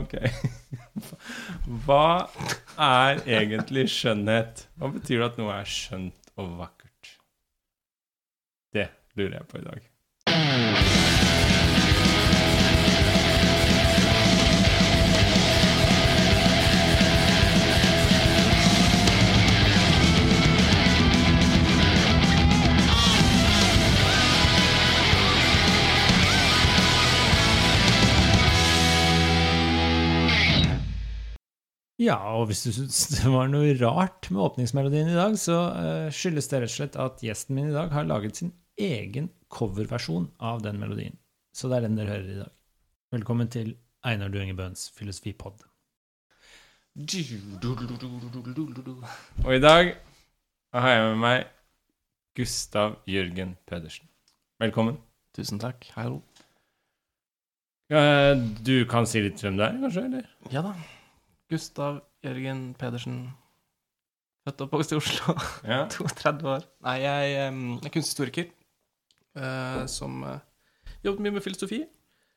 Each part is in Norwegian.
Ok. Hva er egentlig skjønnhet? Hva betyr det at noe er skjønt og vakkert? Det lurer jeg på i dag. Ja, og hvis du syns det var noe rart med åpningsmelodien i dag, så eh, skyldes det rett og slett at gjesten min i dag har laget sin egen coverversjon av den melodien. Så det er den dere hører i dag. Velkommen til Einar Duengebøens filosofipod. Og i dag har jeg med meg Gustav Jørgen Pedersen. Velkommen. Tusen takk. Hallo. Eh, Du kan si litt hvem du er, kanskje? eller? Ja da. Gustav Jørgen Pedersen. Født og oppvokst i Oslo. Ja. 32 år. Nei, jeg em, er kunsthistoriker uh, som uh, jobbet mye med filosofi.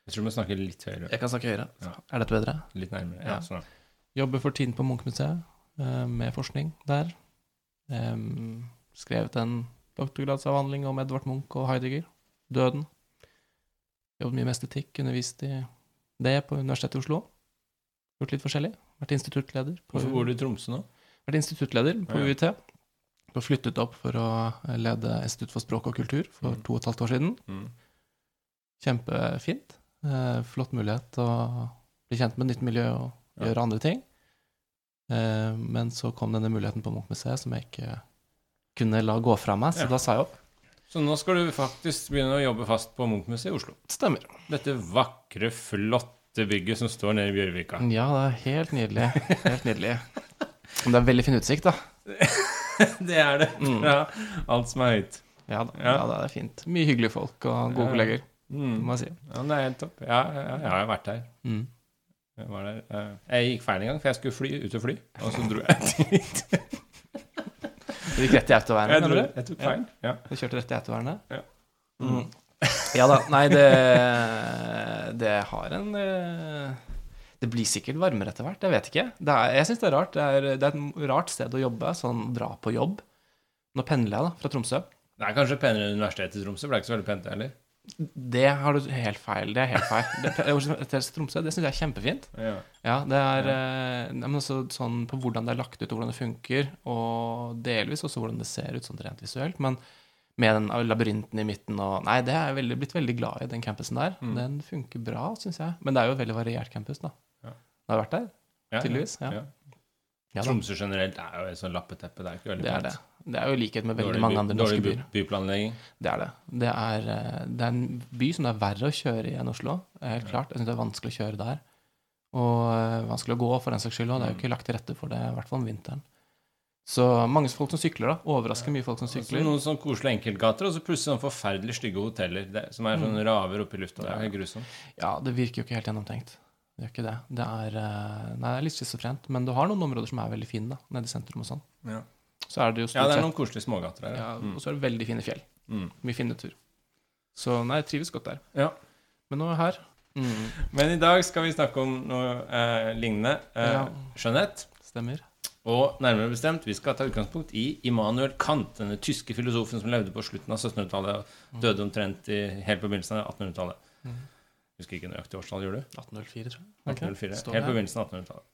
Jeg tror du må snakke litt høyere. Jeg kan snakke høyere. Ja. Er dette bedre? Litt nærmere. Ja, sånn. Jobber for tiden på Munch-museet eh, med forskning der. Um, skrevet en doktorgradsavhandling om Edvard Munch og Heidegger. Døden. Jobbet mye med estetikk, undervist i det på Universitetet i Oslo. Gjort litt forskjellig. Vært instituttleder. på- Hvorfor bor du i Tromsø nå? vært instituttleder på Ja. UiT. Og flyttet opp for å lede Institutt for språk og kultur for Mm. to og et halvt år siden. Mm. Kjempefint. Eh, flott mulighet å bli kjent med nytt miljø og Ja. gjøre andre ting. Eh, men så kom denne muligheten på Munch-museet som jeg ikke kunne la gå fra meg, så Ja. da sa jeg opp. Så nå skal du faktisk begynne å jobbe fast på Munch-museet i Oslo. Stemmer. Dette vakre, flotte bygget som står nede i Bjørvika. Ja, det er helt nydelig. Helt nydelig. Men det er veldig fin utsikt, da. det er det. Mm. Fra alt som er høyt. Ja, da, Ja. ja, det er fint. Mye hyggelige folk og gode Ja. kolleger, Mm. må jeg si. Ja, det er helt topp. Ja, ja, ja, jeg har vært her. Mm. Jeg, var der. jeg gikk feil en gang, for jeg skulle fly ut og fly, og så dro jeg dit. Du gikk rett i autovernet, Jeg, dro, jeg tok Ja. feil. Ja. Du kjørte rett i autovernet? Ja. Mm. Ja da. Nei, det Det har en eh, Det blir sikkert varmere etter hvert. Jeg vet ikke. Det er, jeg syns det er rart. Det er, det er et rart sted å jobbe. Sånn dra på jobb. Nå pendler jeg, da, fra Tromsø. Det er kanskje penere enn Universitetet i Tromsø, for det er ikke så veldig pent, heller. Det har du helt feil. Det er helt feil. Det, Tromsø, det syns jeg er kjempefint. Ja. Ja, det er eh, men også sånn på hvordan det er lagt ut, og hvordan det funker, og delvis også hvordan det ser ut sånn rent visuelt. Men med den labyrinten i midten og Nei, det er jeg veldig, blitt veldig glad i, den campusen der. Mm. Den funker bra, syns jeg. Men det er jo et veldig variert campus, da. Ja. Du har vært der, Ja, tydeligvis. Ja. ja. Ja. Tromsø generelt er jo et sånt lappeteppe. Det er ikke veldig Det er det. Det er jo likhet med veldig Dårlig mange andre norske byer. dårlig byplanlegging. Det er det. Det er, eh, det er en by som det er verre å kjøre i enn Oslo. Helt klart. Jeg syns det er vanskelig å kjøre der. Og eh, vanskelig å gå, for den saks skyld. òg. det er jo Mm. ikke lagt til rette for det, i hvert fall om vinteren. Så mange folk som sykler, da. Overraskende mye folk som Altså, sykler. noen sånn koselige enkeltgater, og så plutselig sånn forferdelig stygge hoteller det, som er sånn raver oppe i lufta. Det er grusomt. Ja, det virker jo ikke helt gjennomtenkt. Det gjør ikke det. Det er, eh, nei, det er litt schizofrent. Men du har noen områder som er veldig fine, da. Nede i sentrum og sånn. Ja. Så er det jo ja, det er noen koselige smågater her. ja, Mm. Og så er det veldig fine fjell. Mm. Mye fin natur. Så nei, jeg trives godt der. Ja. Men nå er jeg her. Mm. Men i dag skal vi snakke om noe eh, lignende. Eh, Ja. Skjønnhet. Stemmer. Og nærmere bestemt, vi skal ta utgangspunkt i Immanuel Kant, denne tyske filosofen som levde på slutten av 1700-tallet og døde omtrent i, helt på begynnelsen av 1800-tallet. Mm. Husker ikke nøyaktig årstall, gjør du? 1804, tror jeg. 1804. Står Helt på begynnelsen av 1800-tallet.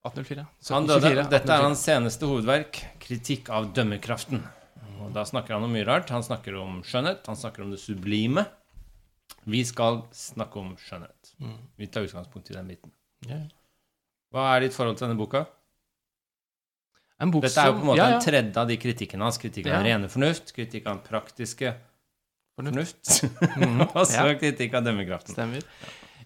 1804. Han døde. 1724, Dette er hans seneste hovedverk, 'Kritikk av dømmekraften'. Og Da snakker han om mye rart. Han snakker om skjønnhet, han snakker om det sublime. Vi skal snakke om skjønnhet. Mm. Vi tar utgangspunkt i den biten. Hva er ditt forhold til denne boka? En bok Dette er jo på en måte ja, ja. en tredje av de kritikkene hans. Kritikk av Ja. rene fornuft, kritikk av praktiske Fornuft. og så kritikk av dømmekraften. Stemmer.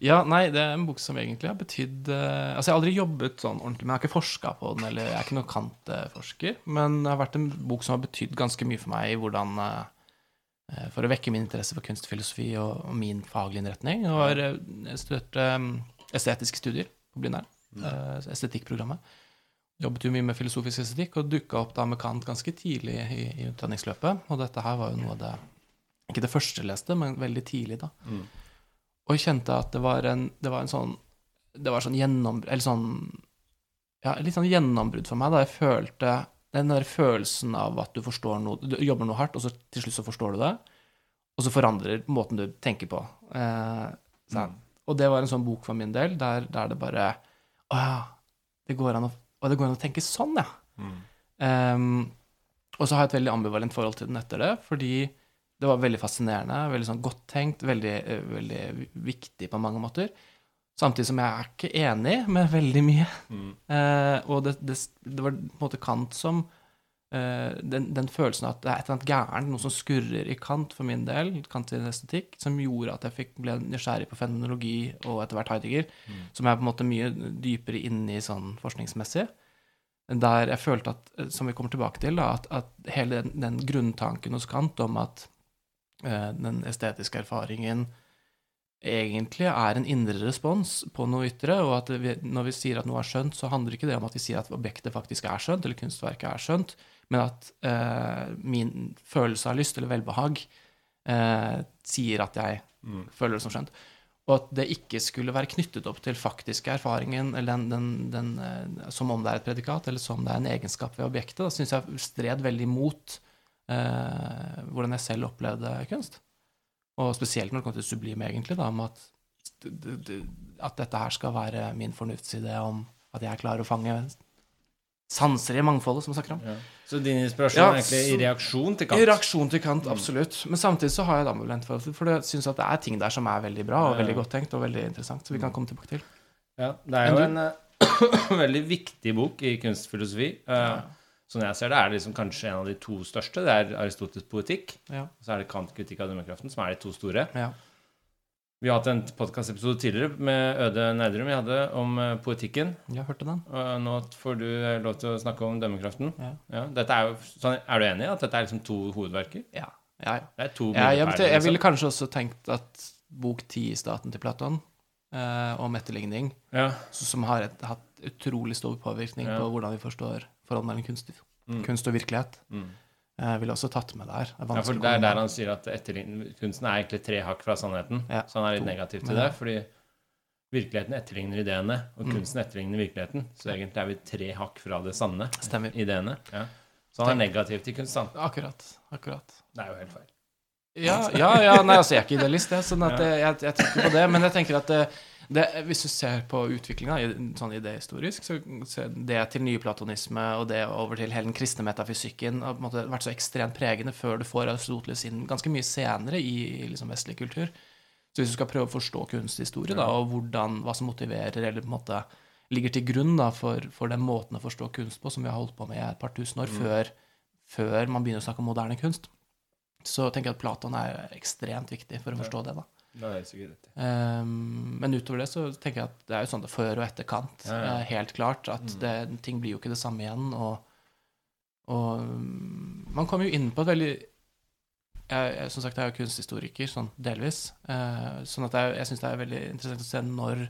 Ja, nei, det er en bok som egentlig har betydd uh, Altså, jeg har aldri jobbet sånn ordentlig, men jeg har ikke forska på den, eller jeg er ikke noen Kant-forsker. Men det har vært en bok som har betydd ganske mye for meg i hvordan eh, For å vekke min interesse for kunstfilosofi og, og min faglige innretning. Jeg har eh, studert um, estetiske studier på Blindern, uh, estetikkprogrammet. Jobbet jo mye med filosofisk estetikk og dukka opp da med Kant ganske tidlig i, i utdanningsløpet. Og dette her var jo noe av det Ikke det første jeg leste, men veldig tidlig, da. Mm. Og kjente at det var en, det var en sånn det var sånn gjennombrudd Eller sånn Ja, litt sånn gjennombrudd for meg, da jeg følte Den der følelsen av at du forstår noe Du jobber noe hardt, og så til slutt så forstår du det, og så forandrer måten du tenker på. Eh, Mm. Og det var en sånn bok for min del, der, der det bare Å ja, det går an å, å, det går an å tenke sånn, ja. Mm. Um, og så har jeg et veldig ambivalent forhold til den etter det, fordi det var veldig fascinerende, veldig sånn godt tenkt, veldig, eh, veldig viktig på mange måter. Samtidig som jeg er ikke enig med veldig mye. Mm. Uh, og det, det, det var på en måte Kant som den, den følelsen at det er et eller annet gærent, noe som skurrer i Kant for min del, Kant sin estetikk, som gjorde at jeg fikk, ble nysgjerrig på fenomenologi og etter hvert Heidegger, Mm. som er på en måte mye dypere inne i sånn forskningsmessig. Der jeg følte at, eh, som vi kommer tilbake til, da, at, at hele den, den grunntanken hos Kant om at uh, den estetiske erfaringen egentlig er en indre respons på noe ytre, og at vi, når vi sier at noe er skjønt, så handler ikke det om at vi sier at objektet faktisk er skjønt, eller kunstverket er skjønt, men at eh, min følelse av lyst eller velbehag eh, sier at jeg Mm. føler det som skjønt. Og at det ikke skulle være knyttet opp til faktiske erfaringen, eller den, den, den, eh, som om det er et predikat, eller som det er en egenskap ved objektet. Da syns jeg stred veldig mot eh, hvordan jeg selv opplevde kunst. Og spesielt når det kommer til sublime, egentlig, da, om at, at dette her skal være min fornuftsidé om at jeg klarer å fange sanser i mangfoldet, som vi snakker om. Ja. Så din inspirasjon Ja, er egentlig i reaksjon til Kant? I reaksjon til Kant, Mm. absolutt. Men samtidig så har jeg et ambivalent forhold til det, for jeg syns at det er ting der som er veldig bra, og veldig godt tenkt, og veldig interessant, så vi kan Mm. komme tilbake til. Ja, det er jo en eh, veldig viktig bok i kunstfilosofi. Uh. Sånn jeg ser det, er det liksom kanskje en av de to største. Det er Aristoteles poetikk, Ja. og så er det Kant kritikk av dømmekraften, som er de to store. Ja. Vi har hatt en podkastepisode tidligere med Øde Nerdrum vi hadde om eh, poetikken. Jeg hørte den. Og nå får du eh, lov til å snakke om dømmekraften. Ja. dette er, jo, sånn, er du enig i at dette er liksom to hovedverker? Ja. Ja, ja. Det er to Ja, jeg, jeg, jeg ville liksom. kanskje også tenkt at bok ti i staten til Platon, eh, om etterligning, Ja. så- som har et, hatt utrolig stor påvirkning Ja. på hvordan vi forstår forholdet mellom kunst, Mm. kunst og virkelighet, Mm. Eh, ville også tatt med der. Det er Ja, for det er der han sier at kunsten er egentlig tre hakk fra sannheten. Ja, så han er litt to. negativ til det, fordi virkeligheten etterligner ideene, og Mm. kunsten etterligner virkeligheten. Så egentlig er vi tre hakk fra det sanne, Stemmer. ideene. Ja. Så han er negativ til kunst, han. Akkurat. Akkurat. Det er jo helt feil. Ja, ja, ja nei, altså, jeg er ikke idealist, jeg, sånn at Ja. jeg, jeg, jeg tenker på det. Men jeg tenker at det, hvis du ser på utviklinga sånn idehistorisk, så så det til nyplatonisme og det over til hele den kristne metafysikken har på en måte vært så ekstremt pregende før du får Aristoteles inn ganske mye senere i, liksom vestlig kultur. Så hvis du skal prøve å forstå kunsthistorie, da, og hvordan, hva som motiverer, eller på en måte ligger til grunn da, for, for den måten å forstå kunst på som vi har holdt på med i et par tusen år, Mm. før, før man begynner å snakke om moderne kunst, så tenker jeg at Platon er ekstremt viktig for å forstå det. da. Ehm, men utover det så tenker jeg at det er jo sånn det før og etter Kant. Ja, ja. helt klart at Mm. det, ting blir jo ikke det samme igjen. Og, og mm, man kommer jo inn på et veldig jeg, jeg, Som sagt, jeg er jo kunsthistoriker, sånn delvis. Uh, sånn at jeg, jeg syns det er veldig interessant å se når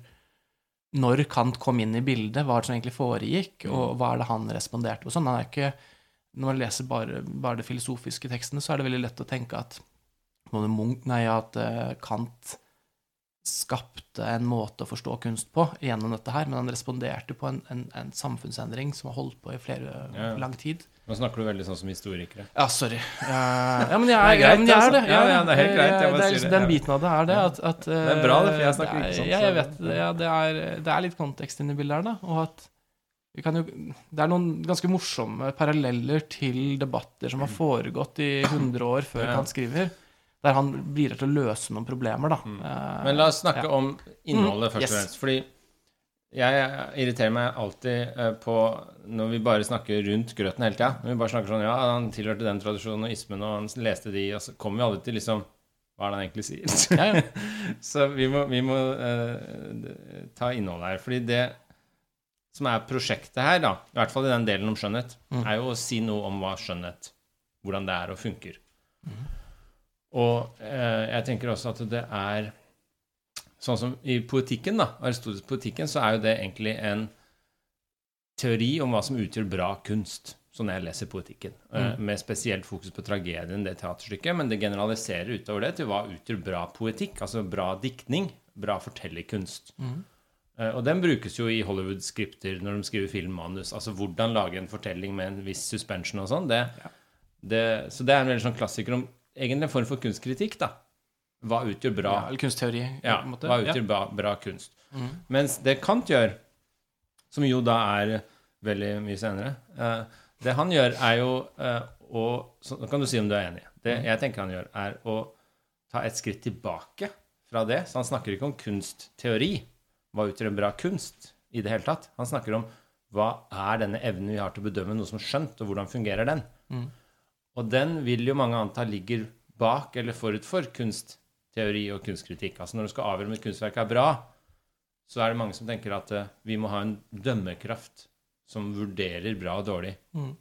når Kant kom inn i bildet, hva det som egentlig foregikk, og hva er det han responderte på. Sånn, han er ikke, når man leser bare, bare de filosofiske tekstene, så er det veldig lett å tenke at, både Munch, nei, at eh, Kant skapte en måte å forstå kunst på gjennom dette her, men han responderte på en, en, en samfunnsendring som har holdt på i flere Ja. lang tid. Nå snakker du veldig sånn som historikere. Ja, sorry. Ja, men jeg Det er, er greit, jeg er altså. det. Ja, er ja, det er helt greit, jeg bare det er sier liksom, det, den biten av det er det at, at Det er bra, det, for jeg eh, snakker ikke er- sånn, så- jeg vet det. Ja, det er, det er litt kontekst inni bildet her, da. Og at vi kan jo, det er noen ganske morsomme paralleller til debatter som har foregått i 100 år før. Kant skriver, der han bidrar til å løse noen problemer, da. Mm. Eh, Men la oss snakke ja. om innholdet Mm, først og yes. fremst. Fordi jeg irriterer meg alltid eh, på når vi bare snakker rundt grøten hele tida. Når vi bare snakker sånn Ja, han tilhørte den tradisjonen og ismen, og han leste de, og så kommer vi aldri til liksom Hva er det han egentlig sier? Ja, ja. så vi må, vi må uh, ta innholdet her. Fordi det som er prosjektet her, da, i hvert fall i den delen om skjønnhet, Mm. er jo å si noe om hva skjønnhet Hvordan det er og funker. Mhm. Og eh, jeg tenker også at det er Sånn som i poetikken, da, aristotisk poetikken, så er jo det egentlig en teori om hva som utgjør bra kunst, sånn jeg leser poetikken. Eh, Mm. med spesielt fokus på tragedien, det teaterstykket, men det generaliserer utover det til hva utgjør bra poetikk, altså bra diktning, bra fortellerkunst. Mm. Eh, Og den brukes jo i Hollywood-skripter når de skriver filmmanus. Altså hvordan lage en fortelling med en viss suspension og sånn. Det, det, så det er en veldig sånn klassiker om egentlig en form for kunstkritikk, da. Hva utgjør bra Ja, eller kunstteori. ja, hva Ja. utgjør bra, bra kunst? Mm. Mens det Kant gjør, som jo da er veldig mye senere eh, Det han gjør, er jo eh, å så, Nå kan du si om du er enig. Det Mhm. jeg tenker han gjør, er å ta et skritt tilbake fra det. Så han snakker ikke om kunstteori. Hva utgjør bra kunst i det hele tatt? Han snakker om hva er denne evnen vi har til å bedømme noe som skjønt, og hvordan fungerer den? Mhm. Og den vil jo mange anta ligger bak eller forut for kunstteori og kunstkritikk. Altså når du skal avgjøre om et kunstverk er bra, så er det mange som tenker at eh, vi må ha en dømmekraft som vurderer bra og dårlig Mm.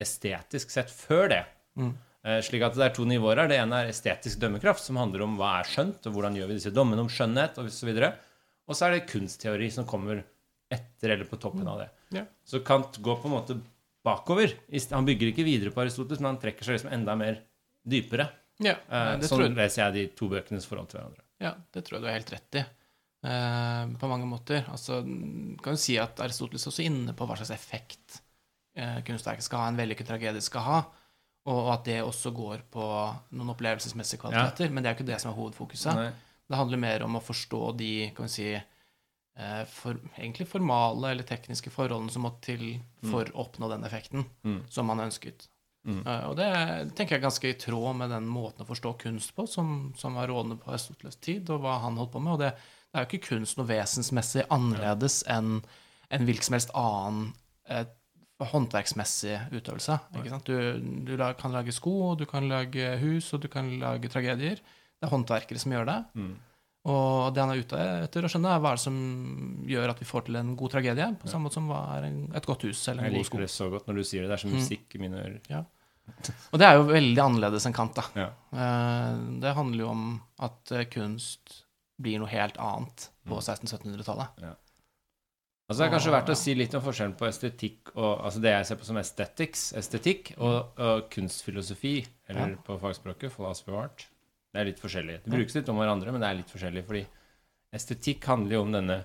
estetisk sett før det. Mm. Eh, slik at det er to nivåer her. Det ene er estetisk dømmekraft, som handler om hva er skjønt, og hvordan gjør vi disse dommene om skjønnhet, og så videre. Og så er det kunstteori som kommer etter eller på toppen av det. Yeah. Så Kant går på en måte bakover. Han bygger ikke videre på Aristoteles, men han trekker seg liksom enda mer dypere. Ja, sånn leser jeg de to bøkenes forhold til hverandre. ja, det tror jeg du har helt rett i. Eh, på mange måter. Altså, kan du si at Aristoteles er også inne på hva slags effekt eh, kunstverket skal ha, en vellykket tragedie skal ha, og, og at det også går på noen opplevelsesmessige kvaliteter. Men det er jo ikke det som er hovedfokuset. Nei. Det handler mer om å forstå de kan vi si, for, egentlig formale eller tekniske forholdene som må til for å oppnå den effekten Mm. som man ønsket. Mm. Eh, og det tenker jeg er ganske i tråd med den måten å forstå kunst på som, som var rådende på Aristoteles' tid, og hva han holdt på med. Og det, det er jo ikke kunst noe vesensmessig annerledes enn en hvilken som helst annen eh, håndverksmessig utøvelse. Du, du kan lage sko, og du kan lage hus, og du kan lage tragedier. Det er håndverkere som gjør det. Mm. Og det han er ute etter å skjønne, er hva er det som gjør at vi får til en god tragedie, på Ja. samme måte som hva er et godt hus eller Jeg en god sko. liker det så godt når du sier det. Det er som Mm. musikk i mine ører. Og det er jo veldig annerledes enn Kant, da. Ja. Eh, Det handler jo om at eh, kunst blir noe helt annet på Mm. 1600-1700-tallet. Altså, det er kanskje verdt å si litt om forskjellen på estetikk og altså det jeg ser på som aesthetics, estetikk, og, og kunstfilosofi, eller Ja. på fagspråket philosophy of art. Det er litt forskjellig. Det brukes litt om hverandre, men det er litt forskjellig, fordi estetikk handler jo om denne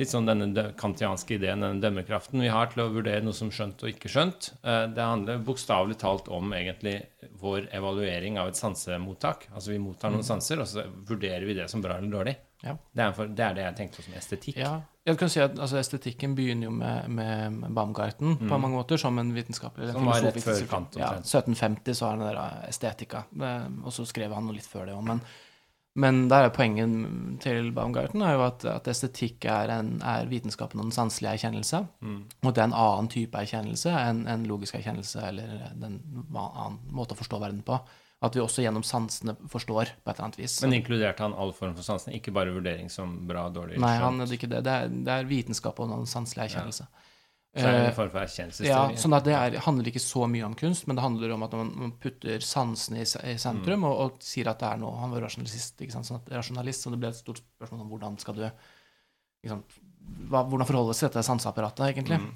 litt sånn denne kantianske ideen, denne dømmekraften vi har til å vurdere noe som skjønt og ikke skjønt. Eh, Det handler bokstavelig talt om egentlig vår evaluering av et sansemottak. Altså vi mottar noen Mm. sanser, og så vurderer vi det som bra eller dårlig. Ja. Det, er for, det er det jeg tenkte på som estetikk. Ja, jeg kan si at altså, Estetikken begynner jo med, med Baumgarten på Mm. mange måter, som en vitenskapelig Som var rett før. Kant, Ja, 1750 så har han den der estetika, og så skrev han noe litt før det òg. Men, men der er poenget til Baumgarten er jo at, at estetikk er, en, er vitenskapen om den sanselige erkjennelse. Mm. Og det er en annen type erkjennelse enn en logisk erkjennelse eller en annen måte å forstå verden på. At vi også gjennom sansene forstår på et eller annet vis. Men inkluderte han all form for sansene, ikke bare vurdering som bra, dårlig, Nei, han er ikke det. Det er, det er vitenskap og noen sanselige erkjennelse. Så er det Eh, en form for erkjennelsesteori? Ja, sånn at det er, handler ikke så mye om kunst, men det handler om at man, man putter sansene i, i sentrum Mm. og, og sier at det er noe Han var rasjonalist, ikke sant? Sånn at, rasjonalist, så det ble et stort spørsmål om hvordan skal du liksom, hva, Hvordan forholde seg til dette sanseapparatet, egentlig. Mm.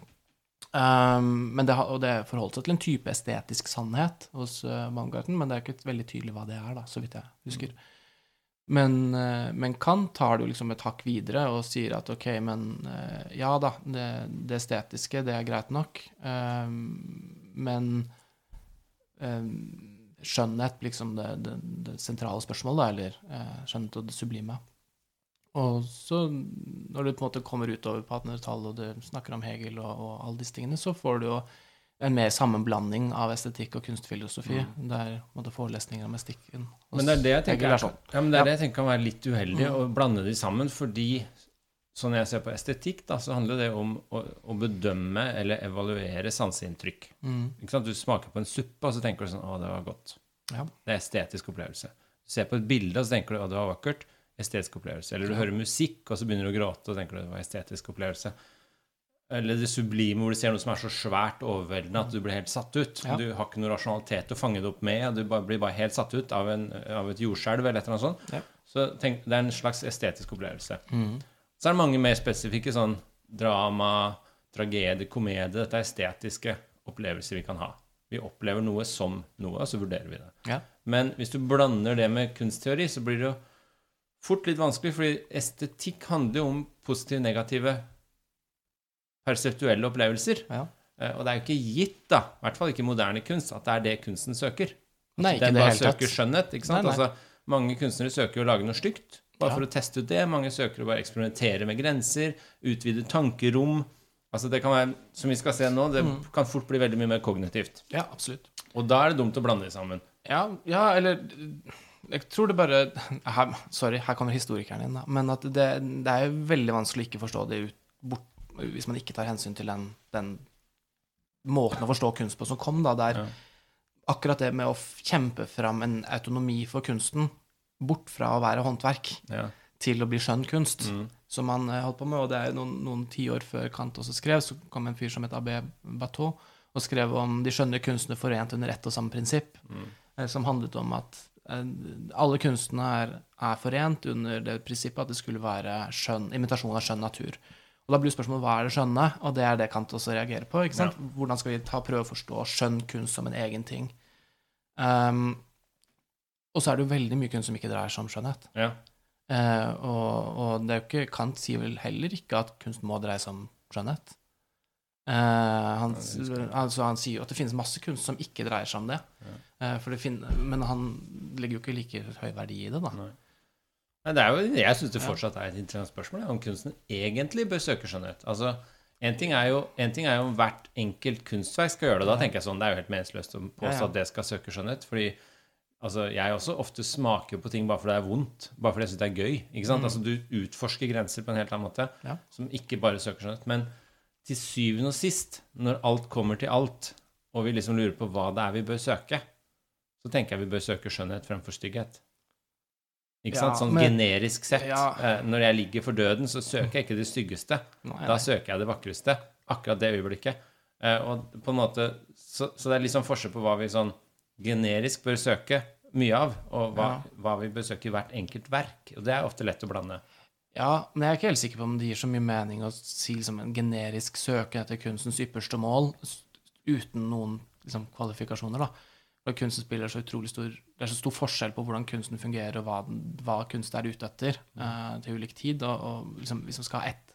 Um, det, og det forholdt seg til en type estetisk sannhet hos uh, Baumgarten, men det er ikke veldig tydelig hva det er, da, så vidt jeg husker. Men, uh, men Kant tar det jo liksom et hakk videre og sier at ok, men uh, ja da, det, det estetiske, det er greit nok, eh, men eh, skjønnhet blir liksom det, det, sentrale spørsmålet, eller skjønnhet og det sublime. Og så, når du på en måte kommer utover på 1800-tallet, og du snakker om Hegel og, og alle disse tingene, så får du jo en mer sammenblanding av estetikk og kunstfilosofi. Der på en måte forelesninger om estetikken. Mm. Men det er det jeg tenker, er er sånn. ja, men det er Ja. det jeg tenker kan være litt uheldig, Mm. å blande de sammen, fordi sånn jeg ser på estetikk, da, så handler det om å, å bedømme eller evaluere sanseinntrykk. Mm. Du smaker på en suppe, og så tenker du sånn Å, det var godt. Ja. Det er estetisk opplevelse. Du ser på et bilde, og så tenker du å, det var vakkert. Estetisk opplevelse. Eller du hører musikk, og så begynner du å gråte, og tenker du det var estetisk opplevelse. Eller det sublime, hvor du ser noe som er så svært overveldende at du blir helt satt ut. Ja. Du har ikke noe rasjonalitet å fange det opp med, du blir bare helt satt ut av, en, av et jordskjelv eller et eller annet sånt. Ja. Så tenk, det er en slags estetisk opplevelse. Mm. Så er det mange mer spesifikke sånn drama, tragedie, komedie. Dette er estetiske opplevelser vi kan ha. Vi opplever noe som noe, og så vurderer vi det. Ja. Men hvis du blander det med kunstteori, så blir det jo fort litt vanskelig, fordi estetikk handler jo om positive, negative, perseptuelle opplevelser. Ja. Eh, Og det er jo ikke gitt, da, i hvert fall ikke i moderne kunst, at det er det kunsten søker. Nei, ikke Den det bare hele tatt. søker skjønnhet. ikke sant? Nei, nei. Altså, mange kunstnere søker jo å lage noe stygt, bare Ja. for å teste ut det. Mange søker å bare eksperimentere med grenser, utvide tankerom. Altså det kan være, Som vi skal se nå, det Mm. kan fort bli veldig mye mer kognitivt. Ja, absolutt. Og da er det dumt å blande det sammen. Ja, ja, eller Jeg tror det bare her, Sorry, her kommer historikeren inn, da. Men at det, det er veldig vanskelig å ikke forstå det ut, bort, hvis man ikke tar hensyn til den, den måten å forstå kunst på som kom, da. Der Ja. akkurat det med å kjempe fram en autonomi for kunsten, bort fra å være håndverk Ja. til å bli skjønn kunst, Mm. som han eh, holdt på med. Og det er noen, noen tiår før Kant også skrev, så kom en fyr som het Abbé Bateau og skrev om de skjønne kunstene forent under ett og samme prinsipp, Mm. eh, som handlet om at alle kunstene er, er forent under det prinsippet at det skulle være skjønn, imitasjon av skjønn natur. Og da blir spørsmålet hva er det skjønne, og det er det Kant også reagerer på. ikke sant? Hvordan skal vi ta, prøve å forstå skjønn kunst som en egen ting? Um, og så er det jo veldig mye kunst som ikke dreier seg om skjønnhet. Ja. Uh, og, og det er jo ikke Kant sier vel heller ikke at kunst må dreie seg om skjønnhet. Uh, han, Ja, altså, han sier jo at det finnes masse kunst som ikke dreier seg om det. Eh, for det fin men han legger jo ikke like høy verdi i det, da. Nei. Nei, det er jo, jeg syns det fortsatt er et interessant spørsmål om kunsten egentlig bør søke skjønnhet. Altså, en ting, er jo, en ting er jo om hvert enkelt kunstverk skal gjøre det. Da tenker jeg sånn, Det er jo helt meningsløst å påstå at det skal søke skjønnhet. fordi altså, jeg også ofte smaker på ting bare fordi det er vondt. Bare fordi jeg syns det er gøy. ikke sant? Mm. Altså, Du utforsker grenser på en helt annen måte, Ja. som ikke bare søker skjønnhet. Men til syvende og sist, når alt kommer til alt, og vi liksom lurer på hva det er vi bør søke, så tenker jeg vi bør søke skjønnhet fremfor stygghet. Ikke Ja, sant? Sånn men- generisk sett. Ja. Eh, Når jeg ligger for døden, så søker jeg ikke det styggeste. Nei, Da søker jeg det vakreste. Akkurat det øyeblikket. Eh, Og på en måte, så, så det er sånn forskjell på hva vi sånn generisk bør søke mye av, og hva, Ja. hva vi bør søke i hvert enkelt verk. Og det er ofte lett å blande. Ja, men jeg er ikke helt sikker på om det gir så mye mening å si liksom en generisk søken etter kunstens ypperste mål uten noen liksom, kvalifikasjoner, da. For kunsten spiller så utrolig stor Det er så stor forskjell på hvordan kunsten fungerer, og hva, hva kunst er ute etter uh, til ulik tid. Og, og liksom, hvis man skal ha ett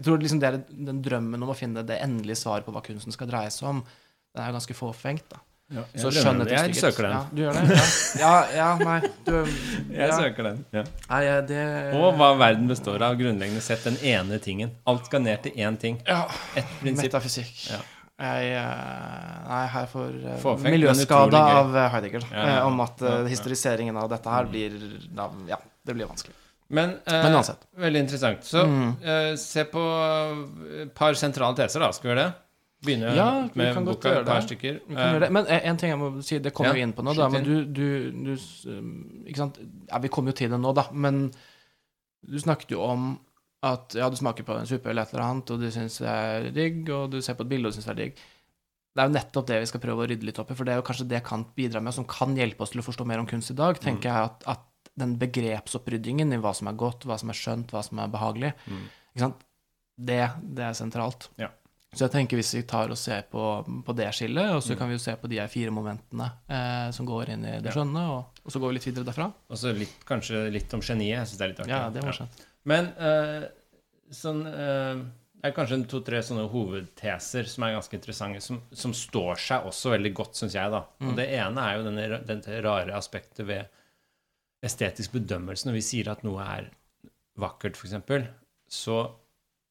Jeg tror liksom det er den drømmen om å finne det endelige svaret på hva kunsten skal dreie seg om, den er ganske fåfengt, da. Ja, jeg, og jeg søker den. Ja, du gjør det? Ja, ja, ja nei du, Jeg søker den. Ja. Nei, det Og hva verden består av, grunnleggende sett den ene tingen. Alt skal ned til én ting. Ja. Ett prinsipp. Metafysikk. Jeg eh, Nei, her får uh, Fåfengt, miljøskade av eh, Heidegger Ja, ja, ja, om at eh, historiseringen av dette her blir Ja, det blir vanskelig. Men, eh, Men uansett. veldig interessant. Så Mm. eh, se på et par sentrale teser, da. Skal vi gjøre det? Begynne Ja, med kan boka, et par stykker. Men eh, en ting jeg må si, det kommer Ja, vi inn på nå, da. Men du, du, du Ikke sant. Ja, vi kommer jo til det nå, da. Men du snakket jo om at ja, du smaker på en suppe eller et eller annet, og du syns det er digg, og du ser på et bilde og syns det er digg. Det er jo nettopp det vi skal prøve å rydde litt opp i, for det er jo kanskje det Kant bidrar med, som kan hjelpe oss til å forstå mer om kunst i dag, tenker jeg at, at den begrepsoppryddingen i hva som er godt, hva som er skjønt, hva som er behagelig, Mm. ikke sant? Det, det er sentralt. Ja. Så jeg tenker hvis vi tar og ser på, på det skillet, og så Mm. kan vi jo se på de fire momentene eh, som går inn i det Ja. skjønne, og, og så går vi litt videre derfra. Og så litt, kanskje litt om geniet. Jeg syns det er litt artig. Ja, det er morsomt. Men uh, sånn uh, Det er kanskje to-tre sånne hovedteser som er ganske interessante, som, som står seg også veldig godt, syns jeg. da. Mm. Og Det ene er jo denne, dette rare aspektet ved estetisk bedømmelse. Når vi sier at noe er vakkert, f.eks., så,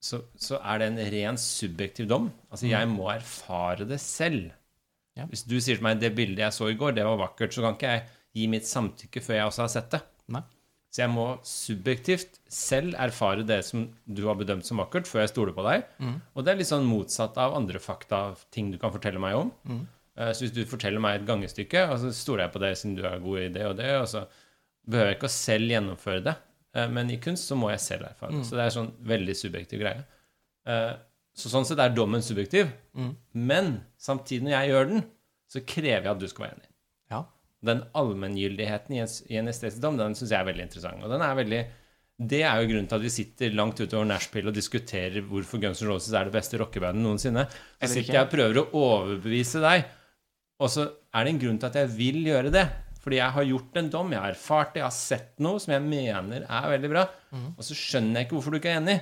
så, så er det en ren subjektiv dom. Altså, jeg må erfare det selv. Ja. Hvis du sier til meg 'det bildet jeg så i går, det var vakkert', så kan ikke jeg gi mitt samtykke før jeg også har sett det. Nei. Så jeg må subjektivt selv erfare det som du har bedømt som vakkert, før jeg stoler på deg. Mm. Og det er litt sånn motsatt av andre fakta, ting du kan fortelle meg om. Mm. Eh, Så hvis du forteller meg et gangestykke, og så stoler jeg på det siden du er god i det og det, og så behøver jeg ikke å selv gjennomføre det. Eh, Men i kunst så må jeg selv erfare det. Mm. Så det er sånn veldig subjektiv greie. Eh, Så sånn sett er dommen subjektiv. Mm. Men samtidig når jeg gjør den, så krever jeg at du skal være enig. Den allmenngyldigheten i en, i en estetisk dom, den syns jeg er veldig interessant. Og den er veldig Det er jo grunnen til at vi sitter langt utover nachspiel og diskuterer hvorfor Guns N' Roses er det beste rockebandet noensinne. Så sitter jeg og prøver å overbevise deg, og så er det en grunn til at jeg vil gjøre det. Fordi jeg har gjort en dom, jeg har erfart det, jeg har sett noe som jeg mener er veldig bra, og så skjønner jeg ikke hvorfor du ikke er enig.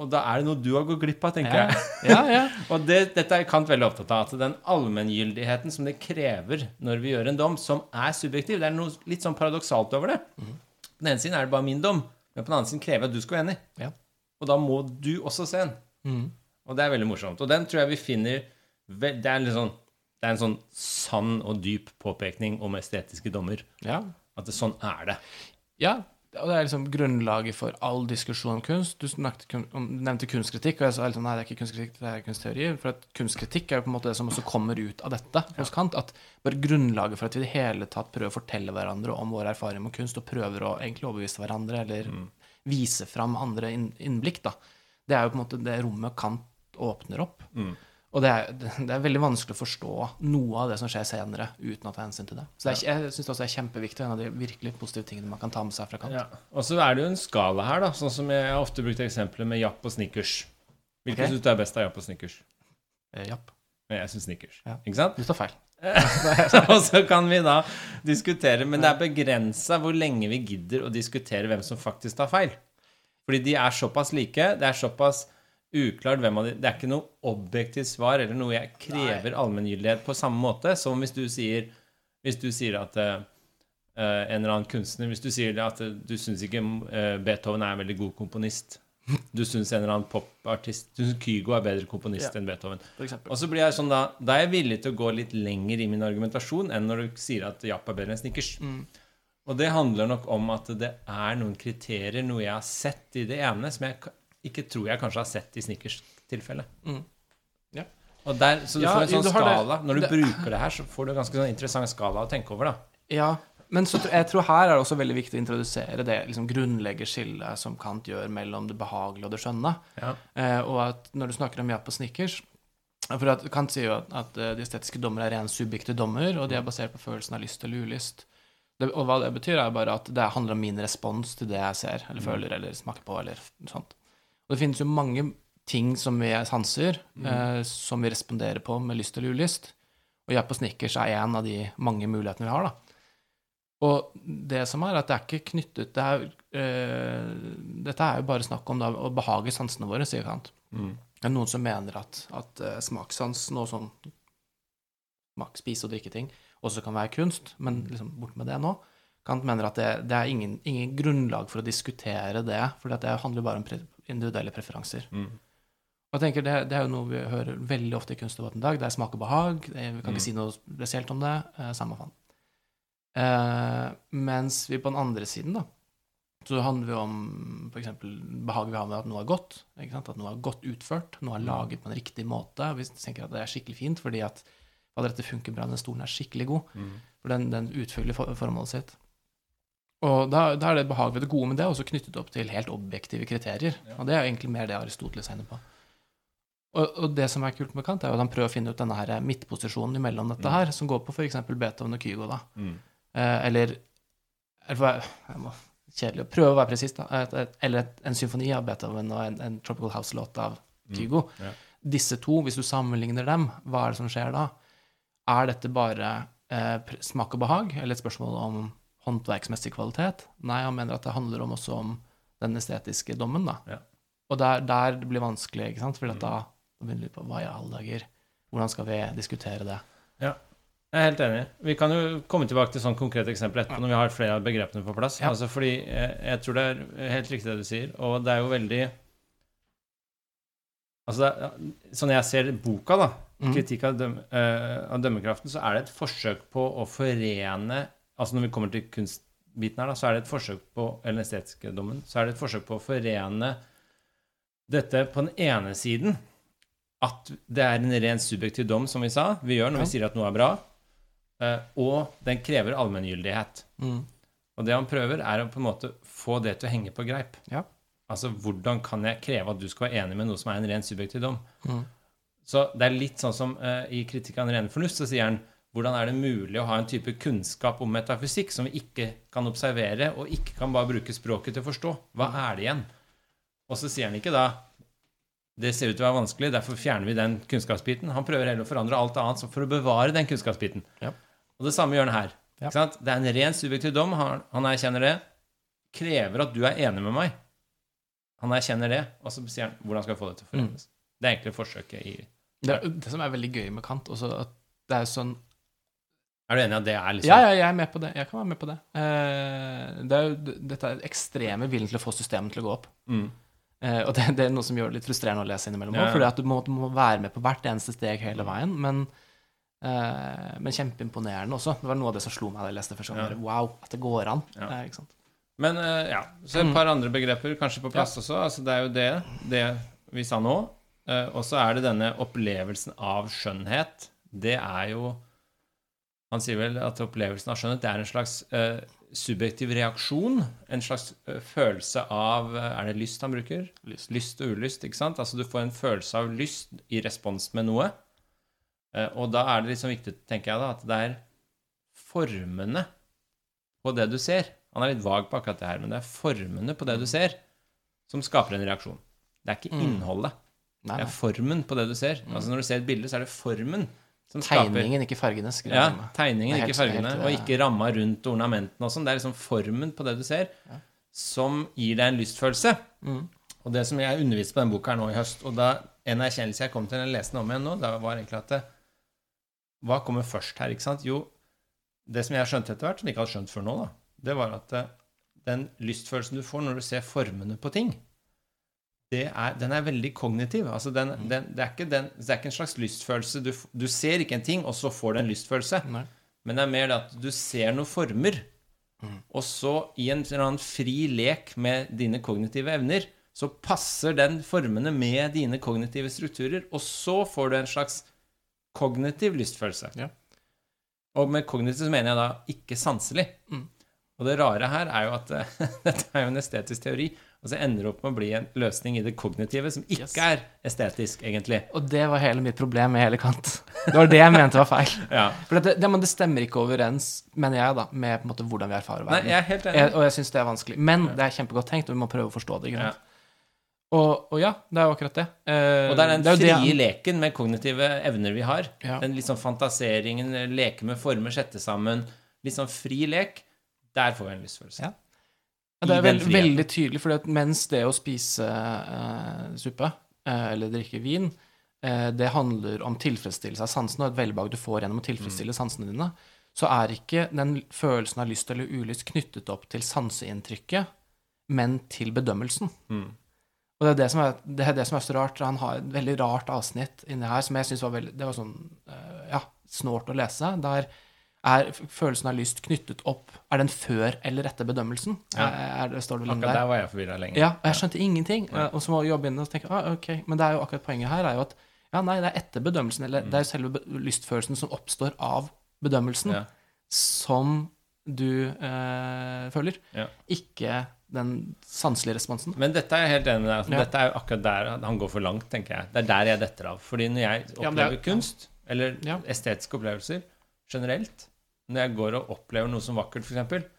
Og da er det noe du har gått glipp av, tenker Ja, jeg. ja. ja. Og det, dette er Kant veldig opptatt av. At den allmenngyldigheten som det krever når vi gjør en dom, som er subjektiv Det er noe litt sånn paradoksalt over det. På den ene siden er det bare min dom, men på den andre siden krever jeg at du skal være enig. Ja. Og da må du også se den. Mm. Og det er veldig morsomt. Og den tror jeg vi finner Det er, litt sånn, det er en sånn sann og dyp påpekning om estetiske dommer. ja. At det, sånn er det. Ja, og det er liksom grunnlaget for all diskusjon om kunst. Du, om, nevnte kunstkritikk, og jeg sa liksom, nei, det er ikke kunstkritikk, det er kunstteori. For at kunstkritikk er jo på en måte det som også kommer ut av dette hos Kant. At bare grunnlaget for at vi i det hele tatt prøver å fortelle hverandre om vår erfaring med kunst, og prøver å egentlig overbevise hverandre, eller vise fram andre innblikk, da. Det er jo på en måte det rommet Kant åpner opp. Og det er, det er veldig vanskelig å forstå noe av det som skjer senere, uten å ta hensyn til det. Så det er, jeg syns også det er kjempeviktig, en av de virkelig positive tingene man kan ta med seg fra Kant. Ja. Og så er det jo en skala her, da. Sånn som jeg har ofte brukt eksempelet med Japp og Snickers. Hvilken okay. syns du er best av Japp og Snickers? Eh, japp. Jeg syns Snickers. Ja. Ikke sant? Du tar feil. og så kan vi da diskutere Men det er begrensa hvor lenge vi gidder å diskutere hvem som faktisk tar feil. Fordi de er såpass like. Det er såpass uklart hvem av de Det er ikke noe objektivt svar eller noe jeg krever allmenngyldighet på samme måte som hvis du sier Hvis du sier at uh, en eller annen kunstner Hvis du sier at uh, du syns ikke uh, Beethoven er en veldig god komponist Du syns en eller annen popartist Du syns Kygo er bedre komponist Ja. enn Beethoven. Og så blir jeg sånn da Da er jeg villig til å gå litt lenger i min argumentasjon enn når du sier at Japp er bedre enn Snickers. Mm. Og det handler nok om at det er noen kriterier, noe jeg har sett i det ene, som jeg ikke tror jeg kanskje har sett i Snickers tilfelle. Mm. Ja. Og der, så du Ja, får en sånn skala. Når du det- bruker det her, så får du en ganske sånn interessant skala å tenke over, da. Ja, men så, jeg tror her er det også veldig viktig å introdusere det liksom grunnleggerskillet som Kant gjør mellom det behagelige og det skjønne. Ja. Eh, og at når du snakker om Japp og Snickers For at Kant sier jo at, at eh, de estetiske dommer er rene subjektive dommer, og de er basert på følelsen av lyst eller ulyst. Det, og hva det betyr, er bare at det handler om min respons til det jeg ser, eller føler, eller smaker på, eller sånt. Og det finnes jo mange ting som vi sanser, eh, som vi responderer på med lyst eller ulyst. Og Japp og Snickers er en av de mange mulighetene vi har, da. Og det som er, at det er ikke knyttet det er, eh, Dette er jo bare snakk om da, å behage sansene våre, sier Kant. Mm. Det er noen som mener at, at uh, smakssans, noe sånn smak, spise- og drikke ting, også kan være kunst, men liksom bort med det nå. Kant mener at det, det er ingen, ingen grunnlag for å diskutere det, for det handler bare om individuelle preferanser. Mm. Og jeg tenker det, det er jo noe vi hører veldig ofte i kunstdebatten i dag. Det er smak og behag. Det, vi kan Mm. ikke si noe spesielt om det. Eh, samme faen. Eh, mens vi på den andre siden, da, så handler det om f.eks. behag vi har med at noe er godt. At noe er godt utført. Noe er laget på en riktig måte. Vi tenker at det er skikkelig fint fordi at dette funker bra, den stolen er skikkelig god. Mm. For den, den utfyller formålet sitt. Og da, da er det behag ved det gode, men det er også knyttet opp til helt objektive kriterier. Ja. Og det er egentlig mer det Aristoteles er inne på. Og, og det som er kult med Kant, er jo at han prøver å finne ut denne her midtposisjonen imellom dette Mm. her, som går på f.eks. Beethoven og Kygo, da. Mm. Eh, eller eller jeg må, Kjedelig å prøve å være presis, da. Et, et, eller et, en symfoni av Beethoven og en, en Tropical House-låt av Kygo. Ja. Disse to, hvis du sammenligner dem, hva er det som skjer da? Er dette bare eh, smak og behag, eller et spørsmål om håndverksmessig kvalitet? Nei, han mener at det handler om også om den estetiske dommen, da. Ja. Og der, der det blir vanskelig, ikke sant? For da, da begynner vi på hva i alle dager? Hvordan skal vi diskutere det? Jeg er helt enig. Vi kan jo komme tilbake til sånn konkrete eksempler etterpå når vi har flere av begrepene på plass. Ja. Altså fordi jeg, jeg tror det er helt riktig det du sier, og det er jo veldig Altså, det sånn jeg ser boka, da, Mm. kritikk av, døm, uh, av dømmekraften, så er det et forsøk på å forene Altså når vi kommer til kunstbiten her, da, så er det et forsøk på Eller estetiske dommen, så er det et forsøk på å forene dette på den ene siden at det er en ren subjektiv dom, som vi sa, vi gjør når Ja. vi sier at noe er bra, eh, og den krever allmenngyldighet. Mm. Og det han prøver, er å på en måte få det til å henge på greip. Ja. Altså, hvordan kan jeg kreve at du skal være enig med noe som er en ren subjektiv dom? Mm. Så det er litt sånn som uh, i kritikk av den rene fornuft, så sier han hvordan er det mulig å ha en type kunnskap om metafysikk som vi ikke kan observere, og ikke kan bare bruke språket til å forstå? Hva er det igjen? Og så sier han ikke da det ser ut til å være vanskelig, derfor fjerner vi den kunnskapsbiten. Han prøver heller å forandre alt annet for å bevare den kunnskapsbiten. Ja. Og det samme gjør han her. Ja. Det er en ren subjektiv dom. Han, han erkjenner det. Krever at du er enig med meg. Han erkjenner det, og så sier han hvordan skal jeg få det til å Mm. forenes. Det er egentlig forsøket i Det, det som er veldig gøy med Kant, også at det er sånn Er du enig i at det er liksom Ja, ja, jeg er med på det. Jeg kan være med på det. Eh, det er jo, dette er ekstreme viljen til å få systemet til å gå opp. Mm. Eh, og det, det er noe som gjør det litt frustrerende å lese innimellom. Ja, ja. Fordi at du må, du må være med på hvert eneste steg hele veien. Men, eh, men kjempeimponerende også. Det var noe av det som slo meg da jeg leste første gang. Ja. Wow, at det går an. Ja. Eh, ikke sant? Men eh, ja, så et Mm. par andre begreper kanskje på plass også. Altså, det er jo det, det vi sa nå. Eh, og så er det denne opplevelsen av skjønnhet. Det er jo Han sier vel at opplevelsen av skjønnhet er en slags uh, subjektiv reaksjon. En slags uh, følelse av uh, Er det lyst han bruker? Lyst. Lyst og ulyst, ikke sant? Altså du får en følelse av lyst i respons med noe. Og da er det liksom viktig, tenker jeg da, at det er formene på det du ser. Han er litt vag på akkurat det her, men det er formene på det du ser, som skaper en reaksjon. Det er ikke Mm. innholdet. Nei, Det er formen på det du ser. Mm. Altså Når du ser et bilde, så er det formen Tegningen, ikke fargene. Ja, tegningen, ikke fargene. helt, Og ikke ramma rundt ornamentene og sånn. Det er liksom formen på det du ser, Ja. som gir deg en lystfølelse. Mm. Og det som jeg underviste på den boka her nå i høst, og da en erkjennelse jeg kom til når jeg leste den om igjen nå, da var egentlig at det, Hva kommer først her, ikke sant? Jo, det som jeg skjønte etter hvert, som jeg ikke hadde skjønt før nå, da, det var at eh, den lystfølelsen du får når du ser formene på ting, er, den er veldig kognitiv. Altså den, den, det, er den, det er ikke en slags lystfølelse. Du, du ser ikke en ting, og så får du en lystfølelse. Nei. Men det er mer det at du ser noen former, Mm. og så i en eller annen fri lek med dine kognitive evner, så passer den formene med dine kognitive strukturer, og så får du en slags kognitiv lystfølelse. Ja. Og med kognitiv mener jeg da ikke sanselig. Mm. Og det rare her er jo at eh, dette er jo en estetisk teori, og så ender det opp med å bli en løsning i det kognitive som ikke Yes. er estetisk, egentlig. Og det var hele mitt problem med hele Kant. Det var det jeg mente var feil. Ja. For det, det, det stemmer ikke overens, mener jeg, da, med på en måte hvordan vi erfarer Nei, jeg er helt enig. Jeg, og jeg syns det er vanskelig. Men det er kjempegodt tenkt, og vi må prøve å forstå det. Ikke Ja. Og, og ja, det er jo akkurat det. Eh, Og det er den det- frie leken med kognitive evner vi har. Ja. Den sånn fantaseringen, leke med former, sette sammen. Litt sånn fri lek. Der får vi en lystfølelse. Ja. Ja, det er veld, veldig tydelig, for mens det å spise eh, suppe eh, eller drikke vin, eh, det handler om tilfredsstillelse av sansene og et velbehag du får gjennom å tilfredsstille Mm. sansene dine, så er ikke den følelsen av lyst eller ulyst knyttet opp til sanseinntrykket, men til bedømmelsen. Mm. Og det er det som er, det er det som er så rart. Han har et veldig rart avsnitt inni her som jeg syns var veldig Det var sånn ja, snålt å lese. Der er følelsen av lyst knyttet opp Er den før eller etter bedømmelsen? Ja. Er, er står det Akkurat der? der var jeg forvirra lenge. Ja, og jeg skjønte ingenting. Ja. Og så må jeg jobbe inn og tenke ah, ok, Men det er jo akkurat poenget her er jo at ja, nei, det er etter bedømmelsen, eller det er selve lystfølelsen som oppstår av bedømmelsen, Ja. som du eh, føler. Ja. Ikke den sanselige responsen. Men dette er jeg helt enig med deg. Altså, Ja. Dette er jo akkurat der han går for langt, tenker jeg. Det er der jeg detter av. Fordi når jeg opplever er- kunst, eller Ja. estetiske opplevelser generelt Når jeg går og opplever noe som vakkert, f.eks.,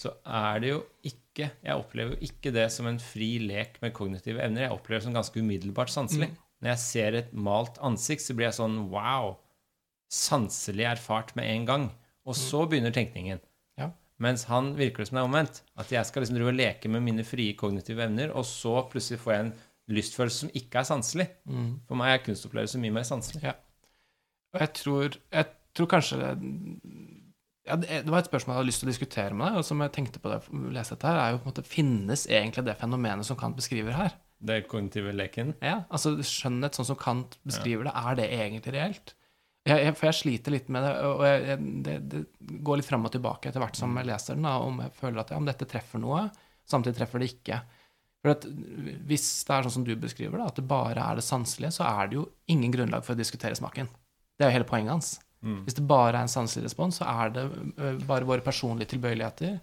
så er det jo ikke Jeg opplever jo ikke det som en fri lek med kognitive evner. Jeg opplever det som ganske umiddelbart sanselig. Mm. Når jeg ser et malt ansikt, så blir jeg sånn wow. Sanselig erfart med en gang. Og så begynner tenkningen. Ja. Mens han virker det som det er omvendt. At jeg skal liksom drive og leke med mine frie kognitive evner, og så plutselig får jeg en lystfølelse som ikke er sanselig. Mm. For meg er kunstopplevelse mye mer sanselig. Og jeg tror, jeg tror kanskje det, ja, det var et spørsmål jeg hadde lyst til å diskutere med deg, og som jeg tenkte på det, lese dette her, er jo på en måte Finnes egentlig det fenomenet som Kant beskriver her? Det kognitive leken. Ja, altså Skjønnhet sånn som Kant beskriver det, er det egentlig reelt? Jeg, jeg, for jeg sliter litt med det, og jeg, jeg, det, det går litt fram og tilbake etter hvert som jeg leser den, da, om jeg føler at ja, om dette treffer noe, samtidig treffer det ikke. For at Hvis det er sånn som du beskriver det, at det bare er det sanselige, så er det jo ingen grunnlag for å diskutere smaken. Det er jo hele poenget hans. Mm. Hvis det bare er en sanselig respons, så er det bare våre personlige tilbøyeligheter.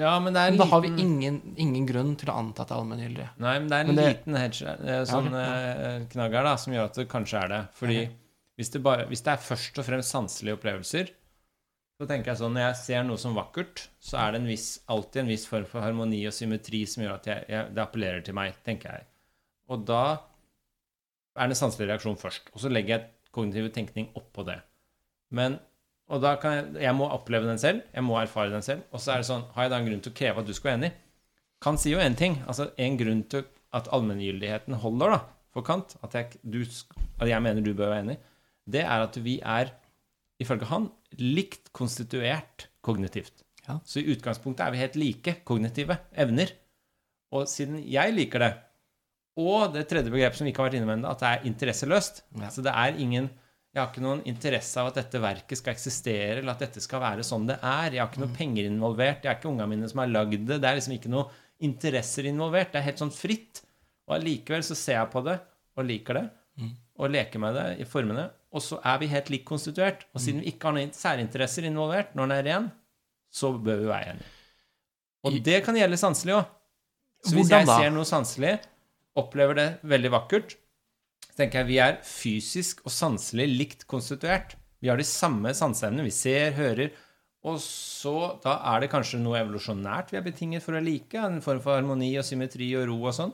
Ja, men det er en Men da har vi ingen, ingen grunn til å anta at det er allmenngyldig. Nei, men det er en det- liten hedge, eh, sånn Ja, ja. knagg her da, som gjør at det kanskje er det. Fordi okay. hvis, det bare, hvis det er først og fremst sanselige opplevelser, så tenker jeg sånn, når jeg ser noe som vakkert, så er det en viss, alltid en viss form for harmoni og symmetri som gjør at jeg, jeg, det appellerer til meg, tenker jeg. Og da er det en sanselig reaksjon først, og så legger jeg kognitiv tenkning oppå det. Men Og da kan jeg, jeg må oppleve den selv, jeg må erfare den selv. Og så er det sånn, har jeg da en grunn til å kreve at du skal være enig? Kant sier jo én ting. altså En grunn til at allmenngyldigheten holder da, for Kant, at jeg, du, at jeg mener du bør være enig, det er at vi er, ifølge han, likt konstituert kognitivt. Ja. Så i utgangspunktet er vi helt like kognitive evner. Og siden jeg liker det, og det tredje begrepet som vi ikke har vært inne ennå, at det er interesseløst Ja. Så det er ingen Jeg har ikke noen interesse av at dette verket skal eksistere, eller at dette skal være sånn det er. Jeg har ikke noe penger involvert. Det er ikke ungene mine som har lagd det. Det er liksom ikke noe interesser involvert. Det er helt sånn fritt. Og allikevel så ser jeg på det og liker det, og leker med det i formene, og så er vi helt likt konstituert. Og siden vi ikke har noen særinteresser involvert når den er ren, så bør vi være enige. Og det kan gjelde sanselig òg. Så hvis jeg ser noe sanselig, opplever det veldig vakkert, så tenker jeg vi er fysisk og sanselig likt konstituert. Vi har de samme sanseevnene. Vi ser, hører. Og så da er det kanskje noe evolusjonært vi er betinget for å like. En form for harmoni og symmetri og ro og sånn.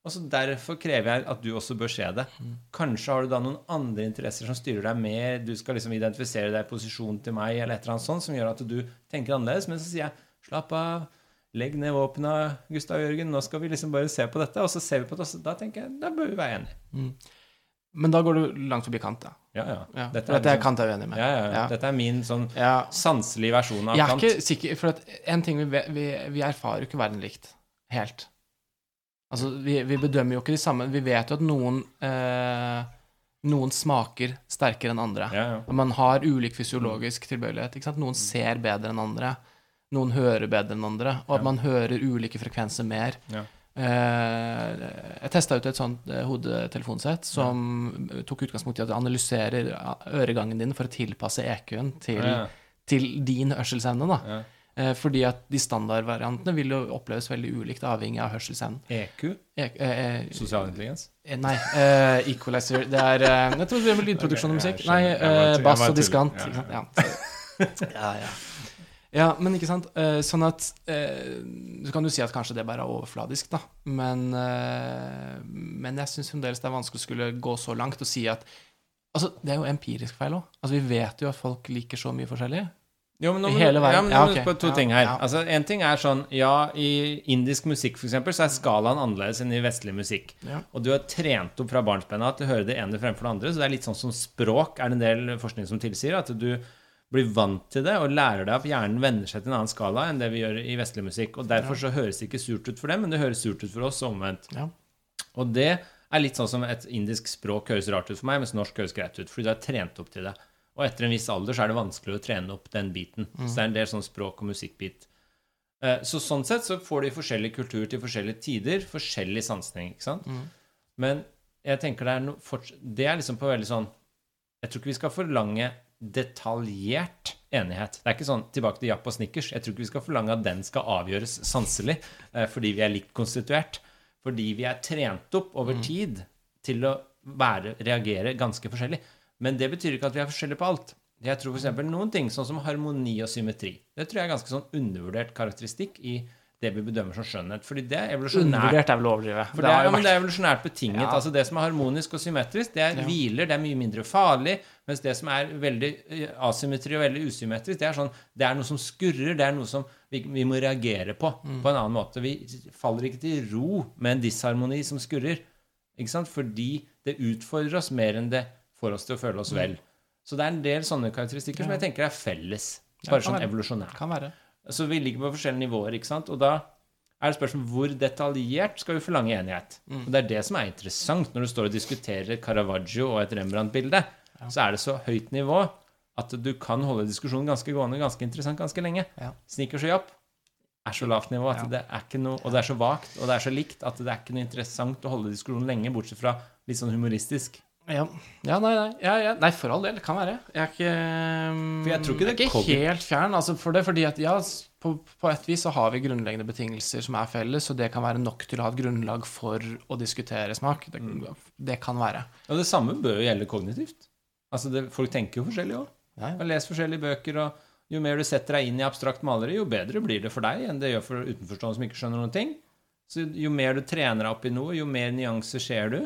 Og så Derfor krever jeg at du også bør se det. Kanskje har du da noen andre interesser som styrer deg mer. Du skal liksom identifisere deg i posisjon til meg, eller et eller annet sånt, som gjør at du tenker annerledes. Men så sier jeg slapp av, legg ned våpna, Gustav Jørgen, nå skal vi liksom bare se på dette. Og så ser vi på det, og da tenker jeg da bør vi være enige. Men da går du langt forbi Kant, ja. Ja, ja. ja. Dette er dette er Kant jeg er uenig med. Ja, ja, ja. Dette er min sånn sanselige versjon av Kant. Jeg er Kant. ikke sikker, for at en ting vi, vi, vi erfarer jo ikke verden likt. Helt. Altså, vi, vi bedømmer jo ikke de samme Vi vet jo at noen eh, Noen smaker sterkere enn andre. Ja, ja. Og man har ulik fysiologisk tilbøyelighet. Ikke sant? Mm. Noen ser bedre enn andre. Noen hører bedre enn andre. Og at man hører ulike frekvenser mer. Ja. Eh, jeg testa ut et sånt eh, hodetelefonsett som tok utgangspunkt i at det analyserer øregangen din for å tilpasse EQ-en til, Ja, til din hørselsevne. da. ja. Eh, fordi at de standardvariantene vil jo oppleves veldig ulikt avhengig av hørselsevnen. EQ, E eh, eh, sosial intelligens. eh, nei, eh, equalizer Det er eh, Jeg tror det er lydproduksjon og musikk. Nei, eh, bass og diskant. Ja. ja, ja. men ikke sant. Eh, sånn at eh, Så kan du si at kanskje det bare er overfladisk, da. Men, eh, men jeg syns fremdeles det er vanskelig å skulle gå så langt og si at Altså, det er jo empirisk feil òg. Altså, vi vet jo at folk liker så mye forskjellig. Jo, men nå hele verden. Ja, men nå Ja, må du ok. på to Ja, ting her. ja. Altså, En ting er sånn Ja, i indisk musikk for eksempel, så er skalaen annerledes enn i vestlig musikk. Og du har trent opp fra barnsben av til å høre det ene fremfor det andre. Så det er litt sånn som språk er det en del forskning som tilsier. At du blir vant til det og lærer deg at hjernen venner seg til en annen skala enn det vi gjør i vestlig musikk. Og derfor så høres det ikke surt ut for dem, men det høres surt ut for oss og omvendt. Ja. Og det er litt sånn som et indisk språk høres rart ut for meg, mens norsk høres greit ut. Fordi du har trent opp til det. Og etter en viss alder så er det vanskelig å trene opp den biten. Så det er en del sånn språk- og musikkbit. Eh, Så sånn sett så får de forskjellig kultur til forskjellige tider, forskjellig sansning, ikke sant? Men jeg tenker det er noe Det er liksom på veldig sånn Jeg tror ikke vi skal forlange detaljert enighet. Det er ikke sånn tilbake til Japp og Snickers. Jeg tror ikke vi skal forlange at den skal avgjøres sanselig eh, fordi vi er likt konstituert. Fordi vi er trent opp over tid til å være, reagere ganske forskjellig. Men det betyr ikke at vi er forskjellige på alt. Jeg tror f.eks. noen ting sånn som harmoni og symmetri. Det tror jeg er ganske sånn undervurdert karakteristikk i det vi bedømmer som skjønnhet. Fordi det er evolusjonært er vel å overdrive. for det, er, ja, det er evolusjonært betinget. Ja. Altså Det som er harmonisk og symmetrisk, det er Ja. hviler, det er mye mindre farlig. Mens det som er veldig eh, asymmetri og veldig usymmetrisk, det er sånn Det er noe som skurrer, det er noe som vi, vi må reagere på Mm. på en annen måte. Vi faller ikke til ro med en disharmoni som skurrer. Ikke sant? Fordi det utfordrer oss mer enn det får oss til å føle oss vel. Så det er en del sånne karakteristikker som Mm. Jeg tenker er felles. Bare sånn evolusjonært. Kan være. Så vi ligger på forskjellige nivåer, ikke sant? Og da er det spørsmål hvor detaljert skal vi forlange enighet. Mm. Og det er det som er interessant når du står og diskuterer et Caravaggio og et Rembrandt-bilde. Så er det så høyt nivå at du kan holde diskusjonen ganske gående, ganske interessant, ganske lenge. Ja. Snickers og Japp er så lavt nivå at Ja. det er ikke noe Og det er så vagt, og det er så likt at det er ikke noe interessant å holde diskusjonen lenge, bortsett fra litt sånn humoristisk. Ja, ja nei, nei. Ja, ja. nei, for all del. Det kan være. Jeg er ikke, For jeg tror ikke det er ikke helt fjern altså, for det, fordi at ja, på, på et vis så har vi grunnleggende betingelser som er felles, og det kan være nok til å ha et grunnlag for å diskutere smak. Det, Mm. det kan være. Og det samme bør jo gjelde kognitivt. Altså det, Folk tenker jo forskjellig òg. Ja, ja. Og les forskjellige bøker, og jo mer du setter deg inn i abstrakt maleri, jo bedre blir det for deg enn det gjør for utenforstående som ikke skjønner noen ting. Så jo mer du trener deg opp i noe, jo mer nyanser ser du.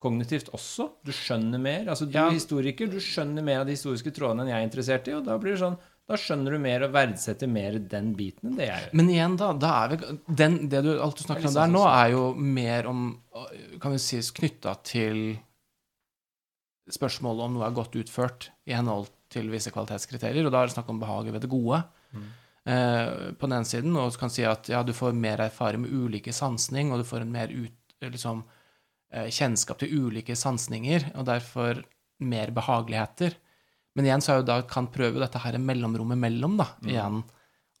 Kognitivt også. Du skjønner mer. Altså, du Ja. er historiker, du skjønner mer av de historiske trådene enn jeg er interessert i, og da blir det sånn da skjønner du mer og verdsetter mer den biten enn det jeg gjør. Men igjen, da, da vi, den, det du alt du snakker er om der nå, sånn er jo mer om Kan vi si knytta til spørsmålet om noe er godt utført i henhold til visse kvalitetskriterier, og da er det snakk om behaget ved det gode. Eh, på den ene siden, og du kan si at ja, du får mer erfaring med ulike sansning, og du får en mer ut, liksom, eh, kjennskap til ulike sansninger, og derfor mer behageligheter. Men igjen så er jo da kan prøve dette her mellomrommet mellom, da, igjen.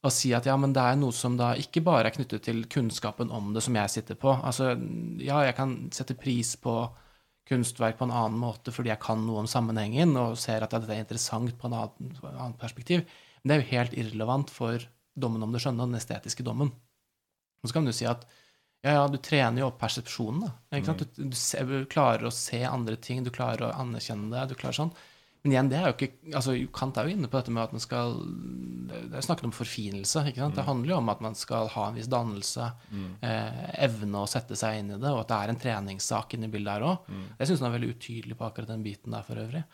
Og si at ja, men det er noe som da ikke bare er knyttet til kunnskapen om det som jeg sitter på. Altså, ja, jeg kan sette pris på kunstverk på en annen måte fordi jeg kan noe om sammenhengen og ser at dette er interessant på en annen, annet perspektiv. Men det er jo helt irrelevant for dommen om det skjønne og den estetiske dommen. Og så kan du si at ja, ja, du trener jo opp persepsjonen, da. Du, du, ser, du klarer å se andre ting, du klarer å anerkjenne det, du klarer sånn. Men igjen, det er jo ikke altså Kant er jo inne på dette med at man skal Det er snakket om forfinelse. ikke sant? Det handler jo om at man skal ha en viss dannelse, eh, evne å sette seg inn i det, og at det er en treningssak inni bildet her òg. Jeg syns han er veldig utydelig på akkurat den biten der for øvrig.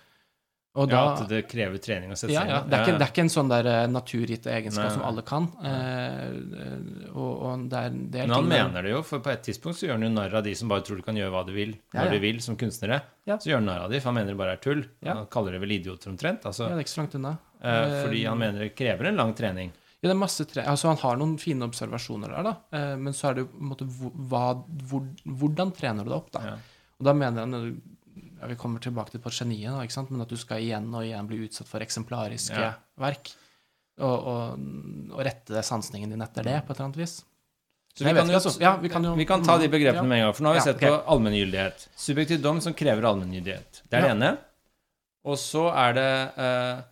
Og Ja, at det krever trening å sette seg seg ja. inn Det, er ikke, det er ikke en sånn der eh, naturgitte egenskap Nei, som alle kan. Eh, og, og det er, det er Men han mener det jo, for på et tidspunkt så gjør han jo narr av de som bare tror du kan gjøre hva du vil, Ja, når ja. du vil, som kunstnere. Ja. Så gjør han narr av de, for han mener det bare er tull. Ja. Han kaller det vel idioter omtrent. Altså, Ja, det er ikke så langt unna. eh, fordi han mener det krever en lang trening. Ja, det er masse tre... Altså, han har noen fine observasjoner der, da. Eh, men så er det jo på en måte hva, hvor, Hvordan trener du det opp, da? Ja. Og da mener han ja, Vi kommer tilbake til på geniet, da, ikke sant? men at du skal igjen og igjen bli utsatt for eksemplariske Ja. verk. Og, og, og rette sansningen din etter det, på et eller annet vis. Så vi kan, jo, altså. Ja, vi kan jo- vi kan ta de begrepene med en gang, for nå har vi sett okay. på allmenngyldighet. Subjektiv dom som krever allmenngyldighet. Det er det ene. Og så er det uh,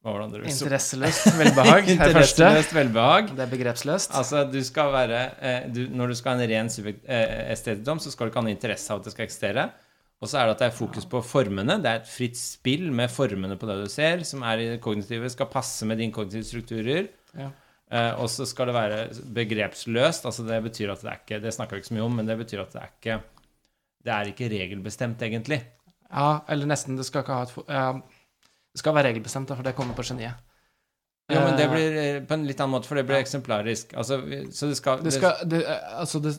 Hva var det andre? Interesseløst velbehag er. Interesseløst velbehag. Det er begrepsløst. Altså, du skal være eh, du, Når du skal ha en ren eh, estetisk dom, så skal du ikke ha noe interesse av at det skal eksistere. Og så er det at det er fokus på formene. Det er et fritt spill med formene på det du ser, som er i det kognitive, skal passe med dine kognitive strukturer. Ja. Eh, og så skal det være begrepsløst. altså Det betyr at det er ikke Det snakker vi ikke så mye om, men det betyr at det er ikke Det er ikke regelbestemt, egentlig. Ja, eller nesten. Det skal ikke ha et ja, Det skal være regelbestemt, for det kommer på geniet. Ja, men det Eh, blir eh, på en litt annen måte, for det blir eksemplarisk. Altså, så det skal, det skal, det, eh, altså det,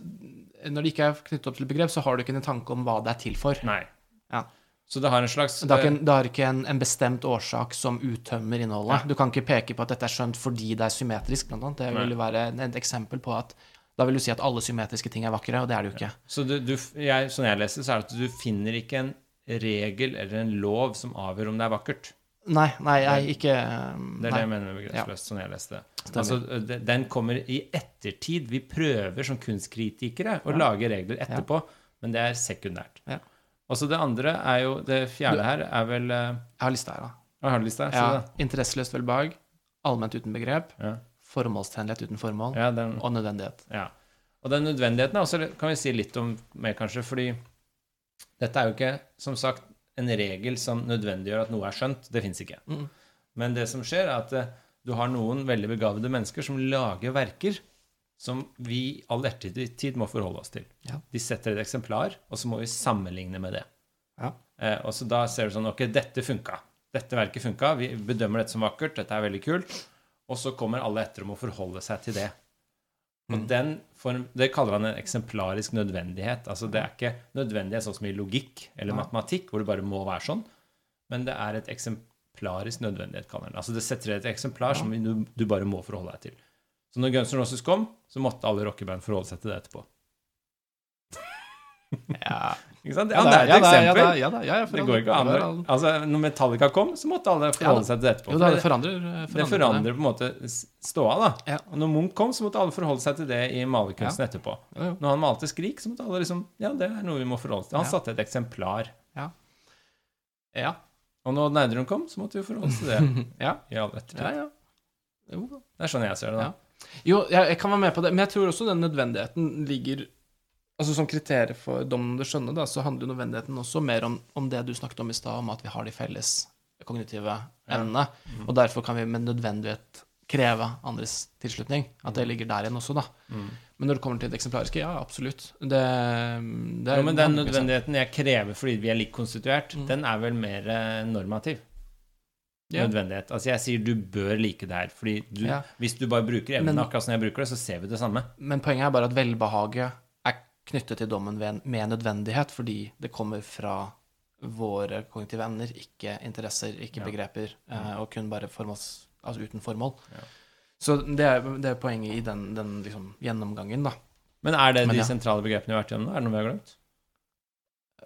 Når det ikke er knyttet opp til begrep, så har du ikke en tanke om hva det er til for. Nei. Ja. Så det har en slags Det har ikke, en, det har ikke en, en bestemt årsak som uttømmer innholdet. Ja. Du kan ikke peke på at dette er skjønt fordi det er symmetrisk, blant annet. Det vil jo være et eksempel på at Da vil du si at alle symmetriske ting er vakre, og det er det jo ikke. Så du, du, jeg, sånn jeg leser, så er det at du finner ikke en regel eller en lov som avgjør om det er vakkert. Nei, nei, jeg ikke Det er det jeg mener med begrepsløst, sånn jeg leste det. Altså, den kommer i ettertid. Vi prøver som kunstkritikere å Ja. lage regler etterpå, men det er sekundært. Ja. Og så det andre er jo Det fjerde her er vel uh, Jeg har lista her, da. Jeg Har lista? Ja, Ja. Interesseløst velbehag, allment uten begrep, Ja. formålstjenlighet uten formål, ja, den, og nødvendighet. ja. Og den nødvendigheten er også, kan vi si litt om mer, kanskje, fordi dette er jo ikke, som sagt, en regel som nødvendiggjør at noe er skjønt. Det fins ikke. Mm. Men det som skjer, er at eh, du har noen veldig begavede mennesker som lager verker som vi i all ettertid må forholde oss til. Ja. De setter et eksemplar, og så må vi sammenligne med det. Ja. Eh, og så da ser du sånn Ok, dette funka. Dette verket funka. Vi bedømmer dette som vakkert. Dette er veldig kult. Og så kommer alle etter om å forholde seg til det. Og Mm. den form, Det kaller han en eksemplarisk nødvendighet. Altså Det er ikke nødvendighet sånn som i logikk eller matematikk, hvor det bare må være sånn, men det er et eksemplarisk nødvendighet, kaller han det. Altså Det setter et eksemplar som du, du bare må forholde deg til. Så når Guns N' Roses kom, så måtte alle rockeband forholde seg til det etterpå. Ja, Ikke sant? ja, Ja, er et ja, eksempel. Ja, ja, ja, ja, Det går ikke an. Altså, når Metallica kom, så måtte alle forholde seg til det etterpå. Jo, da, det- forandrer, forandrer, det forandrer på en måte ståa, da. Ja. Og når Munch kom, så måtte alle forholde seg til det i malerkunsten etterpå. Når han malte Skrik, så måtte alle liksom Ja, det er noe vi må forholde oss til. Han Ja. satte et eksemplar. Ja. Og når Nerdrum kom, så måtte vi forholde oss til det. Ja. i all ettertid. Ja, ja. Jo. Det er sånn jeg ser det, da. Ja. Jo, jeg, jeg kan være med på det, men jeg tror også den nødvendigheten ligger Altså Som kriterium for dommen om det skjønne, da, så handler jo nødvendigheten også mer om, om det du snakket om i stad, om at vi har de felles kognitive evnene. Mm. Og derfor kan vi med nødvendighet kreve andres tilslutning. At det ligger der igjen også, da. Mm. Men når det kommer til det eksemplariske, ja, absolutt. Det, det er Jo, men den nødvendigheten jeg krever fordi vi er likt konstituert, Mm. den er vel mer eh, normativ. Ja. Nødvendighet. Altså jeg sier du bør like det her, fordi du, Ja. hvis du bare bruker evnen akkurat som jeg bruker det, så ser vi det samme. Men poenget er bare at velbehaget knyttet til dommen med nødvendighet, fordi det kommer fra våre kognitive evner, ikke interesser, ikke Ja. begreper, eh, og kun bare formåls, altså uten formål. Ja. Så det er, det er poenget i den, den liksom, gjennomgangen, da. Men er det Men de ja. sentrale begrepene vi har vært gjennom? Er det noe vi har glemt?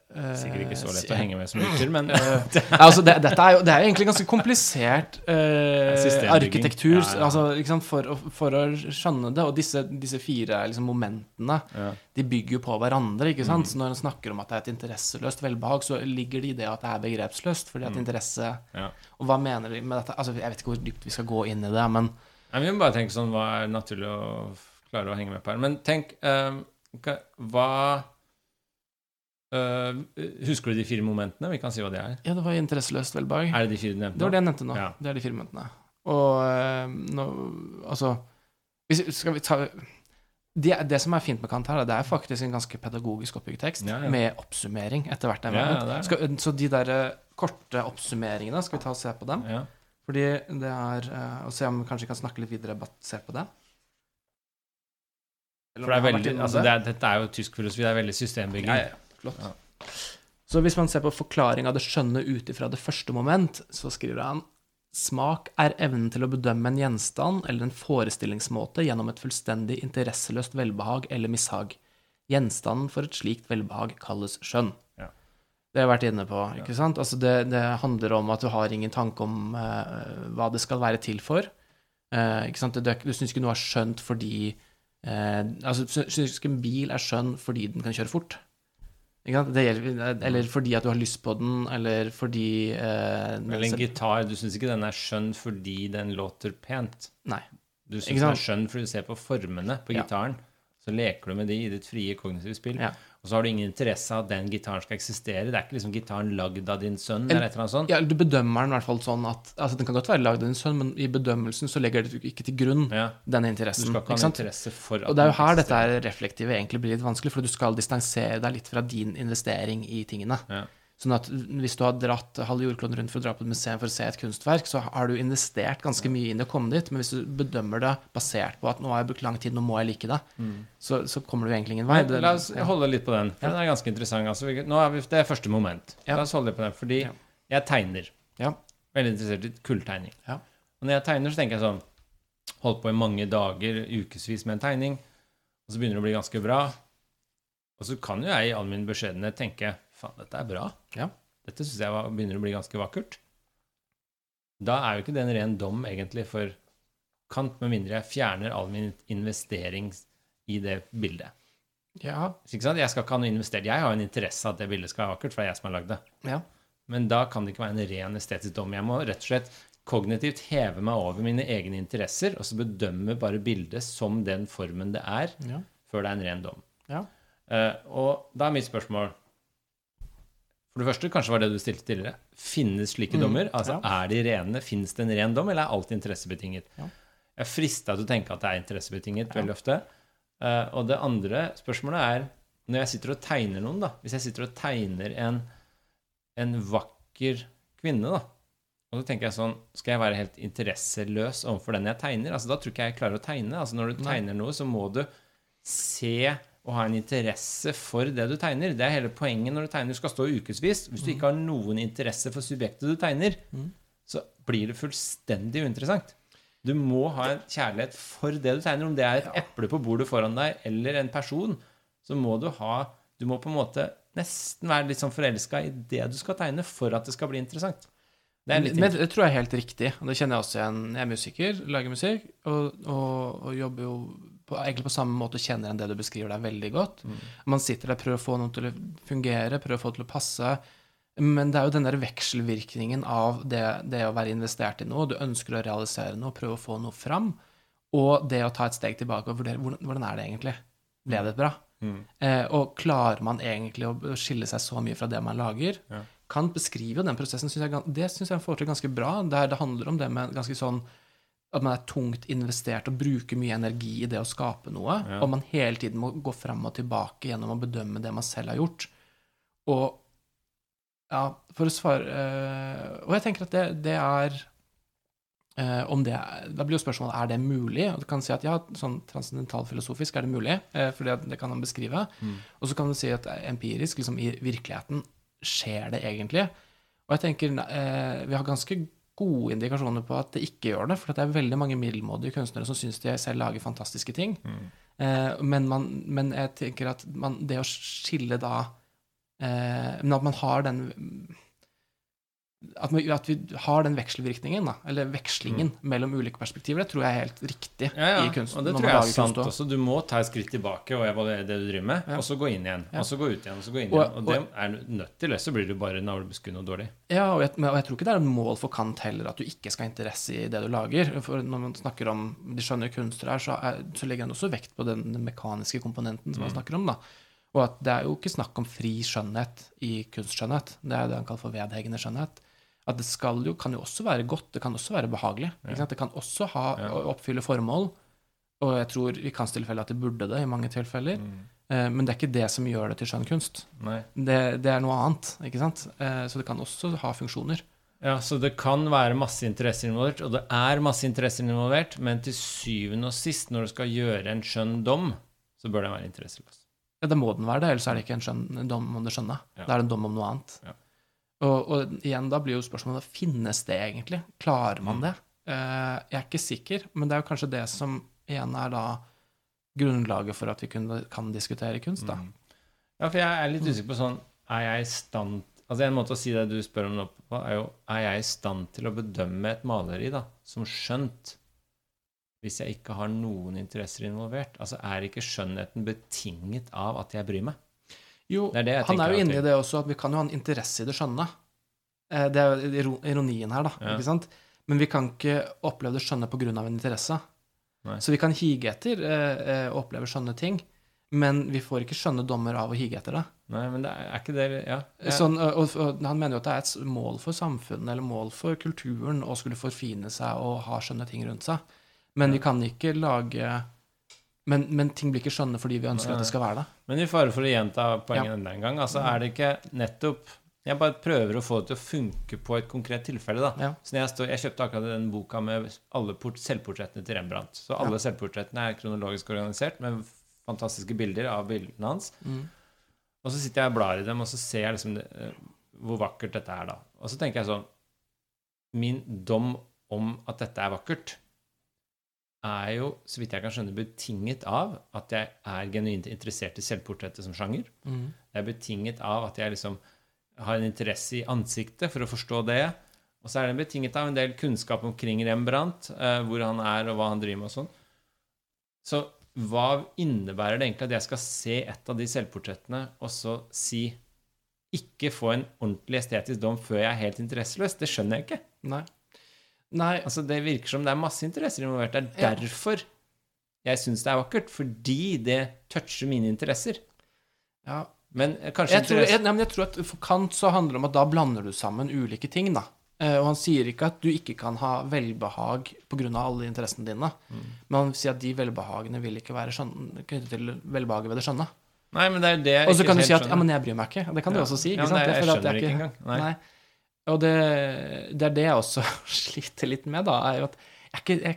Sikkert ikke så lett å Eh, henge med som lytter, men Eh, altså det, dette er jo, det er jo egentlig ganske komplisert eh, arkitektur Ja, ja. Altså, liksom, for, for å skjønne det. Og disse, disse fire liksom, momentene ja. de bygger jo på hverandre. ikke sant? Mm. Så når en snakker om at det er et interesseløst velbehag, så ligger det i det at det er begrepsløst. fordi at Mm. interesse. Og hva mener de med dette? Altså, Jeg vet ikke hvor dypt vi skal gå inn i det, men Nei, Vi må bare tenke sånn hva er naturlig å klare å henge med på her. Men tenk um, hva- Eh, Husker du de fire momentene? Vi kan si hva det er. ja, det var interesseløst velbehag. Er det de fire nevnte? Det var det jeg nevnte nå. Ja. Det er de fire momentene. Og uh, nå Altså hvis, Skal vi ta det, det som er fint med Kant her, det er faktisk en ganske pedagogisk oppbygd tekst, Ja, ja. med oppsummering etter hvert. Er. Skal, så de der eh, korte oppsummeringene, skal vi ta og se på dem? Fordi det er uh, Og se om vi kanskje kan snakke litt videre basert på det. For det er veldig, altså det. det er, dette er jo tysk filosofi, det er veldig systembygging. Flott. Ja. Så hvis man ser på forklaring av det skjønne ut ifra det første moment, så skriver han Smak er evnen til å bedømme en gjenstand eller en forestillingsmåte gjennom et fullstendig interesseløst velbehag eller mishag. Gjenstanden for et slikt velbehag kalles skjønn. Ja. Det har jeg vært inne på. ikke sant? Altså det, det handler om at du har ingen tanke om uh, hva det skal være til for. Uh, ikke sant? Du, du syns ikke noe er skjønt fordi uh, Altså, syns ikke en bil er skjønn fordi den kan kjøre fort. Gjelder, eller fordi at du har lyst på den, eller fordi eh, Eller en gitar, du syns ikke den er skjønn fordi den låter pent. Nei. Du syns den er skjønn fordi du ser på formene på Ja. gitaren. Så leker du med de i ditt frie kognitive spill. Ja. Og så har du ingen interesse av at den gitaren skal eksistere. Det er ikke liksom gitaren lagd av din sønn, Eller- eller et eller annet sånt. Ja, du bedømmer den i hvert fall sånn at altså Den kan godt være lagd av din sønn, men i bedømmelsen så legger du ikke til grunn Ja. denne Du skal ikke ha en interesse for at Og det er jo her dette reflektive egentlig blir litt vanskelig, for du skal distansere deg litt fra din investering i tingene. Ja. Sånn at hvis du har dratt halve jordkloden rundt for å dra på et museum for å se et kunstverk, så har du investert ganske mye inn i å komme dit, men hvis du bedømmer det basert på at nå har jeg brukt lang tid, nå må jeg like det, så, så kommer du egentlig ingen vei. Men la oss holde litt på den, for Ja. den er ganske interessant. Altså, nå er vi, det er første moment. Ja. La oss holde litt på den, fordi Ja. jeg tegner. Ja. Veldig interessert i kulltegning. Ja. Og når jeg tegner, så tenker jeg sånn Holdt på i mange dager, ukevis med en tegning, og så begynner det å bli ganske bra. Og så kan jo jeg i all min beskjedenhet tenke faen, dette er bra. Ja. Dette syns jeg var, begynner å bli ganske vakkert. Da er jo ikke det en ren dom, egentlig, for Kant, med mindre jeg fjerner all min investering i det bildet. Ja? Jeg skal ikke ha noe investert. Jeg har en interesse av at det bildet skal være vakkert, for det er jeg som har lagd det. ja. Men da kan det ikke være en ren estetisk dom. Jeg må rett og slett kognitivt heve meg over mine egne interesser, og så bedømme bare bildet som den formen det er, ja. før det er en ren dom. Ja. Uh, og da er mitt spørsmål For det første, kanskje var det du stilte tidligere. Finnes slike Mm, dommer? Altså, ja. Er de rene? Fins det en ren dom, eller er alt interessebetinget? Ja. Jeg er frista til å tenke at det er interessebetinget veldig ofte. Uh, og det andre spørsmålet er Når jeg sitter og tegner noen, da Hvis jeg sitter og tegner en, en vakker kvinne, da og så tenker jeg sånn Skal jeg være helt interesseløs overfor den jeg tegner? Altså, da tror ikke jeg jeg klarer å tegne. Altså, når du tegner noe, så må du se og ha en interesse for det du tegner. Det er hele poenget når du tegner. Du skal stå ukevis. Hvis du ikke har noen interesse for subjektet du tegner, så blir det fullstendig uinteressant. Du må ha en kjærlighet for det du tegner. Om det er et eple på bordet foran deg eller en person, så må du ha Du må på en måte nesten være litt sånn forelska i det du skal tegne, for at det skal bli interessant. Det er litt Men det tror jeg er helt riktig. Det kjenner jeg også igjen. Jeg er musiker, lager musikk, og, og, og jobber jo på, egentlig på samme måte kjenner igjen det du beskriver der, veldig godt. Mm. Man sitter der, prøver å få noe til å fungere, prøver å få det til å passe. Men det er jo den der vekselvirkningen av det, det å være investert i noe, du ønsker å realisere noe, prøve å få noe fram, og det å ta et steg tilbake og vurdere hvordan, hvordan er det egentlig. Ble det bra? Mm. Eh, og klarer man egentlig å å skille seg så mye fra det man lager? Ja. Kant beskriver jo den prosessen, synes jeg, det syns jeg han får til ganske bra, der det handler om det med ganske sånn at man er tungt investert og bruker mye energi i det å skape noe, Ja. og man hele tiden må gå frem og tilbake gjennom å bedømme det man selv har gjort. Og ja, for å svare eh, Og jeg tenker at det, det er eh, om det, Da blir jo spørsmålet er det mulig. Og du kan si at ja, sånn transcendentalfilosofisk er det mulig, eh, for det, det kan han beskrive. Og så kan du si at empirisk, liksom i virkeligheten, skjer det egentlig? Og jeg tenker vi har ganske gode indikasjoner på at det ikke gjør det, for det er veldig mange middelmådige kunstnere som syns de selv lager fantastiske ting. Eh, men, man, men jeg tenker at man, det å skille da eh, Men at man har den at, vi, at vi har den vekselvirkningen, da, eller vekslingen mellom ulike perspektiver, det tror jeg er helt riktig Ja, ja. i kunsten. Og det tror jeg er sant også. Du må ta et skritt tilbake og evaluere det du driver med, Ja. og så gå inn igjen. Og så gå ut igjen, og så gå inn Og- igjen. Og det er du nødt til, ellers så blir du bare navlebeskuende og dårlig. Ja, og jeg, og jeg tror ikke det er et mål for Kant heller at du ikke skal ha interesse i det du lager. For når man snakker om de skjønne kunstnere her, så, er, så legger han også vekt på den, den mekaniske komponenten som han snakker om. da. Og at det er jo ikke snakk om fri skjønnhet i kunstskjønnhet. Det er det han kaller for vedhengende skjønnhet. At det skal jo, kan jo også være godt, det kan også være behagelig. Det kan også ha, oppfylle formål. Og jeg tror i Kants tilfelle at det burde det i mange tilfeller. Eh, Men det er ikke det som gjør det til skjønn kunst. Det, det er noe annet, ikke sant? Eh, Så det kan også ha funksjoner. Ja, så det kan være masse interesser involvert, og det er masse interesser involvert, men til syvende og sist, når du skal gjøre en skjønn dom, så bør den være interesseløs. Ja, det må den være det, ellers er det ikke en skjønn, dom om det skjønne. Ja. Da er det en dom om noe annet. Ja. Og, og igjen, da blir jo spørsmålet finnes det egentlig? Klarer man Mm. det? Uh, jeg er ikke sikker, men det er jo kanskje det som igjen er da grunnlaget for at vi kunne, kan diskutere kunst, da. Mm. Ja, for jeg er litt usikker på sånn Er jeg i stand Altså En måte å si det du spør om nå på, er jo Er jeg i stand til å bedømme et maleri da, som skjønt, hvis jeg ikke har noen interesser involvert? Altså Er ikke skjønnheten betinget av at jeg bryr meg? Jo, Det er det han er jo inne i det også, at vi kan jo ha en interesse i det skjønne. Eh, Det er jo ironien her, da. Ja. ikke sant? Men vi kan ikke oppleve det skjønne pga. en interesse. Nei. Så vi kan hige etter eh, eh, og oppleve skjønne ting, men vi får ikke skjønne dommer av å hige etter det. Nei, men det er, er ikke det Ja. jeg- Sånn, og, og, han mener jo at det er et mål for samfunnet eller mål for kulturen å skulle forfine seg og ha skjønne ting rundt seg. Men vi kan ikke lage men, men ting blir ikke skjønne fordi vi ønsker at det skal være det. Men i fare for å gjenta poenget enda en gang, altså er det ikke nettopp Jeg bare prøver å få det til å funke på et konkret tilfelle, da. Ja. Så jeg, står, jeg kjøpte akkurat den boka med alle port, selvportrettene til Rembrandt. Så alle selvportrettene er kronologisk organisert med fantastiske bilder av bildene hans. Mm. Og så sitter jeg og blar i dem, og så ser jeg liksom det, eh, hvor vakkert dette er, da. Og så tenker jeg sånn Min dom om at dette er vakkert, er jo, så vidt jeg kan skjønne, betinget av at jeg er genuint interessert i selvportrettet som sjanger. Mm. Det er betinget av at jeg liksom har en interesse i ansiktet for å forstå det. Og så er det betinget av en del kunnskap omkring Rembrandt, eh, hvor han er, og hva han driver med og sånn. Så hva innebærer det egentlig at jeg skal se et av de selvportrettene og så si ikke få en ordentlig estetisk dom før jeg er helt interesseløs? Det skjønner jeg ikke. Nei. Nei, Altså, det virker som det er masse interesser involvert. Det er derfor jeg syns det er vakkert. Fordi det toucher mine interesser. ja. Men eh, kanskje Jeg tror, jeg, nei, men jeg tror at for Kant så handler det om at da blander du sammen ulike ting, da. Eh, og han sier ikke at du ikke kan ha velbehag pga. alle interessene dine, men han sier at de velbehagene vil ikke være skjønne, knyttet til velbehaget ved det skjønne. Nei, men det er det jeg Og så kan du si at ja, men jeg bryr meg ikke. Det kan du Ja. også si. Ikke ja, sant? Nei, jeg at skjønner ikke engang. Nei. Og det, det er det jeg også sliter litt med, da. er jo at jeg, jeg,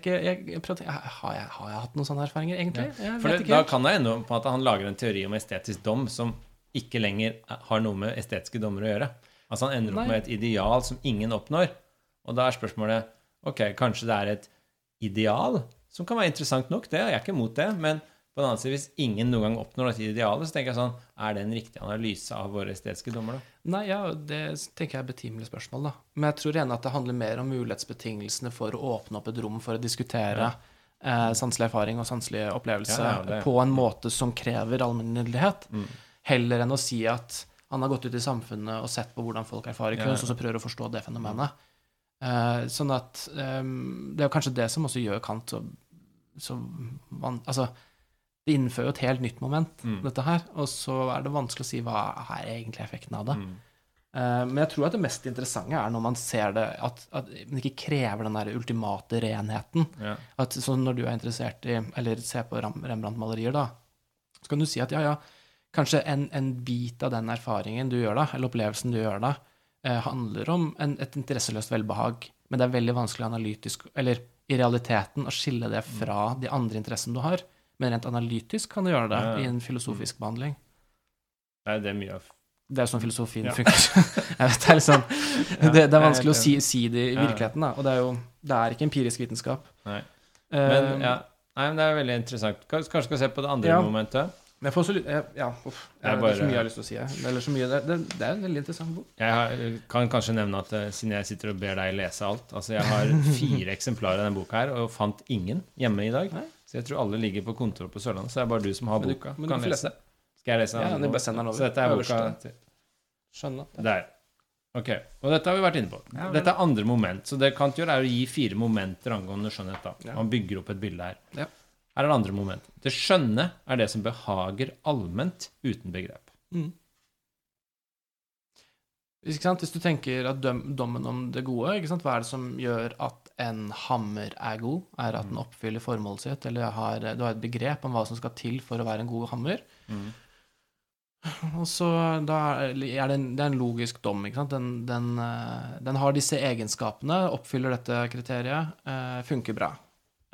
jeg, har, jeg, hatt noen sånne erfaringer, egentlig? Jeg For vet det, da kan det ende på at han lager en teori om estetisk dom som ikke lenger har noe med estetiske dommer å gjøre. Altså Han ender opp Nei. med et ideal som ingen oppnår. Og da er spørsmålet ok, kanskje det er et ideal som kan være interessant nok, det, jeg er ikke imot det, men på den annen side, hvis ingen noen gang oppnår dette idealet, så tenker jeg sånn Er det en riktig analyse av våre estetiske dommer, da? Nei, ja, det tenker jeg er betimelig spørsmål, da. Men jeg tror igjen at det handler mer om mulighetsbetingelsene for å åpne opp et rom for å diskutere eh, sanselig erfaring og sanselig opplevelse Ja, ja, på en måte som krever allmenngyldighet, Mm. heller enn å si at han har gått ut i samfunnet og sett på hvordan folk erfarer kunst, ja. og så prøver å forstå det fenomenet. Eh, sånn at eh, Det er kanskje det som også gjør Kant så, så van, Altså, det innfører jo et helt nytt moment, Mm. dette her, og så er det vanskelig å si hva er egentlig effekten av det. Mm. Eh, Men jeg tror at det mest interessante er når man ser det At, at man ikke krever den der ultimate renheten. Ja. At sånn når du er interessert i Eller ser på Rembrandt-malerier, da, så kan du si at ja, ja, kanskje en, en bit av den erfaringen du gjør da, eller opplevelsen du gjør da, eh, handler om en, et interesseløst velbehag. Men det er veldig vanskelig analytisk Eller i realiteten å skille det fra de andre interessene du har. Men rent analytisk kan du gjøre det Ja, ja. i en filosofisk behandling. Det er mye av Det er sånn filosofien Ja. funker. vet, det, er sånn, det, det er vanskelig å si, si det i virkeligheten, da. Og det er jo det er ikke empirisk vitenskap. Nei. Eh, Men ja. Nei, men det er veldig interessant. Kanskje vi skal se på det andre momentet. Men jeg får så lyst Ja, uff. Jeg er, det er så mye jeg har lyst til å si. Eller så mye, det, det, det er en veldig interessant bok. Jeg har, kan kanskje nevne at eh, siden jeg sitter og ber deg lese alt Altså, jeg har fire eksemplarer av denne boka her, og fant ingen hjemme i dag. Nei. Så jeg tror alle ligger på kontoret på Sørlandet. Så det er bare du som har Men du- boka. men du kan lese. Skal jeg lese Ja, den? bare sender den over. Så dette er boka Skjønner. Der. Ok. Og dette har vi vært inne på. Ja, dette er andre moment. Så det Kant gjør, er å gi fire momenter angående skjønnhet. da. Ja. Han bygger opp et bilde her. Ja. Her er det andre moment. Det skjønne er det som behager allment uten begrep. Mm. Ikke sant? Hvis du tenker at døm, dommen om det gode, ikke sant? hva er det som gjør at en hammer er god? Er at den oppfyller formålet sitt, eller har, du har et begrep om hva som skal til for å være en god hammer? Og så da er det, en, det er en logisk dom. ikke sant? Den, den, eh, den har disse egenskapene, oppfyller dette kriteriet, eh, funker bra.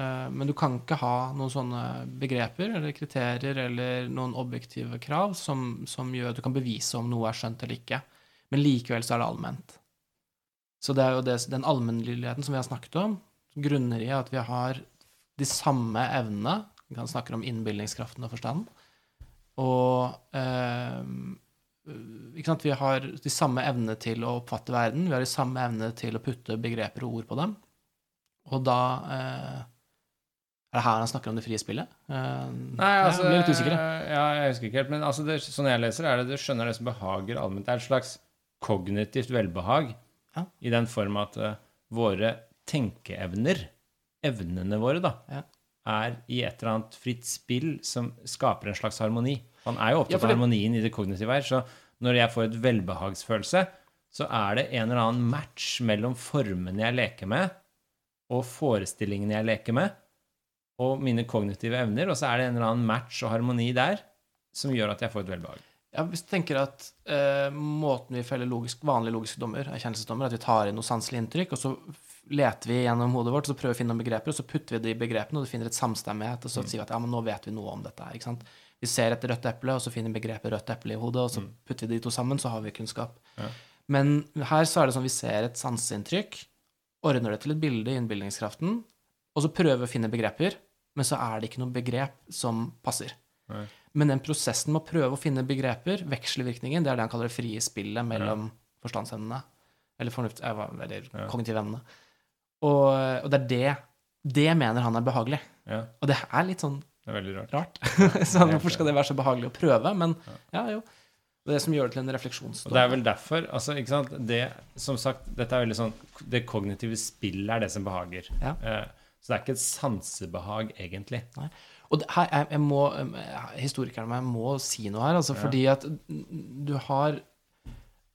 Eh, Men du kan ikke ha noen sånne begreper eller kriterier eller noen objektive krav som, som gjør at du kan bevise om noe er skjønt eller ikke. Men likevel så er det allment. Så det er jo det, den allmennlydigheten som vi har snakket om, grunner i at vi har de samme evnene. Vi kan snakke om innbilningskraften og forstanden. Og eh? Vi har de samme evnene til å oppfatte verden. Vi har de samme evnene til å putte begreper og ord på dem. Og da eh, Er det her han snakker om det frie spillet? Eh, Nei, altså jeg ble litt usikker. jeg. Ja, jeg husker ikke helt. Men altså, det, sånn jeg leser, er det du skjønner det som behager allment. Det er et slags kognitivt velbehag Ja. i den form at uh, våre tenkeevner, evnene våre, da, Ja. er i et eller annet fritt spill som skaper en slags harmoni. Man er jo opptatt av harmonien i det kognitive her, så når jeg får et velbehagsfølelse, så er det en eller annen match mellom formene jeg leker med, og forestillingene jeg leker med, og mine kognitive evner, og så er det en eller annen match og harmoni der som gjør at jeg får et velbehag. Hvis du tenker at eh, måten vi feller logisk, vanlige logiske dommer, erkjennelsesdommer, at vi tar inn noe sanselig inntrykk, og så leter vi gjennom hodet vårt, og så prøver vi å finne noen begreper, og så putter vi det i begrepene, og du finner et samstemmighet, og så sier vi at ja, men nå vet vi noe om dette her, ikke sant? Vi ser et rødt eple, og så finner vi begrepet rødt eple i hodet, og så putter vi de to sammen, så har vi kunnskap. Ja. Men her så er det sånn vi ser et sanseinntrykk, ordner det til et bilde i innbilningskraften, og så prøver vi å finne begreper, men så er det ikke noe begrep som passer. Nei. Men den prosessen med å prøve å finne begreper, vekselvirkningen, det er det han kaller det frie spillet mellom forstandsevnene. Eller, fornuft, eh, eller Ja. kognitive evnene. Og, og det er det Det mener han er behagelig. Ja, Og det er litt sånn det er veldig rart. rart. så hvorfor skal det være så behagelig å prøve? Men ja, jo. Det er det som gjør det til en Og refleksjonsdom. det er vel derfor altså, ikke sant? Det, Som sagt, dette er veldig sånn Det kognitive spillet er det som behager. Ja. Eh, så det er ikke et sansebehag, egentlig. Og det, her, jeg, jeg må, historikeren meg må si noe her, altså, Ja. fordi at du har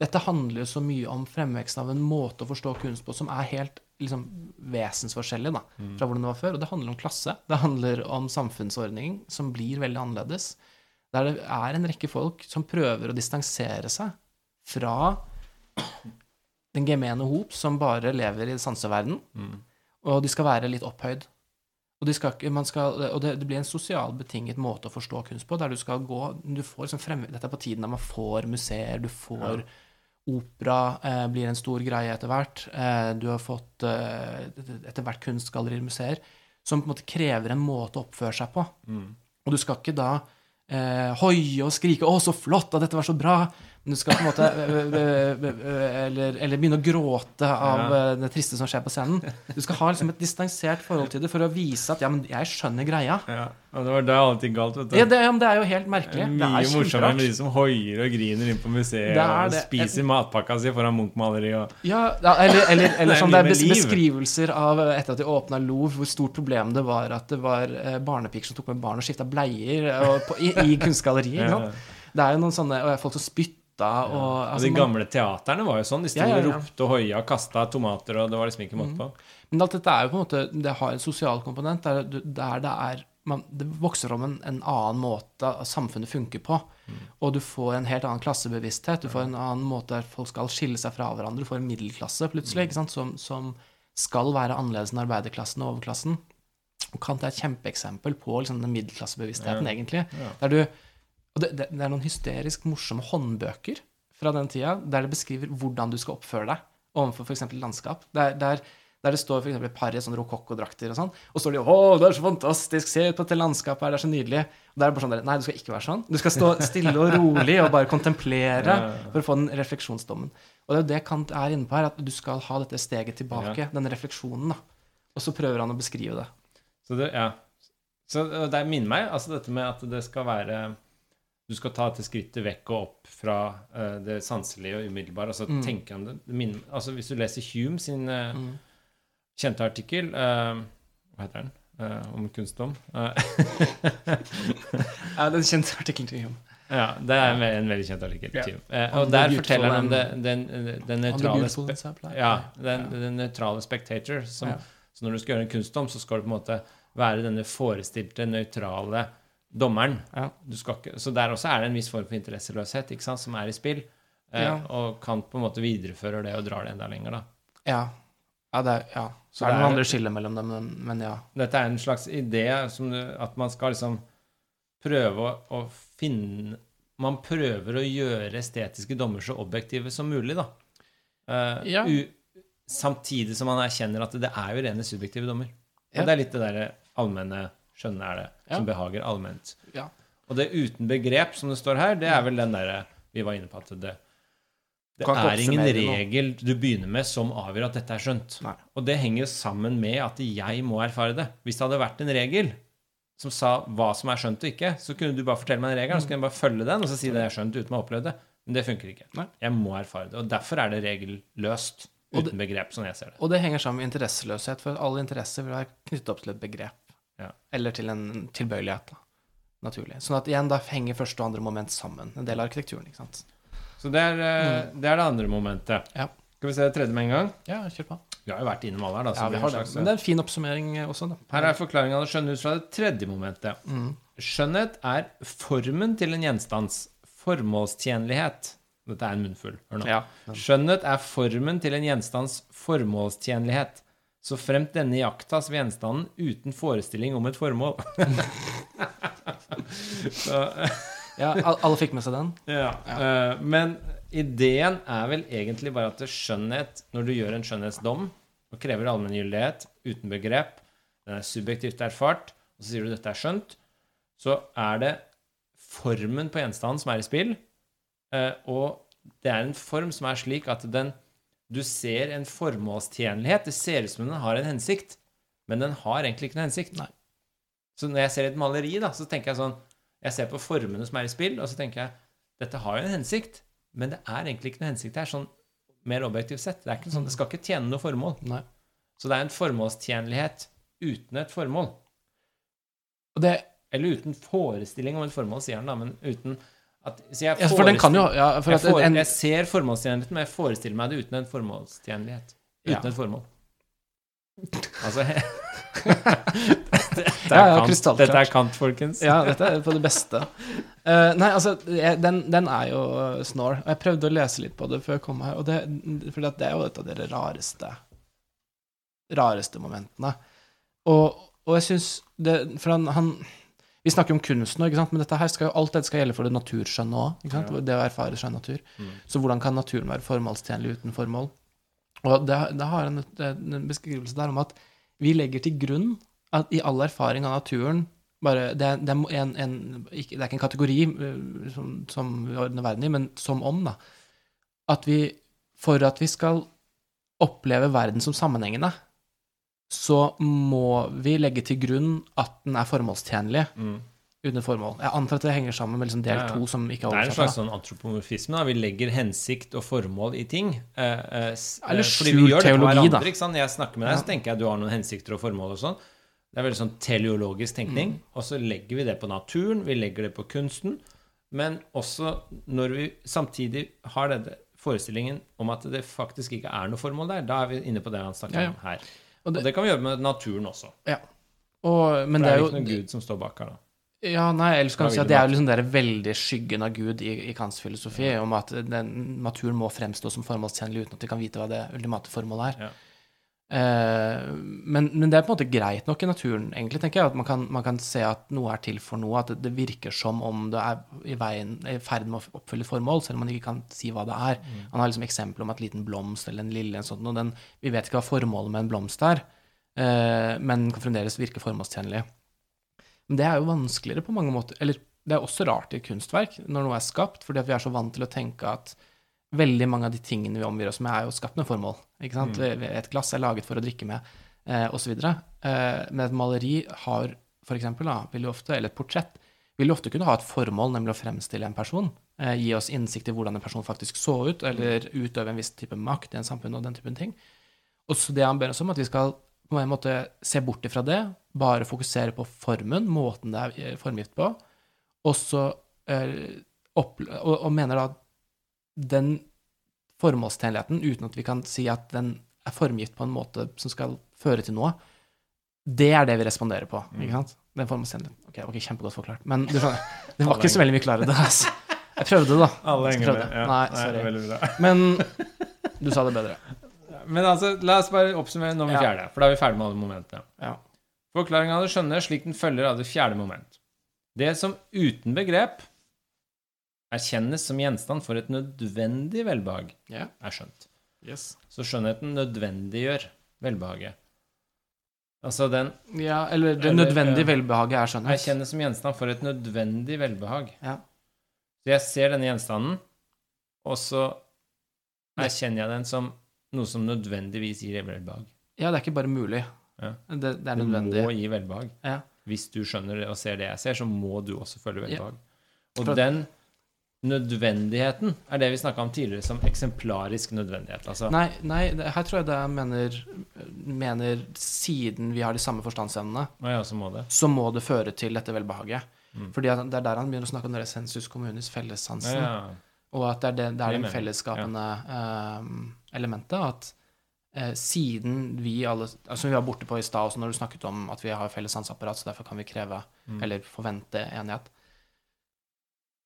Dette handler jo så mye om fremveksten av en måte å forstå kunst på som er helt liksom, vesensforskjellig da, fra hvordan det var før. Og det handler om klasse. Det handler om samfunnsordning som blir veldig annerledes. Der det er en rekke folk som prøver å distansere seg fra den gemene hop som bare lever i sanseverden, og de skal være litt opphøyd. Og, de skal, man skal, og det, det blir en sosial betinget måte å forstå kunst på, der du skal gå du får liksom frem, Dette er på tiden da man får museer, du får opera, eh, blir en stor greie etter hvert. Eh, du har fått eh, etter hvert kunstgallerier, museer, som på en måte krever en måte å oppføre seg på. Og du skal ikke da eh, hoie og skrike 'Å, så flott! At dette var så bra!' Men du skal på en måte eller, eller begynne å gråte av det triste som skjer på scenen. Du skal ha liksom et distansert forhold til det for å vise at 'ja, men jeg skjønner greia'. Ja, og det var da alt gikk galt, vet du. Ja, det, ja, det er jo helt Det merkelig. er Det mye er morsommere kjemperart. med de som hoier og griner inn på museet Det er og spiser matpakka si foran Munch-maleriet. Ja, eller, eller, eller Det er som det er beskrivelser av etter at de åpna Louvre, hvor stort problem det var at det var barnepiker som tok med barn og skifta bleier og på, i, i kunstgalleriet. Det er jo noen sånne og folk som spytter rota og altså, de gamle teaterne var jo sånn. De sto Ja, ja, og ropte og hoia kasta tomater, og det var liksom ikke måte på. Men alt dette er jo på en måte Det har en sosial komponent der, der det er man, Det vokser om en, en annen måte samfunnet funker på. Og du får en helt annen klassebevissthet. Du får en annen måte der folk skal skille seg fra hverandre. Du får en middelklasse plutselig sant? Som, som skal være annerledes enn arbeiderklassen og overklassen. Og Kant er et kjempeeksempel på liksom, den middelklassebevisstheten, egentlig. Der du, og det, det, det er noen hysterisk morsomme håndbøker fra den tida der det beskriver hvordan du skal oppføre deg overfor f.eks. landskap. Der, der, der det står f.eks. et par i sånn rokokkodrakter og sånn, og står de 'Å, det er så fantastisk! Se ut på dette landskapet her, det er så nydelig!' Og der er det bare sånn der, Nei, du skal ikke være sånn. Du skal stå stille og rolig og bare kontemplere for å få den refleksjonsdommen. Og det er jo det Kant er inne på her, at du skal ha dette steget tilbake, denne refleksjonen, da. Og så prøver han å beskrive det. Så det, ja. Så det minner meg, altså dette med at det skal være Du skal ta dette skrittet vekk og opp fra uh, det sanselige og umiddelbare. Altså Mm. tenke om det, det altså Hvis du leser Hume sin eh, kjente artikkel uh, Hva heter den? Om kunstdom. Ja, den kjente artikkelen til Hume. ja, det er en, en veldig kjent artikkel. Yeah. On og der forteller han om den, den nøytrale. Ja, den, Ja. spectator. Som, Ja. Så når du skal gjøre en kunstdom, så skal du på en måte være denne forestilte, nøytrale dommeren. Ja. Ikke, så der også er det en viss form for interesseløshet sant, som er i spill. Eh, Ja. Og Kant på en måte viderefører det og drar det enda lenger. da. Ja. ja, det er, ja. Så det er noen andre skiller mellom dem, men, men ja. Dette er en slags idé som du, at man skal liksom prøve å, å finne Man prøver å gjøre estetiske dommer så objektive som mulig, da. Eh, Ja. u, samtidig som man erkjenner at det er jo rene subjektive dommer. Og det er litt det derre allmenne skjønne er det, som behager allment. Ja. Og det uten begrep, som det står her, det er vel den derre vi var inne på at det det er ingen regel du begynner med som avgjør at dette er skjønt. Nei. Og det henger sammen med at jeg må erfare det. Hvis det hadde vært en regel som sa hva som er skjønt og ikke, så kunne du bare fortelle meg den regelen, så kunne jeg bare følge den og så si det er skjønt uten å ha opplevd det. Men det funker ikke. Nei. Jeg må erfare det. Og derfor er det regelløst. Uten Uten begrep, sånn jeg ser det. Og det henger sammen med interesseløshet, for alle interesser vil være knyttet opp til et begrep. Ja. Eller til en tilbøyelighet, da. Naturlig. Sånn at igjen, da henger første og andre moment sammen. En del av arkitekturen, ikke sant. Så det er, mm. det er det andre momentet. Ja. Skal vi se det tredje med en gang? Ja, kjør på. Vi har jo vært innom alle her, da. så Ja, vi har det. slags- Men det er en fin oppsummering eh, også, da. Her er forklaringen av det skjønne ut fra det tredje momentet. Mm. Skjønnhet er formen til en gjenstands formålstjenlighet. Dette er en munnfull. Hør nå. Ja. Skjønnhet er formen til en gjenstands formålstjenlighet. Så fremt denne iakttas ved gjenstanden uten forestilling om et formål. Så, ja, alle fikk med seg den? ja. eh, men ideen er vel egentlig bare at skjønnhet, når du gjør en skjønnhetsdom og krever allmenngyldighet uten begrep, den er subjektivt erfart, og så sier du dette er skjønt, så er det formen på gjenstanden som er i spill, eh, og det er en form som er slik at den du ser en formålstjenlighet. Det ser ut som den har en hensikt, men den har egentlig ikke noen hensikt. Nei. Så når jeg ser et maleri, da, så tenker jeg sånn Jeg ser på formene som er i spill, og så tenker jeg dette har jo en hensikt, men det er egentlig ikke noen hensikt her, sånn mer objektivt sett. Det er ikke sånn, det skal ikke tjene noe formål. Nei. Så det er en formålstjenlighet uten et formål. Det, Eller uten forestilling om et formål, sier han da, men uten at Så jeg, ja, for den kan jo ja, for jeg, for, en, jeg ser formålstjenligheten, men jeg forestiller meg det uten en formålstjenlighet. Uten Ja. et formål. Altså dette, er ja, Kant, dette er Kant, folkens. Ja, dette er på det beste. Uh, nei, altså, den, den er jo snår. Og jeg prøvde å lese litt på det før jeg kom her, og det, for det er jo et av de rareste rareste momentene. Og, og jeg syns For han, han Vi snakker om kunst nå, men skal alt dette skal gjelde for det naturskjønne òg. Ja. Det å erfare skjønn natur. Mm. Så hvordan kan naturen være formålstjenlig uten formål? Og det, det har en, en beskrivelse der om at vi legger til grunn at i all erfaring av naturen bare, det, er- det, er en, en, ikke, det er ikke en kategori uh, som, som vi ordner verden i, men som om, da. At vi, for at vi skal oppleve verden som sammenhengende, så må vi legge til grunn at den er formålstjenlig Mm. uten formål. Jeg antar at det henger sammen med liksom del Ja, ja. to, som ikke Det er er en slags sånn antropomorfisme. Da. Vi legger hensikt og formål i ting. Eh, eh, Eller eh, skjult det på teologi, da. Jeg snakker med deg, Ja. så tenker jeg at du har noen hensikter og formål og sånn. Det er veldig sånn teleologisk tenkning. Mm. Og så legger vi det på naturen, vi legger det på kunsten. Men også når vi samtidig har denne forestillingen om at det faktisk ikke er noe formål der, da er vi inne på det han snakker Ja, ja. om her. Og Og det- det, kan vi gjøre med naturen også. Ja. Og, men For det er jo jo ikke noen gud som står bak her, da. Ja, nei, ellers kan du si at det er jo liksom den veldig skyggen av Gud i, i Kants filosofi, om at den, naturen må fremstå som formålstjenlig uten at de kan vite hva det ultimate formålet er. Ja. Eh, men, men det er på en måte greit nok i naturen, egentlig, tenker jeg. At man kan, man kan se at noe er til for noe. At det, det virker som om det er i, veien, i ferd med å oppfylle et formål, selv om man ikke kan si hva det er. Han har liksom eksempel om at liten blomst eller en lille en sånn, og den, vi vet ikke hva formålet med en blomst er, eh, men kan fremdeles virke formålstjenlig. Men det er jo vanskeligere på mange måter. Eller det er også rart i et kunstverk når noe er skapt, fordi at vi er så vant til å tenke at veldig mange av de tingene vi omgir oss med, er jo skapt med formål. Ikke sant? Et glass er laget for å drikke med, eh, osv. Eh, men et maleri har for eksempel, da, vil ofte, eller et portrett, vil ofte kunne ha et formål, nemlig å fremstille en person. Eh, gi oss innsikt i hvordan en person faktisk så ut, eller utøve en viss type makt i en samfunn og den typen ting. Og så det han ber oss om, at vi skal på en måte se bort ifra det, bare fokusere på formen, måten det er formgift på, og så eh, opp, og, og mener da at den formålstjenligheten, uten at vi kan si at den er formgitt på en måte som skal føre til noe, det er det vi responderer på. ikke sant? Den formålstjenligheten. Ok, ok, kjempegodt forklart. Men du skjønner, det var ikke så veldig mye klarere. Altså. Jeg prøvde, da. Alle henger med. Ja. Nei, sorry. Men du sa det bedre. Men altså, la oss bare oppsummere nummer Ja. fjerde, for da er vi ferdig med alle momentene. Ja. Forklaringen av det skjønne slik den følger av det fjerde moment. Det som uten begrep erkjennes som gjenstand for et nødvendig velbehag, Ja. er skjønt. Yes. Så skjønnheten nødvendiggjør velbehaget. Altså den Ja, eller det Eller, nødvendige velbehaget er skjønnhet. erkjennes som gjenstand for et nødvendig velbehag. Ja. Så jeg ser denne gjenstanden, og så erkjenner jeg den som noe som nødvendigvis gir velbehag. Ja, det er ikke bare mulig. Ja. Det, det er Det nødvendig. må gi velbehag. Ja. Hvis du skjønner det og ser det jeg ser, så må du også føle Ja. velbehag. Og den nødvendigheten er det vi snakka om tidligere som eksemplarisk nødvendighet. Altså, Nei, nei her tror jeg det mener, mener Siden vi har de samme forstandsevnene, ja, så må det. så må det føre til dette velbehaget. Mm. Fordi det er der han begynner å snakke om det sensus communis, fellessansen. ja. Og at det er det, det, er Det fellesskapende eh, elementet. At eh, siden vi alle Altså vi var borte på i stad også når du snakket om at vi har felles sanseapparat, så derfor kan vi kreve Mm. eller forvente enighet.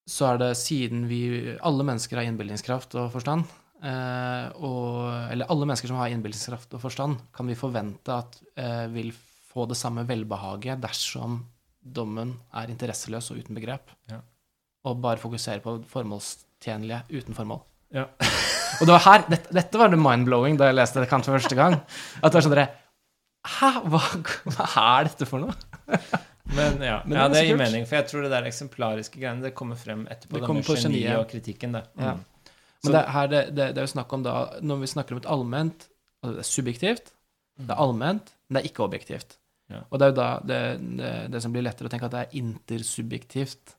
Så er det siden vi Alle mennesker har innbilningskraft og forstand. Eh, og, eller alle mennesker som har innbilningskraft og forstand, kan vi forvente at eh, vil få det samme velbehaget dersom dommen er interesseløs og uten begrep. Ja. Og bare fokuserer på formålstjenlige uten formål. Ja. og det var her dette, dette var det mind-blowing da jeg leste det kanskje første gang. At det var sånn dere Hæ? Hva, hva er dette for noe? Men ja, Men det ja, det gir mening, for jeg tror det der eksemplariske greiene det kommer frem etterpå. Det Det kommer på geniet og kritikken, det. Ja. Mm. Men det, her, det, det, det er jo snakk om da Når vi snakker om et allment altså Det er subjektivt, det er allment, men det er ikke objektivt. Ja. Og det er jo da det, det, det som blir lettere å tenke at det er intersubjektivt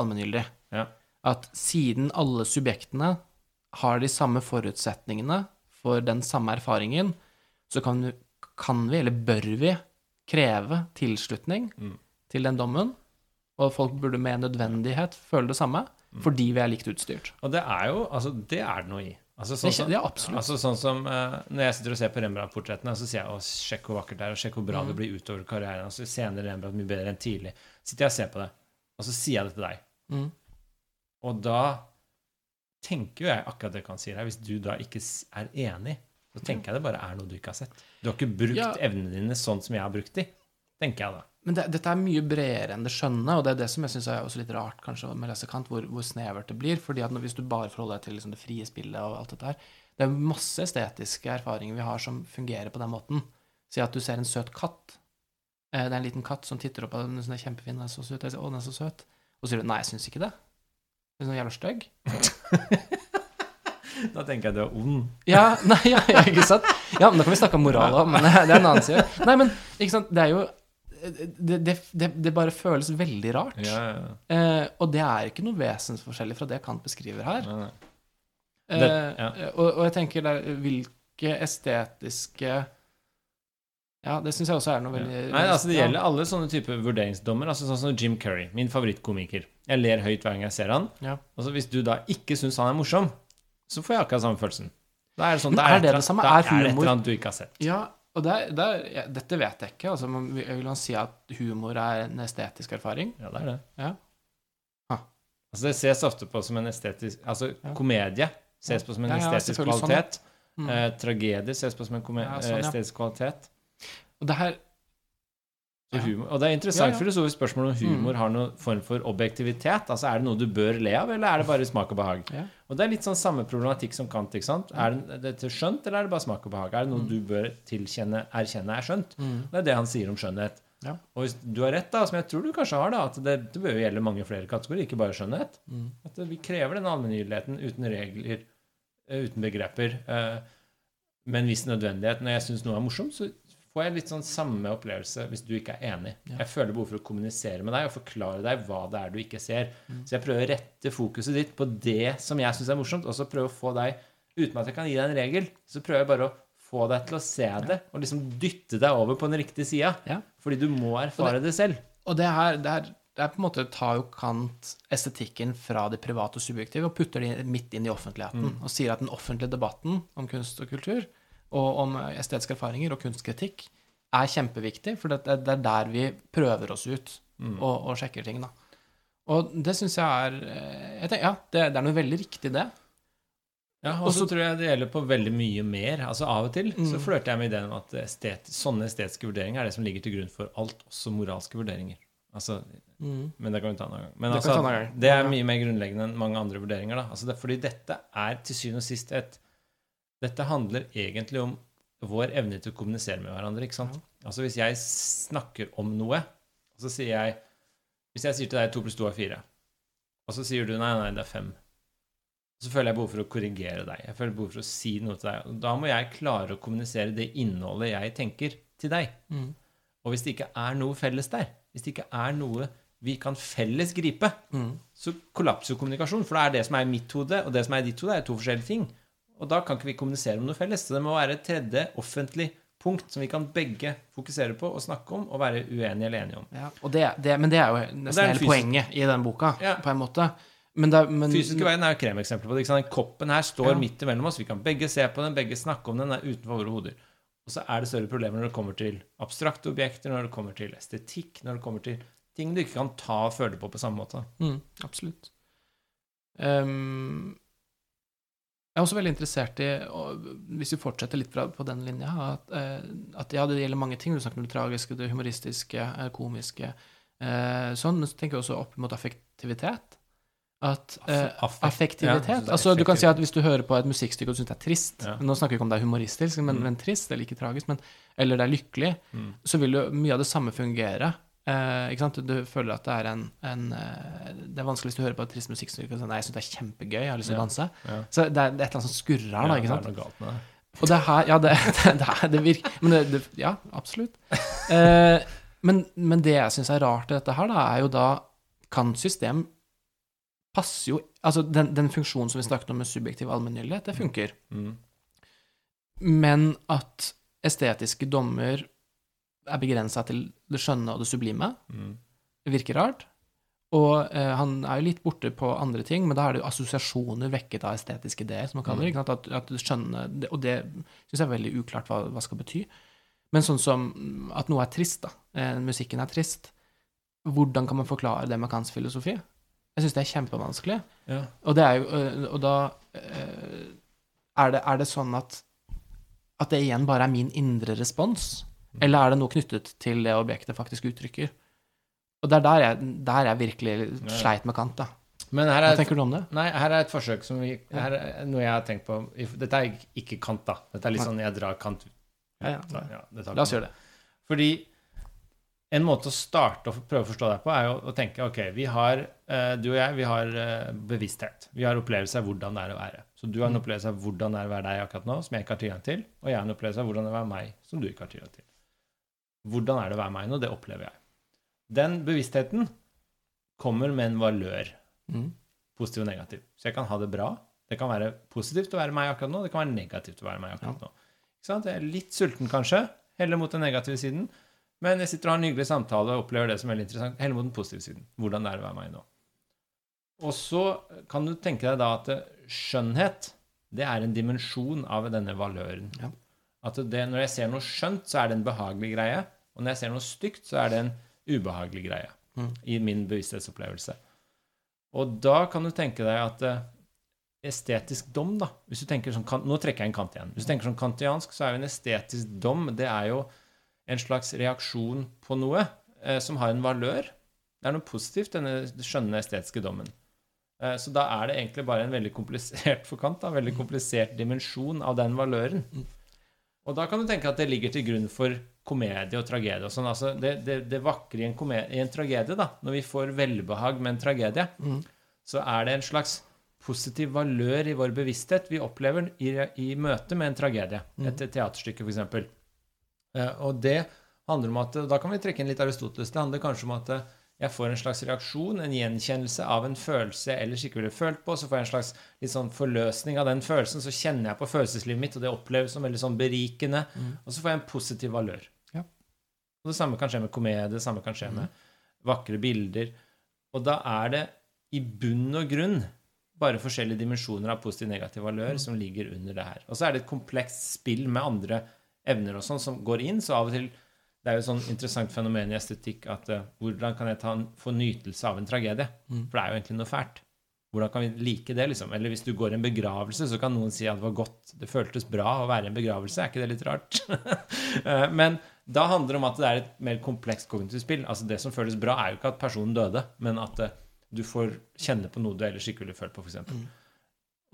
allmenngyldig. Ja. At siden alle subjektene har de samme forutsetningene for den samme erfaringen, så kan, kan vi, eller bør vi, kreve tilslutning Mm. til den dommen. Og folk burde med nødvendighet føle det samme, Mm. fordi vi er likt utstyrt. Og det er jo Altså, det er det noe i. Altså, sånn som, det er altså, sånn som uh, Når jeg sitter og ser på Rembrandt-portrettene, så sier jeg å, sjekk hvor vakkert det er, og sjekk hvor bra Mm. det blir utover karrieren. Altså, senere Rembrandt mye bedre enn tidlig. Sitter jeg og ser på det, og så sier jeg det til deg. Mm. Og da tenker jo jeg akkurat det jeg kan si her. Hvis du da ikke er enig, så tenker jeg det bare er noe du ikke har sett. Du har ikke brukt Ja. evnene dine sånn som jeg har brukt de, tenker jeg da. Men det, dette er mye bredere enn det skjønne, og det er det som jeg syns er også litt rart kanskje med lesekant, hvor, hvor snevert det blir. fordi at når, hvis du bare forholder deg til liksom det frie spillet og alt dette her Det er masse estetiske erfaringer vi har som fungerer på den måten. Si at du ser en søt katt. Eh, Det er en liten katt som titter opp på den, den er kjempefin, den er så søt. Jeg sier, å, den er så søt. Og så sier du nei, jeg syns ikke det. Den er så jævla stygg. Da tenker jeg du er ond. Ja, nei, ja, ja, ikke sant? Ja, men da kan vi snakke om moral òg, men det er en annen side. Nei, men ikke sant, det er jo Det, det, det, det bare føles veldig rart. Ja, ja. Eh, og det er ikke noe vesensforskjellig fra det Kant beskriver her. Nei, nei. Eh, og, og jeg tenker der, hvilke estetiske Ja, det syns jeg også er noe veldig. Nei, altså Det gjelder alle sånne typer vurderingsdommer. altså Sånn som Jim Curry, min favorittkomiker. Jeg ler høyt hver gang jeg ser han. Ja. Og så hvis du da ikke syns han er morsom, så får jeg akkurat samme følelsen. Da er det sånn, da er et det det samme? Da Er er det et eller annet du ikke har sett. Ja, og det er, det er, ja, dette vet jeg ikke. Altså, man, vil man si at humor er en estetisk erfaring? Ja, det er det. Ja. Altså, det ses ofte på som en estetisk Altså, komedie ses på som en estetisk kvalitet. sånn, kvalitet. Mm. Eh, tragedie ses på som en sånn, eh, estetisk kvalitet. Og det her. Humor, og det er interessant Ja, ja. filosofisk spørsmål om humor Mm. har noen form for objektivitet. Altså, Er det noe du bør le av, eller er det bare smak og behag? Ja. Og det er litt sånn samme problematikk som Kant. ikke sant? Er det dette skjønt, eller er det bare smak og behag? Er det noe Mm. du bør tilkjenne, erkjenne er skjønt? mm. Det er det han sier om skjønnhet. Ja. Og hvis du har rett, da, som jeg tror du kanskje har, da, at det, det bør gjelde mange flere kategorier, ikke bare skjønnhet. Mm. At vi krever den allmenngyldigheten uten regler, eh, uten begreper, Men hvis nødvendighet. Når jeg syns noe er morsomt, så får jeg litt sånn samme opplevelse hvis du ikke er enig. Ja. Jeg føler behov for å kommunisere med deg og forklare deg hva det er du ikke ser. Mm. Så jeg prøver å rette fokuset ditt på det som jeg syns er morsomt, og så prøve å få deg Uten at jeg kan gi deg en regel, så prøver jeg bare å få deg til å se det, og liksom dytte deg over på den riktige sida. Ja. Fordi du må erfare det selv. Og det her, det, her, det er på en måte tar jo Kant estetikken fra det private og subjektive og putter det midt inn i offentligheten. Og sier at den offentlige debatten om kunst og kultur, og om estetiske erfaringer og kunstkritikk, er kjempeviktig. For det, er der vi prøver oss ut og, og sjekker ting. da. Og det syns jeg er eh, jeg tenker, Ja, det, det er noe veldig riktig, det. Ja, og så tror jeg det gjelder på veldig mye mer. Altså Av og til Mm. så flørter jeg med ideen om at estet, sånne estetiske vurderinger er det som ligger til grunn for alt, også moralske vurderinger. Altså, Men det kan vi ta en annen gang. Men Det altså, det er mye mer grunnleggende enn mange andre vurderinger. Da. Altså det, fordi dette er til syvende og sist et Dette handler egentlig om vår evne til å kommunisere med hverandre. ikke sant? Altså Hvis jeg snakker om noe, og så sier jeg Hvis jeg sier til deg 2 pluss 2 er 4, og så sier du nei, nei, det er 5, så føler jeg behov for å korrigere deg. Jeg føler behov for å si noe til deg. Og Da må jeg klare å kommunisere det innholdet jeg tenker, til deg. Mm. Og hvis det ikke er noe felles der, hvis det ikke er noe vi kan felles gripe, Mm. så kollapser jo kommunikasjon. For det er det som er mitt hode, og det som er ditt hode, er to forskjellige ting. Og da kan ikke vi kommunisere om noe felles. Så det må være et tredje offentlig punkt som vi kan begge fokusere på og snakke om og være uenige eller enige om. Ja, og det, det, men det er jo nesten er hele fysisk- poenget i den boka, Ja. på en måte. Men er- men, Fysiske veien er jo kremeksempelet på det. Den koppen her står Ja. midt imellom oss. Vi kan begge se på den, begge snakke om den. Den er utenfor våre hoder. Og så er det større problemer når det kommer til abstrakte objekter, når det kommer til estetikk, når det kommer til ting du ikke kan ta og føle på på samme måte. Mm, absolutt. Ehm, jeg er også veldig interessert i, hvis vi fortsetter litt på den linja, at, eh, at ja, det gjelder mange ting. Du snakker om det tragiske, det humoristiske, det komiske. eh, sånn, Men så tenker jeg også opp mot affektivitet. At eh, Affekt- affektivitet ja, Altså, du kan si at hvis du hører på et musikkstykke og syns det er trist Ja. Nå snakker vi ikke om det er humoristisk, men, Mm. men trist, eller ikke tragisk, men, eller det er lykkelig, Mm. så vil jo mye av det samme fungere. Sant? Du føler at det er en, en uh, Det er vanskelig hvis du hører på et trist musikkstykke og sier nei, jeg syns det er kjempegøy, jeg har lyst til å Ja. danse. Ja. Så det er, det er et eller annet som skurrer her, da. ikke Ja, sant? det er noe galt med det. Og det her Ja, det, det, det, er- det virker Men det, det Ja, absolutt. Uh, men, men det jeg syns er rart i dette her, da, er jo da Kan system passer jo Altså, den, den funksjonen som vi snakket om med subjektiv allmenngyldighet, det funker. Mm. Men at estetiske dommer er begrensa til det skjønne og det sublime, Mm. virker rart. Og eh, han er jo litt borte på andre ting, men da er det jo assosiasjoner vekket av estetiske ideer, som man kaller det. At, at skjønne, Og det syns jeg er veldig uklart hva, hva skal bety. Men sånn som at noe er trist, da. Eh, musikken er trist. Hvordan kan man forklare det med Kants filosofi? Jeg syns det er kjempevanskelig. Ja. Og det er jo øh, Og da øh, er, det, er det sånn at at det igjen bare er min indre respons? Eller er det noe knyttet til det objektet faktisk uttrykker? Og det er der jeg, der jeg virkelig sleit med Kant, da. Men her Hva er, tenker du om det? nei, her er et forsøk som vi Her er noe jeg har tenkt på Dette er ikke- Kant, da. Dette er litt sånn jeg drar Kant ut. Ja, ja. Ja, La oss gjøre det. Fordi en måte å starte og prøve å forstå deg på, er jo å tenke ok, vi har, eh, du og jeg, vi har eh, bevissthet. Vi har opplevelse av hvordan det er å være. Så du har en opplevelse av hvordan det er å være deg akkurat nå, som jeg ikke har tilgang til. Og jeg har en opplevelse av hvordan det er å være meg, som du ikke har tilgang til. Hvordan er det å være meg nå? Det opplever jeg. Den bevisstheten kommer med en valør, Mm. positiv og negativ. Så jeg kan ha det bra. Det kan være positivt å være meg akkurat nå, det kan være negativt å være meg akkurat nå. Ikke sant? Jeg er litt sulten, kanskje. Heller mot den negative siden. Men jeg sitter og har en hyggelig samtale og opplever det som veldig interessant. Heller mot den positive siden. Hvordan det er å være meg nå. Og så kan du tenke deg da at skjønnhet, det er en dimensjon av denne valøren. Ja. At det, når jeg ser noe skjønt, så er det en behagelig greie. Og når jeg ser noe stygt, så er det en ubehagelig greie. Mm. I min bevissthetsopplevelse. Og da kan du tenke deg at uh, estetisk dom, da hvis du tenker sånn, Nå trekker jeg en kant igjen. Hvis du tenker sånn kantiansk, så er jo en estetisk dom det er jo en slags reaksjon på noe eh, som har en valør. Det er noe positivt, denne skjønne estetiske dommen. Eh, så da er det egentlig bare en veldig komplisert forkant, da, en veldig komplisert dimensjon av den valøren. Og da kan du tenke at det ligger til grunn for komedie og tragedie og sånn. Altså det, det, det vakre i en, komedie, i en tragedie, da, når vi får velbehag med en tragedie, Mm. så er det en slags positiv valør i vår bevissthet vi opplever i, i møte med en tragedie. Mm. Et teaterstykke, f.eks. Eh, og det handler om at Da kan vi trekke inn litt Aristoteles. Det handler kanskje om at eh, jeg får en slags reaksjon, en gjenkjennelse av en følelse jeg ellers ikke ville følt på. Så får jeg en slags litt sånn forløsning av den følelsen. Så kjenner jeg på følelseslivet mitt, og det oppleves som veldig sånn berikende. Og så får jeg en positiv valør. Ja. Og det samme kan skje med komedie, det samme kan skje med vakre bilder. Og da er det i bunn og grunn bare forskjellige dimensjoner av positiv negativ valør som ligger under det her. Og så er det et komplekst spill med andre evner og sånn som går inn, så av og til det er jo et sånn interessant fenomen i estetikk at uh, hvordan kan jeg ta en, få nytelse av en tragedie? For det er jo egentlig noe fælt. Hvordan kan vi like det, liksom? Eller hvis du går i en begravelse, så kan noen si at det var godt, det føltes bra å være i en begravelse. Er ikke det litt rart? uh, Men da handler det om at det er et mer komplekst kognitivt spill. Altså Det som føles bra, er jo ikke at personen døde, men at uh, du får kjenne på noe du ellers ikke ville følt på, f.eks.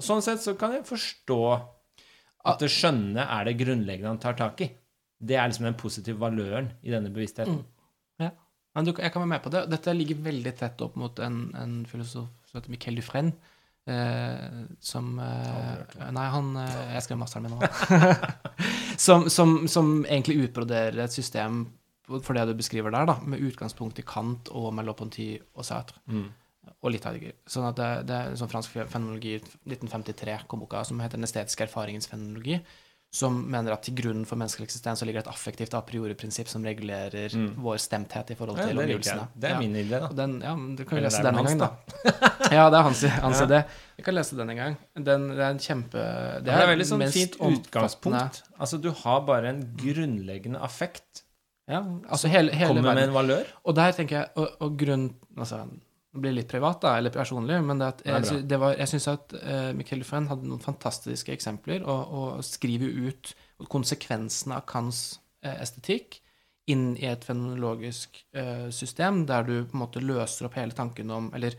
Og Sånn sett så kan jeg forstå at det skjønne er det grunnleggende han tar tak i. Det er liksom den positive valøren i denne bevisstheten. Ja. Men du, jeg kan være med på det. Dette ligger veldig tett opp mot en, en filosof som heter Miquel Dufresne. Eh, som eh, Nei, han eh, Jeg skrev masteren min nå. som, som, som egentlig utbroderer et system for det du beskriver der, da, med utgangspunkt i Kant og Merleau-Ponty og Sartre. Mm. Og litt Heidegger. Sånn at det, det er en sånn fransk fenomenologi 1953 kom boka som heter Den estetiske erfaringens fenomenologi, som mener at til grunn for menneskelig eksistens så ligger det et affektivt a priori-prinsipp som regulerer vår stemthet i forhold til ja, omgivelsene. Det er min idé, da. Den, ja, men du kan Eller lese den en gang, da. ja, det er hans, hans idé. Vi kan lese den en gang. Den, det er en kjempe Det Det er, veldig sånn fint utgangspunkt. Altså, du har bare en grunnleggende affekt. Ja, altså hele, hele Kommer med en valør. Og der tenker jeg Og, og grunn Altså, det blir litt privat, da, eller personlig, men det at jeg, det var, jeg syns at uh, Michael Lufan hadde noen fantastiske eksempler, og, og skriver ut konsekvensene av Kants uh, estetikk inn i et fenomenologisk uh, system, der du på en måte løser opp hele tanken om Eller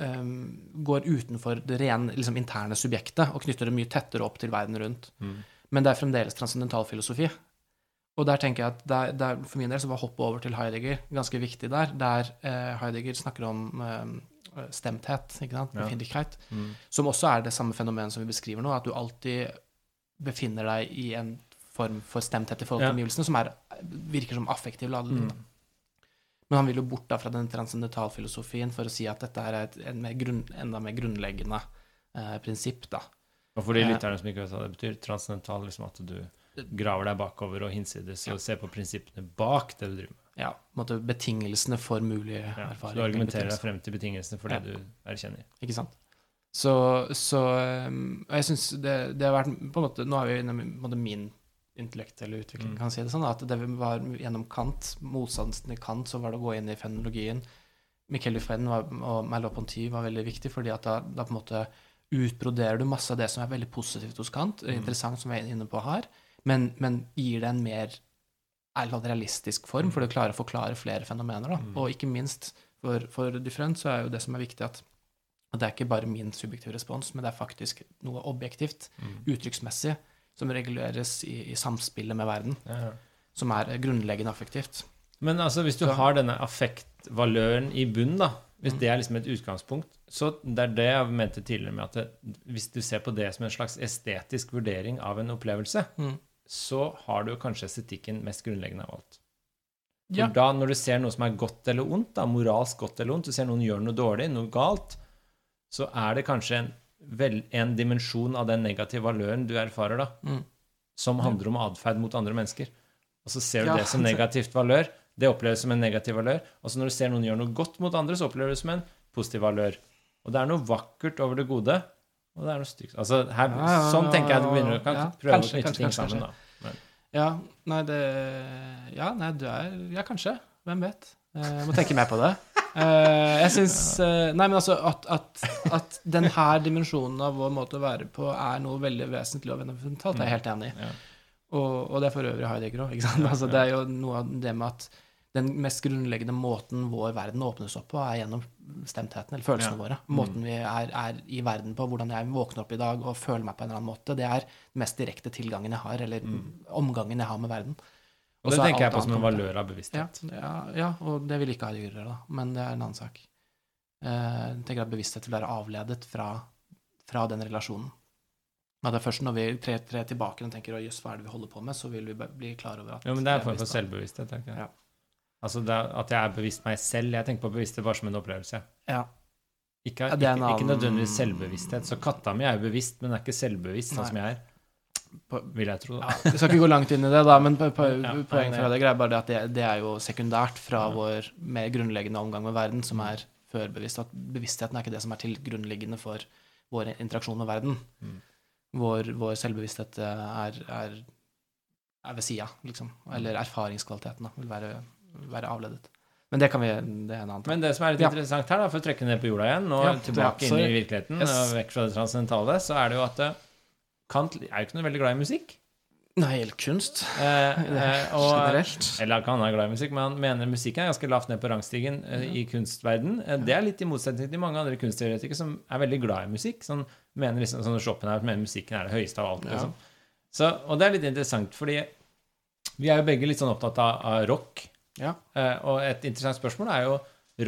um, går utenfor det rene liksom, interne subjektet og knytter det mye tettere opp til verden rundt. Men det er fremdeles transcendentalfilosofi. Og der tenker jeg at der, der, for min del så var hoppet over til Heidegger ganske viktig der, der eh, Heidegger snakker om eh, stemthet, ikke sant, Ja. Mm. som også er det samme fenomenet som vi beskriver nå, at du alltid befinner deg i en form for stemthet i forhold til Ja. omgivelsene, som er, virker som affektiv ladet. Mm. Men han vil jo bort da fra den transcendentalfilosofien for å si at dette er et en mer grunn, enda mer grunnleggende eh, prinsipp, da. Og for de Ja. lytterne som ikke vet hva det betyr, transcendental liksom at du graver deg bakover og hinsides og ser på prinsippene bak det du driver med. Ja, måte betingelsene for mulige Ja, så du argumenterer deg frem til betingelsene for det du erkjenner. Ikke sant? Så, så um, jeg syns det, det har vært på en måte Nå er vi inne på min intellektuelle utvikling, Mm. kan si det sånn. At det var gjennom Kant, motstanden i Kant, så var det å gå inn i fenologien. Michael Dufresne og Merleau-Ponty var veldig viktig, fordi at da, da på en måte utbroderer du masse av det som er veldig positivt hos Kant, Mm. interessant som vi er inne på her, men, men gir det en mer ærlig realistisk form, for du klarer å forklare flere fenomener. Mm. Og ikke minst for, for Different så er jo det som er viktig, at at det er ikke bare min subjektive respons, men det er faktisk noe objektivt, uttrykksmessig, som reguleres i, i samspillet med verden, Ja. som er grunnleggende affektivt. Men altså, hvis du Så- har denne affektvaløren i bunnen, da, hvis Mm. det er liksom et utgangspunkt, så det er det jeg mente tidligere med at det, hvis du ser på det som en slags estetisk vurdering av en opplevelse, Mm. Så har du kanskje estetikken mest grunnleggende av alt. Ja. da, når du ser noe som er godt eller ondt, da, moralsk godt eller ondt, du ser noen gjør noe dårlig, noe galt, så er det kanskje en, vel, en dimensjon av den negative valøren du erfarer da, Mm. som handler om atferd mot andre mennesker. Og så ser du Ja. det som negativt valør. Det oppleves som en negativ valør. Og så når du ser noen gjøre noe godt mot andre, så opplever du det som en positiv valør. Og det er noe vakkert over det gode, og det er noe stygt. Altså, her, Ja, ja, sånn tenker jeg du begynner å kan ja. prøve Kanskje, å knytte ting kanskje, sammen. da. Ja, nei, det Ja, nei, du er Ja, kanskje. Hvem vet? Eh, Jeg må tenke mer på det. Eh, Jeg syns eh, Nei, men altså at, at, at den her dimensjonen av vår måte å være på er noe veldig vesentlig og fundamentalt, er jeg helt enig i. Og, og det er for øvrig Heidegger òg, ikke sant. Altså, det er jo noe av det med at den mest grunnleggende måten vår verden åpnes opp på, er gjennom stemtheten, eller følelsene Ja. våre. Måten vi er, er i verden på, hvordan jeg våkner opp i dag og føler meg på en eller annen måte, det er den mest direkte tilgangen jeg har, eller omgangen jeg har med verden. Og det er tenker jeg på som en valør av bevissthet. ja, ja, og det vil ikke ha dyrere, da. Men det er en annen sak. Eh, Jeg tenker at bevissthet vil være avledet fra, fra den relasjonen. Men det er først når vi trer, trer tilbake og tenker jøss, hva er det vi holder på med', så vil vi bli klar over at Ja, men det er en form for selvbevissthet. tenker jeg. Ja. Altså at jeg er bevisst meg selv. Jeg tenker på bevissthet bare som en opplevelse. Ja. Ikke, Ja, ikke, en ikke nødvendigvis selvbevissthet. Så katta mi er jo bevisst, men er ikke selvbevisst sånn Nei. som jeg er. På- Vil jeg tro. Ja, vi skal ikke gå langt inn i det, da, men po po Ja, poenget fra det er bare det at det, det er jo sekundært fra Ja. vår mer grunnleggende omgang med verden, som er førbevisst. At bevisstheten er ikke det som er til grunnleggende for vår interaksjon med verden. Mm. Vår, vår selvbevissthet eh, er, er, er ved sida, liksom. Eller erfaringskvaliteten da, vil være, være avledet. Men det kan vi Det er en annen Men det som er litt Ja. interessant her, da, for å trekke ned på jorda igjen, nå Ja, tilbake inn i virkeligheten, Yes. og vekk fra det transcendentale, så er det jo at eh, Kant er jo ikke noe veldig glad i musikk. Nei, eller kunst. Eh, eh, og, Generelt. eller han er glad i musikk, men han mener musikken er ganske lavt ned på rangstigen eh, i kunstverden. Eh, det er litt i motsetning til mange andre kunstteoretikere som er veldig glad i musikk. Sånn, mener liksom, sånn Schopenhauer mener musikken er det høyeste av alt. Ja. Liksom. Så, og det er litt interessant, fordi vi er jo begge litt sånn opptatt av, av rock. Ja. Eh, og et interessant spørsmål er jo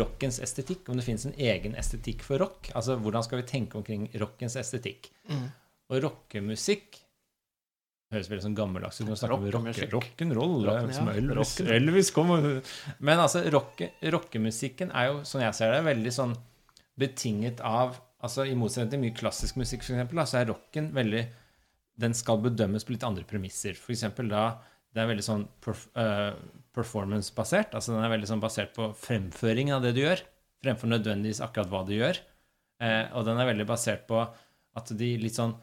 rockens estetikk. Om det finnes en egen estetikk for rock. Altså hvordan skal vi tenke omkring rockens estetikk? Mm. Og rockemusikk høres veldig sånn gammeldags ut rock, rock'n'roll. Rock som ja. Elvis, Elvis kom Men altså, rocke, rockemusikken er jo, sånn jeg ser det, veldig sånn betinget av altså I motsetning til mye klassisk musikk, for eksempel, da, så er rocken veldig Den skal bedømmes på litt andre premisser. For eksempel da Det er veldig sånn perf, eh, performance-basert. Altså den er veldig sånn basert på fremføringen av det du gjør, fremfor nødvendigvis akkurat hva du gjør. Eh, og den er veldig basert på at de litt sånn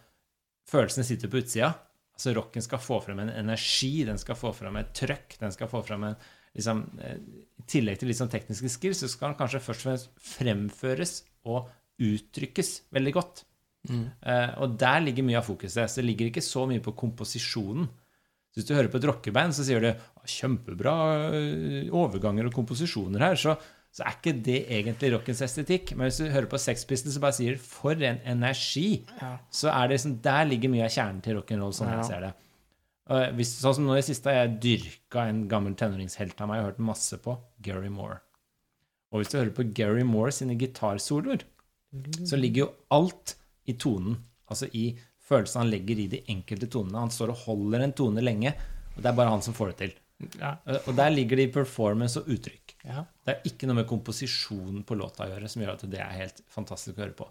Følelsene sitter på utsida. Altså rocken skal få frem en energi, den skal få frem et trøkk, den skal få frem en liksom, eh, I tillegg til litt sånn tekniske skills, så skal den kanskje først og fremst fremføres og uttrykkes veldig godt. Mm. Eh, og der ligger mye av fokuset. Så det ligger ikke så mye på komposisjonen. Så hvis du hører på et rockeband, så sier du «Å, kjempebra eh, overganger og komposisjoner her, så, så er ikke det egentlig rockens estetikk. Men hvis du hører på Sex Pistols og bare sier 'for en energi', Ja. så er det liksom, der ligger mye av kjernen til rock'n'roll, sånn Ja. jeg ser det. Hvis, sånn som nå i siste har jeg dyrka en gammel tenåringshelt av meg og hørt masse på Gary Moore. Og hvis du hører på Gary Moore sine gitarsoloer, så ligger jo alt i tonen. Altså i følelsen han legger i de enkelte tonene. Han står og holder en tone lenge, og det er bare han som får det til. Ja. Og der ligger det i performance og uttrykk. Ja. Det er ikke noe med komposisjonen på låta å gjøre som gjør at det er helt fantastisk å høre på.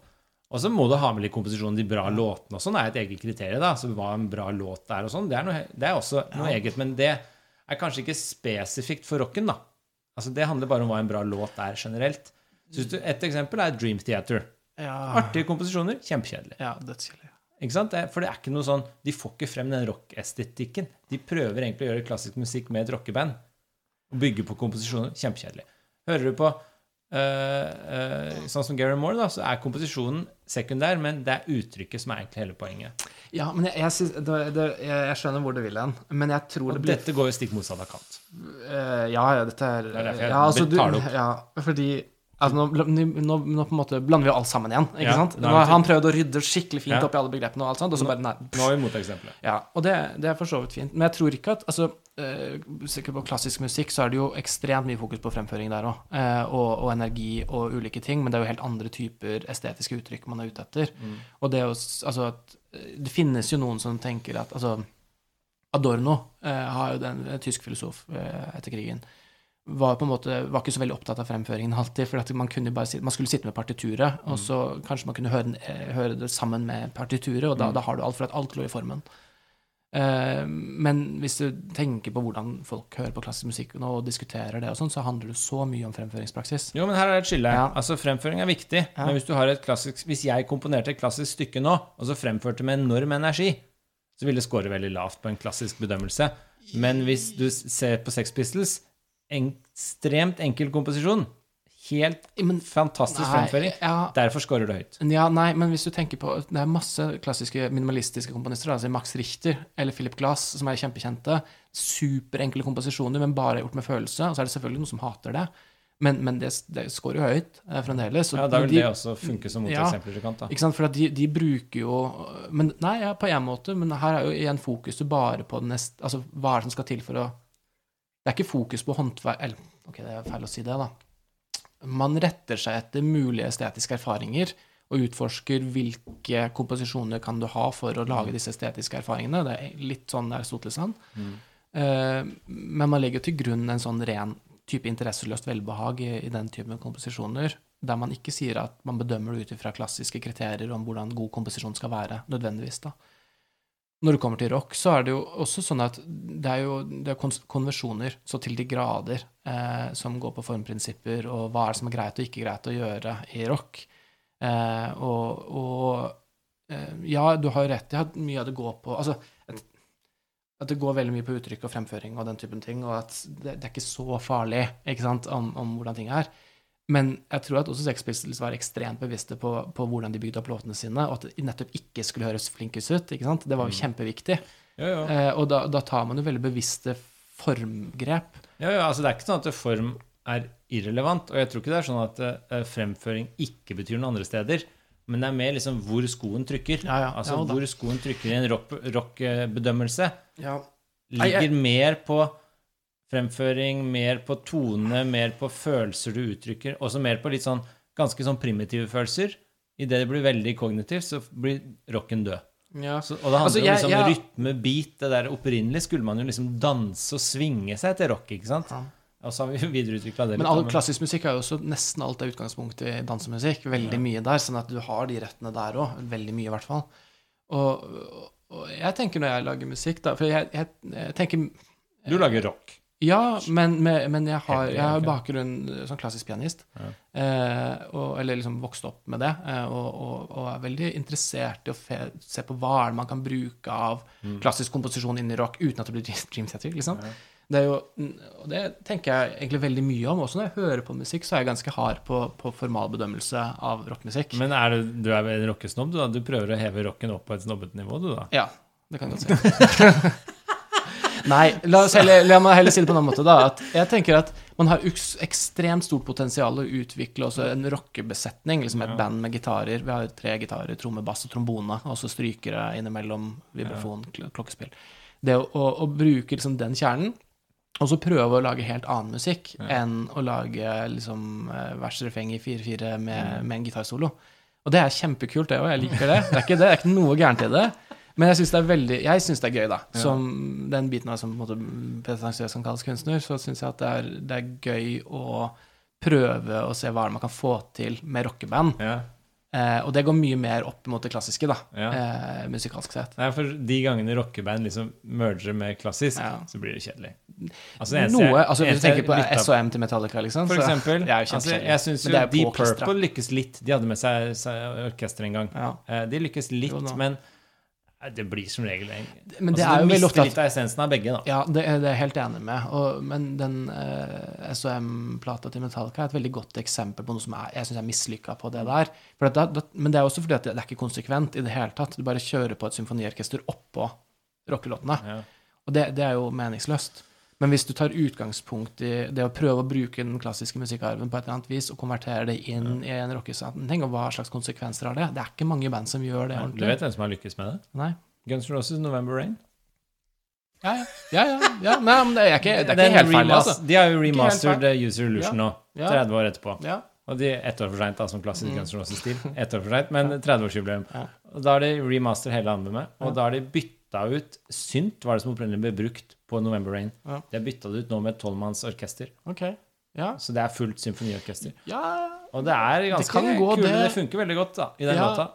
Og så må du ha med litt komposisjon. De bra låtene og sånn er et eget kriterium. da, så Hva en bra låt er og sånn, det er, noe, det er også noe eget. Men det er kanskje ikke spesifikt for rocken, da. Altså Det handler bare om hva en bra låt er generelt. Så du, Et eksempel er Dream Theater. Ja. Artige komposisjoner, kjempekjedelig. ja, dødskjedelig. For det er ikke noe sånn De får ikke frem den rockestetikken. De prøver egentlig å gjøre klassisk musikk med et rockeband. Og bygge på komposisjoner. Kjempekjedelig. Hører du på øh, øh, sånn som Gary Moore, da, så er komposisjonen sekundær, men det er uttrykket som er egentlig hele poenget. Ja, men jeg, jeg, synes, det, det, jeg, skjønner hvor du vil hen, men jeg tror Og det blir dette går jo stikk motsatt av Kant. Uh, ja, ja, dette er Det er derfor jeg ja, altså, du, tar det opp. Ja, fordi altså, nå, nå, nå på en måte blander vi jo alt sammen igjen. Ikke Ja, sant? Nå har han prøvd å rydde skikkelig fint Ja. opp i alle begrepene, og alt sånt, og så bare nei. Nå er vi moteksempelet. Ja, og det, det er for så vidt fint. Men jeg tror ikke at altså, eh, Sikkert på klassisk musikk så er det jo ekstremt mye fokus på fremføring der òg. Eh, og, og energi og ulike ting, men det er jo helt andre typer estetiske uttrykk man er ute etter. Mm. Og det, altså, at, eh, det finnes jo noen som tenker at altså, Adorno har jo den, en tysk filosof etter krigen. Var på en måte, var ikke så veldig opptatt av fremføringen alltid. For man, bare, man skulle sitte med partituret, og så kanskje man kunne høre, eh, høre det sammen med partituret, og da, da har du alt, for at alt lå i formen. Eh, men hvis du tenker på hvordan folk hører på klassisk musikk nå, og diskuterer det, og sånn, så handler det så mye om fremføringspraksis. Jo, men her er det et skille. Ja. Altså, Fremføring er viktig. Ja. Men hvis du har et klassisk Hvis jeg komponerte et klassisk stykke nå, og så fremførte med enorm energi, så ville det score veldig lavt på en klassisk bedømmelse. Men hvis du ser på Sex Pistols, ekstremt enkel komposisjon, helt Men- fantastisk fremføring, ja, derfor scorer du høyt. Ja, nei, men hvis du tenker på Det er masse klassiske minimalistiske komponister, altså Max Richter eller Philip Glass, som er kjempekjente. Superenkle komposisjoner, men bare gjort med følelse. Og så er det selvfølgelig noen som hater det, men, men det, det scorer jo høyt eh, fremdeles. Ja, Da vil de, det også funke som moteksempler Ja, da. Ikke sant, for de, de bruker jo men, Nei, ja, på en måte, men her er jo igjen fokuset bare på det neste Altså, hva er det som skal til for å Det er ikke fokus på håndverk Eller, ok, det er feil å si det, da. Man retter seg etter mulige estetiske erfaringer og utforsker hvilke komposisjoner kan du ha for å lage disse estetiske erfaringene. Det er litt sånn Aristoteles-an. Eh, men man legger til grunn en sånn ren type interesseløst velbehag i, i den typen komposisjoner, der man ikke sier at man bedømmer det ut ifra klassiske kriterier om hvordan god komposisjon skal være, nødvendigvis. da. Når det kommer til rock, så er det jo også sånn at det er jo det er kon- konvensjoner så til de grader eh, som går på formprinsipper, og hva er det som er greit og ikke greit å gjøre i rock. Eh, og og eh, ja, du har jo rett i at mye av det går på altså, at, at det går veldig mye på uttrykk og fremføring og den typen ting, og at det, det er ikke så farlig ikke sant, om, om hvordan ting er. Men jeg tror at også Sex Pistols var ekstremt bevisste på, på hvordan de bygde opp låtene sine, og at det nettopp ikke skulle høres flinkest ut. ikke sant? Det var jo kjempeviktig. Ja, ja. Eh, og da, da tar man jo veldig bevisste formgrep. Ja, ja, altså Det er ikke sånn at form er irrelevant, og jeg tror ikke det er sånn at uh, fremføring ikke betyr noen andre steder. Men det er mer liksom hvor skoen trykker. Ja, ja. Altså hvor skoen trykker i en rock- rockbedømmelse. Ja. ligger Nei, mer på fremføring, mer på tone, mer på følelser du uttrykker, også mer på litt sånn ganske sånn primitive følelser. Idet det blir veldig kognitivt, så blir rocken død. ja. Så, og det handler Altså, om liksom jeg- rytme, beat, det der opprinnelig skulle man jo liksom danse og svinge seg til rock, ikke sant? Ja. Og så har vi videreutvikla det Men litt. all da, klassisk musikk er jo også nesten alt er utgangspunktet i dansemusikk. Veldig mye der, sånn at du har de rettene der òg. Veldig mye, i hvert fall. Og, og jeg tenker når jeg lager musikk, da For jeg, jeg, jeg tenker Du lager rock. Ja, men, men, men jeg har, jeg har bakgrunn som klassisk pianist. Ja. Eh, og, eller liksom vokst opp med det. Eh, og, og, og er veldig interessert i å fe, se på hva er det man kan bruke av Mm. klassisk komposisjon inni rock uten at det blir Dream- Dream Theater. Liksom. Det er jo, og det tenker jeg egentlig veldig mye om. Også når jeg hører på musikk, så er jeg ganske hard på, på formalbedømmelse av rockmusikk. Men er du, du er en rockesnobb, du da? Du prøver å heve rocken opp på et snobbete nivå, du da? Ja, det kan jeg godt si. Nei, la, heller, la meg heller si det på en annen måte. da, at Jeg tenker at man har eks- ekstremt stort potensial å utvikle også en rockebesetning. liksom Et Ja. band med gitarer. Vi har tre gitarer, tromme, bass og trombone. Og så strykere innimellom vibrafon, kl klokkespill. Det å, å, å bruke liksom den kjernen, og så prøve å lage helt annen musikk Ja. enn å lage liksom eh, vers refreng i 4-4 med, Mm. med en gitarsolo. Og det er kjempekult, det òg. Jeg liker det. Det er ikke, det, det er ikke noe gærent i det. Men jeg syns det er veldig Jeg synes det er gøy, da. Som den biten av som pretensiøs kan kalles kunstner, så syns jeg at det er, det er gøy å prøve å se hva man kan få til med rockeband. Ja. Eh, og det går mye mer opp mot det klassiske, da, ja. eh, musikalsk sett. Nei, for de gangene rockeband liksom merger med klassisk, Ja. så blir det kjedelig. Altså, eneste Noe, altså Hvis du tenker på SOM til Metallica, liksom. For eksempel. Så, altså, jeg syns jo det Deep. Purple lykkes litt. De hadde med seg, seg orkester en gang. Ja. Eh, De lykkes litt, men det blir som regel en Men det altså, er jo veldig ofte at litt av essensen av begge, da. Ja, det det er jeg helt enig med. Og, men den eh, SOM-plata til Metallica er et veldig godt eksempel på noe som er, jeg syns er mislykka på det der. Det, da, men det er også fordi at det, det er ikke konsekvent i det hele tatt. Du bare kjører på et symfoniorkester oppå rockelåtene. Ja. Og det, det er jo meningsløst. Men hvis du tar utgangspunkt i det å prøve å bruke den klassiske musikkarven på et eller annet vis og konvertere det inn i en rockesetning, og hva slags konsekvenser har det? Det er ikke mange band som gjør det Du vet hvem som har lykkes med det? Nei. Guns N' Roses, 'November Rain'. Ja, ja. ja, ja, ja. Nei, men det er ikke, det er ikke helt feil, altså. De har jo remastered User Illusion nå, 30 år etterpå. Ja. Og de ett år for seint, som klassisk Mm. Guns N' Roses-stil. Ett år for seint, men 30-årsjubileum. Ja. Da har de remaster hele albumet, og Ja. da har de bytta ut Synt, var det som opprinnelig ble brukt på November Rain. Ja. De har bytta det ut nå med et tolvmannsorkester. orkester, Ja. så det er fullt symfoniorkester. ja. Og det er ganske det gå, kule, det... det- funker veldig godt da, i den låta.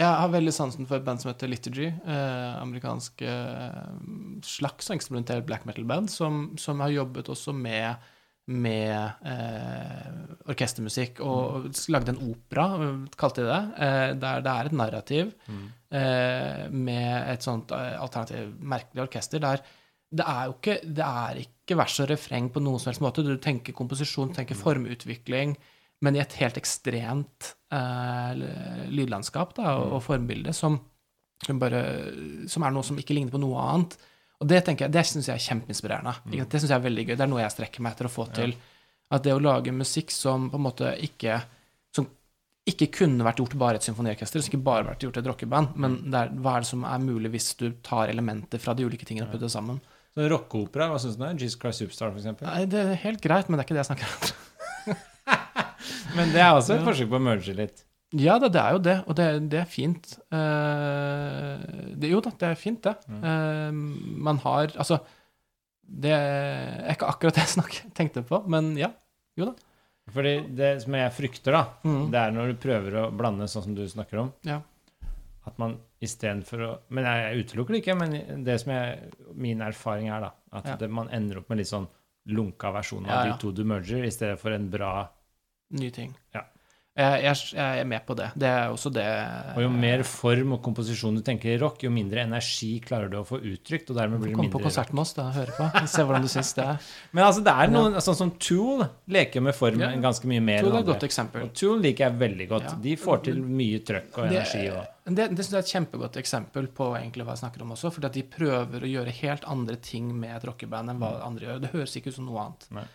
Jeg har veldig sansen for et band som heter Liturgy. Eh, amerikansk eh, slags eksperimentert black metal-band som, som har jobbet også med, med eh, orkestermusikk og lagde en opera, kalte de det, eh, der det er et narrativ eh, med et sånt eh, alternativ, merkelig orkester, der det er jo ikke, det er ikke vers og refreng på noen som helst måte. Du tenker komposisjon, du tenker formutvikling, men i et helt ekstremt eh, lydlandskap da, og, og formbilde som, som, bare, som er noe som ikke ligner på noe annet. Og det tenker jeg, det syns jeg er kjempeinspirerende. Ikke? Det synes jeg er veldig gøy. Det er noe jeg strekker meg etter å få til. At det å lage musikk som på en måte ikke som ikke kunne vært gjort bare et symfoniorkester, som ikke bare vært gjort et rockeband, men det er, hva er det som er mulig hvis du tar elementer fra de ulike tingene og putter det sammen? Så rockeopera, hva syns du? om det? Jesus Christ Superstar, eksempel? Nei, det er helt greit, men det er ikke det jeg snakker om. Men det er også et forsøk på å merge litt. Ja da, det er jo det, og det, det er fint. Uh, det, jo da, det er fint, det. Uh, man har Altså, det er ikke akkurat det jeg snak, tenkte på, men ja. Jo da. Fordi det som jeg frykter, da, Mm. det er når du prøver å blande sånn som du snakker om, Ja. at man istedenfor å Men jeg, jeg utelukker det ikke, men det som jeg, min erfaring er, da, at Ja. det, man ender opp med litt sånn lunka versjon av Ja, ja. de to du merger, i stedet for en bra Ny ting. Ja. Jeg, jeg, er med på det. Det er også det Og jo mer form og komposisjon du tenker i rock, jo mindre energi klarer du å få uttrykt, og dermed blir det Kom på konsert med oss da, og høre på. Se hvordan du syns det er. Men altså, det er noen, sånn som Tool leker med form Ja. ganske mye mer Tool er et godt eksempel. Og Tool liker jeg veldig godt. Ja. De får til mye trøkk og energi. Det, det, det synes jeg er et kjempegodt eksempel på egentlig hva jeg snakker om også. Fordi at de prøver å gjøre helt andre ting med et rockeband enn hva andre gjør. Det høres ikke ut som noe annet. Nei.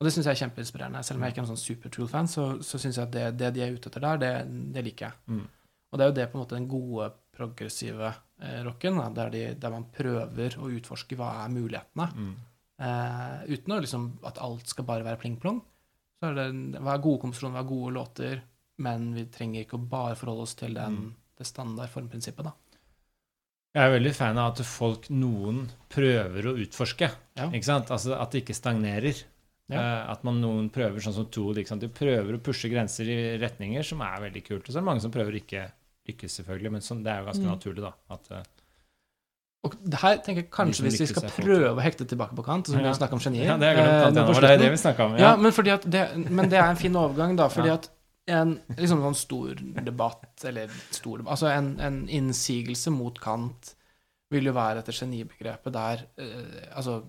Og det syns jeg er kjempeinspirerende. Selv om jeg ikke er en sånn super Tool-fan, så, så syns jeg at det, det de er ute etter der, det, det liker jeg. Mm. Og det er jo det på en måte den gode, progressive eh, rocken, da, der, de, der man prøver å utforske hva er mulighetene. mm. Eh, uten å liksom at alt skal bare være pling-plong. Så er det hva er gode komposisjoner, hva er gode låter, men vi trenger ikke å bare forholde oss til den, Mm. det standard formprinsippet, da. Jeg er veldig fan av at folk, noen, prøver å utforske. Ja. Ikke sant? Altså At det ikke stagnerer. Ja. Eh, at man noen prøver sånn som Tool. Sant? De prøver å pushe grenser i retninger som er veldig kult. Og så er det mange som prøver ikke lykkes, selvfølgelig. Men sånn, det er jo ganske Mm. naturlig, da. At, eh, Og det her tenker jeg kanskje hvis vi skal prøve å hekte tilbake på kant, så Ja. vi snakke om genier ja, det eh, Det er det vi snakka om. Ja, Ja. men, det, men det er en fin overgang, da. Fordi at en liksom sånn stor debatt, eller stor debatt Altså en, en innsigelse mot Kant vil jo være etter genibegrepet der eh, Altså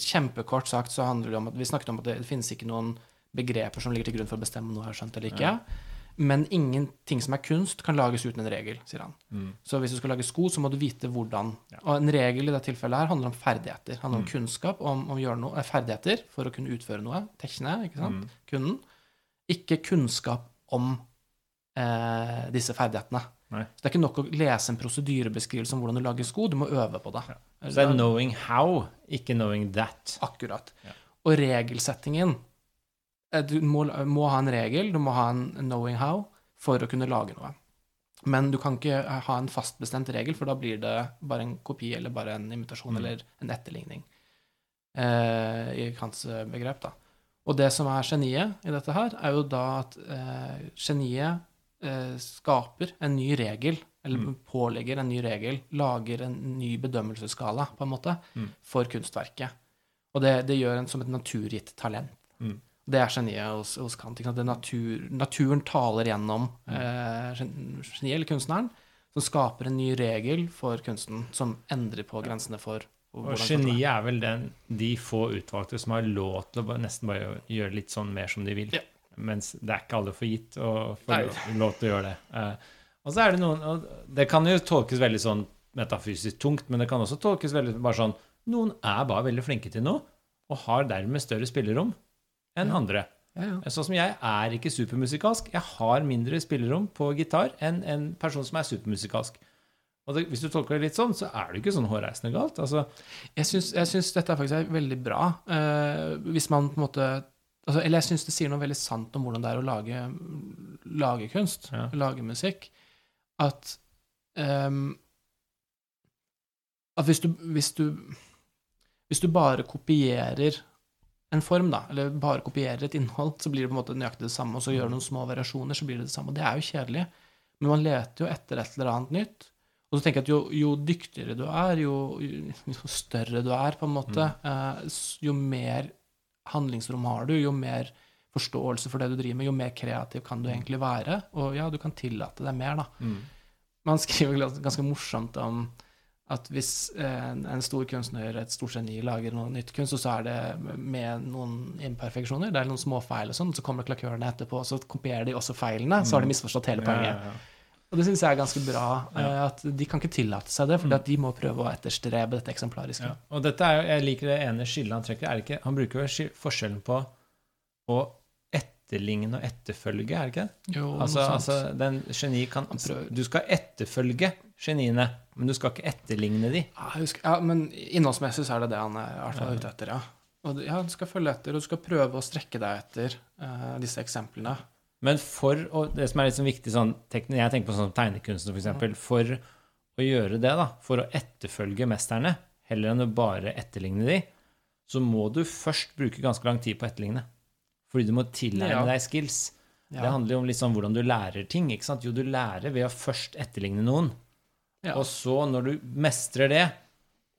kjempekort sagt så handler det om at vi snakket om at det, finnes ikke noen begreper som ligger til grunn for å bestemme om noe er skjønt eller ikke. Ja. Men ingenting som er kunst, kan lages uten en regel, sier han. Mm. Så hvis du skal lage sko, så må du vite hvordan. Ja. Og en regel i dette tilfellet her handler om ferdigheter. Handler om Mm. kunnskap om, om noe, eh, ferdigheter for å kunne utføre noe. Tekne, ikke sant? Mm. Kunden. Ikke kunnskap om eh, disse ferdighetene. Nei. Så det er ikke nok å lese en prosedyrebeskrivelse om hvordan du lager sko, du må øve på det. Ja. Så det er 'knowing how', ikke 'knowing that'. Akkurat. Ja. Og regelsettingen eh, Du må, må ha en regel, du må ha en knowing how for å kunne lage noe. Men du kan ikke eh, ha en fastbestemt regel, for da blir det bare en kopi eller bare en imitasjon Mm. eller en etterligning eh, i Kants eh, begrep. da. Og det som er geniet i dette her, er jo da at eh, geniet eh, skaper en ny regel, eller Mm. pålegger en ny regel, lager en ny bedømmelsesskala, på en måte, Mm. for kunstverket. Og det, det gjør en som et naturgitt talent. Mm. Det er geniet hos, hos Kant. Natur, naturen taler gjennom Mm. eh, geniet, eller kunstneren, som skaper en ny regel for kunsten, som endrer på grensene for Og geniet er vel den, de få utvalgte som har lov til å nesten bare gjøre litt sånn mer som de vil. Ja. Mens det er ikke alle for gitt å få lov- lov til å gjøre det. Og så er det noen Det kan jo tolkes veldig sånn metafysisk tungt, men det kan også tolkes veldig bare sånn Noen er bare veldig flinke til noe, og har dermed større spillerom enn Ja. andre. Ja, ja. Sånn som jeg er ikke supermusikalsk. Jeg har mindre spillerom på gitar enn en person som er supermusikalsk. Og det, hvis du tolker det litt sånn, så er det ikke sånn hårreisende galt. Altså, Jeg syns, jeg syns dette faktisk er veldig bra. Eh, hvis man på en måte altså, Eller jeg syns det sier noe veldig sant om hvordan det er å lage, lage kunst, Ja. lage musikk. At um, At hvis du, hvis du Hvis du bare kopierer en form, da, eller bare kopierer et innhold, så blir det på en måte nøyaktig det samme, og så gjør du noen små variasjoner, så blir det det samme. Og det er jo kjedelig. Men man leter jo etter et eller annet nytt. Og så tenker jeg at jo, jo dyktigere du er, jo, jo større du er, på en måte, mm. s- jo mer handlingsrom har du, jo mer forståelse for det du driver med, jo mer kreativ kan du egentlig være. Og ja, du kan tillate deg mer, da. Mm. Man skriver ganske morsomt om at hvis en, en stor kunstner, et stort geni, lager noe nytt kunst, og så er det med noen imperfeksjoner, det er noen småfeil og sånn, så kommer klakørene etterpå, og så kopierer de også feilene, så har de misforstått hele poenget. Ja, ja, ja. Og det syns jeg er ganske bra, eh, at de kan ikke tillate seg det, for de må prøve å etterstrebe dette eksemplariske. Ja. Og dette er jo, jeg liker det ene skillet han trekker. Er det ikke, han bruker jo forskjellen på å etterligne og etterfølge, er det ikke det? Jo, Altså, altså den geni kan Du skal etterfølge geniene, men du skal ikke etterligne de. Ja, husker, ja, men innholdsmessig så er det det han er er, er ute etter, ja. Og ja, du skal følge etter, og du skal prøve å strekke deg etter uh, disse eksemplene. Men for å, det som er litt sånn viktig sånn Jeg tenker på sånn tegnekunstner, f.eks. For, for å gjøre det, da, for å etterfølge mesterne, heller enn å bare etterligne de, så må du først bruke ganske lang tid på å etterligne. Fordi du må tilegne Ja. deg skills. Ja. Det handler jo om sånn hvordan du lærer ting. ikke sant? Jo, du lærer ved å først etterligne noen. Ja. Og så, når du mestrer det,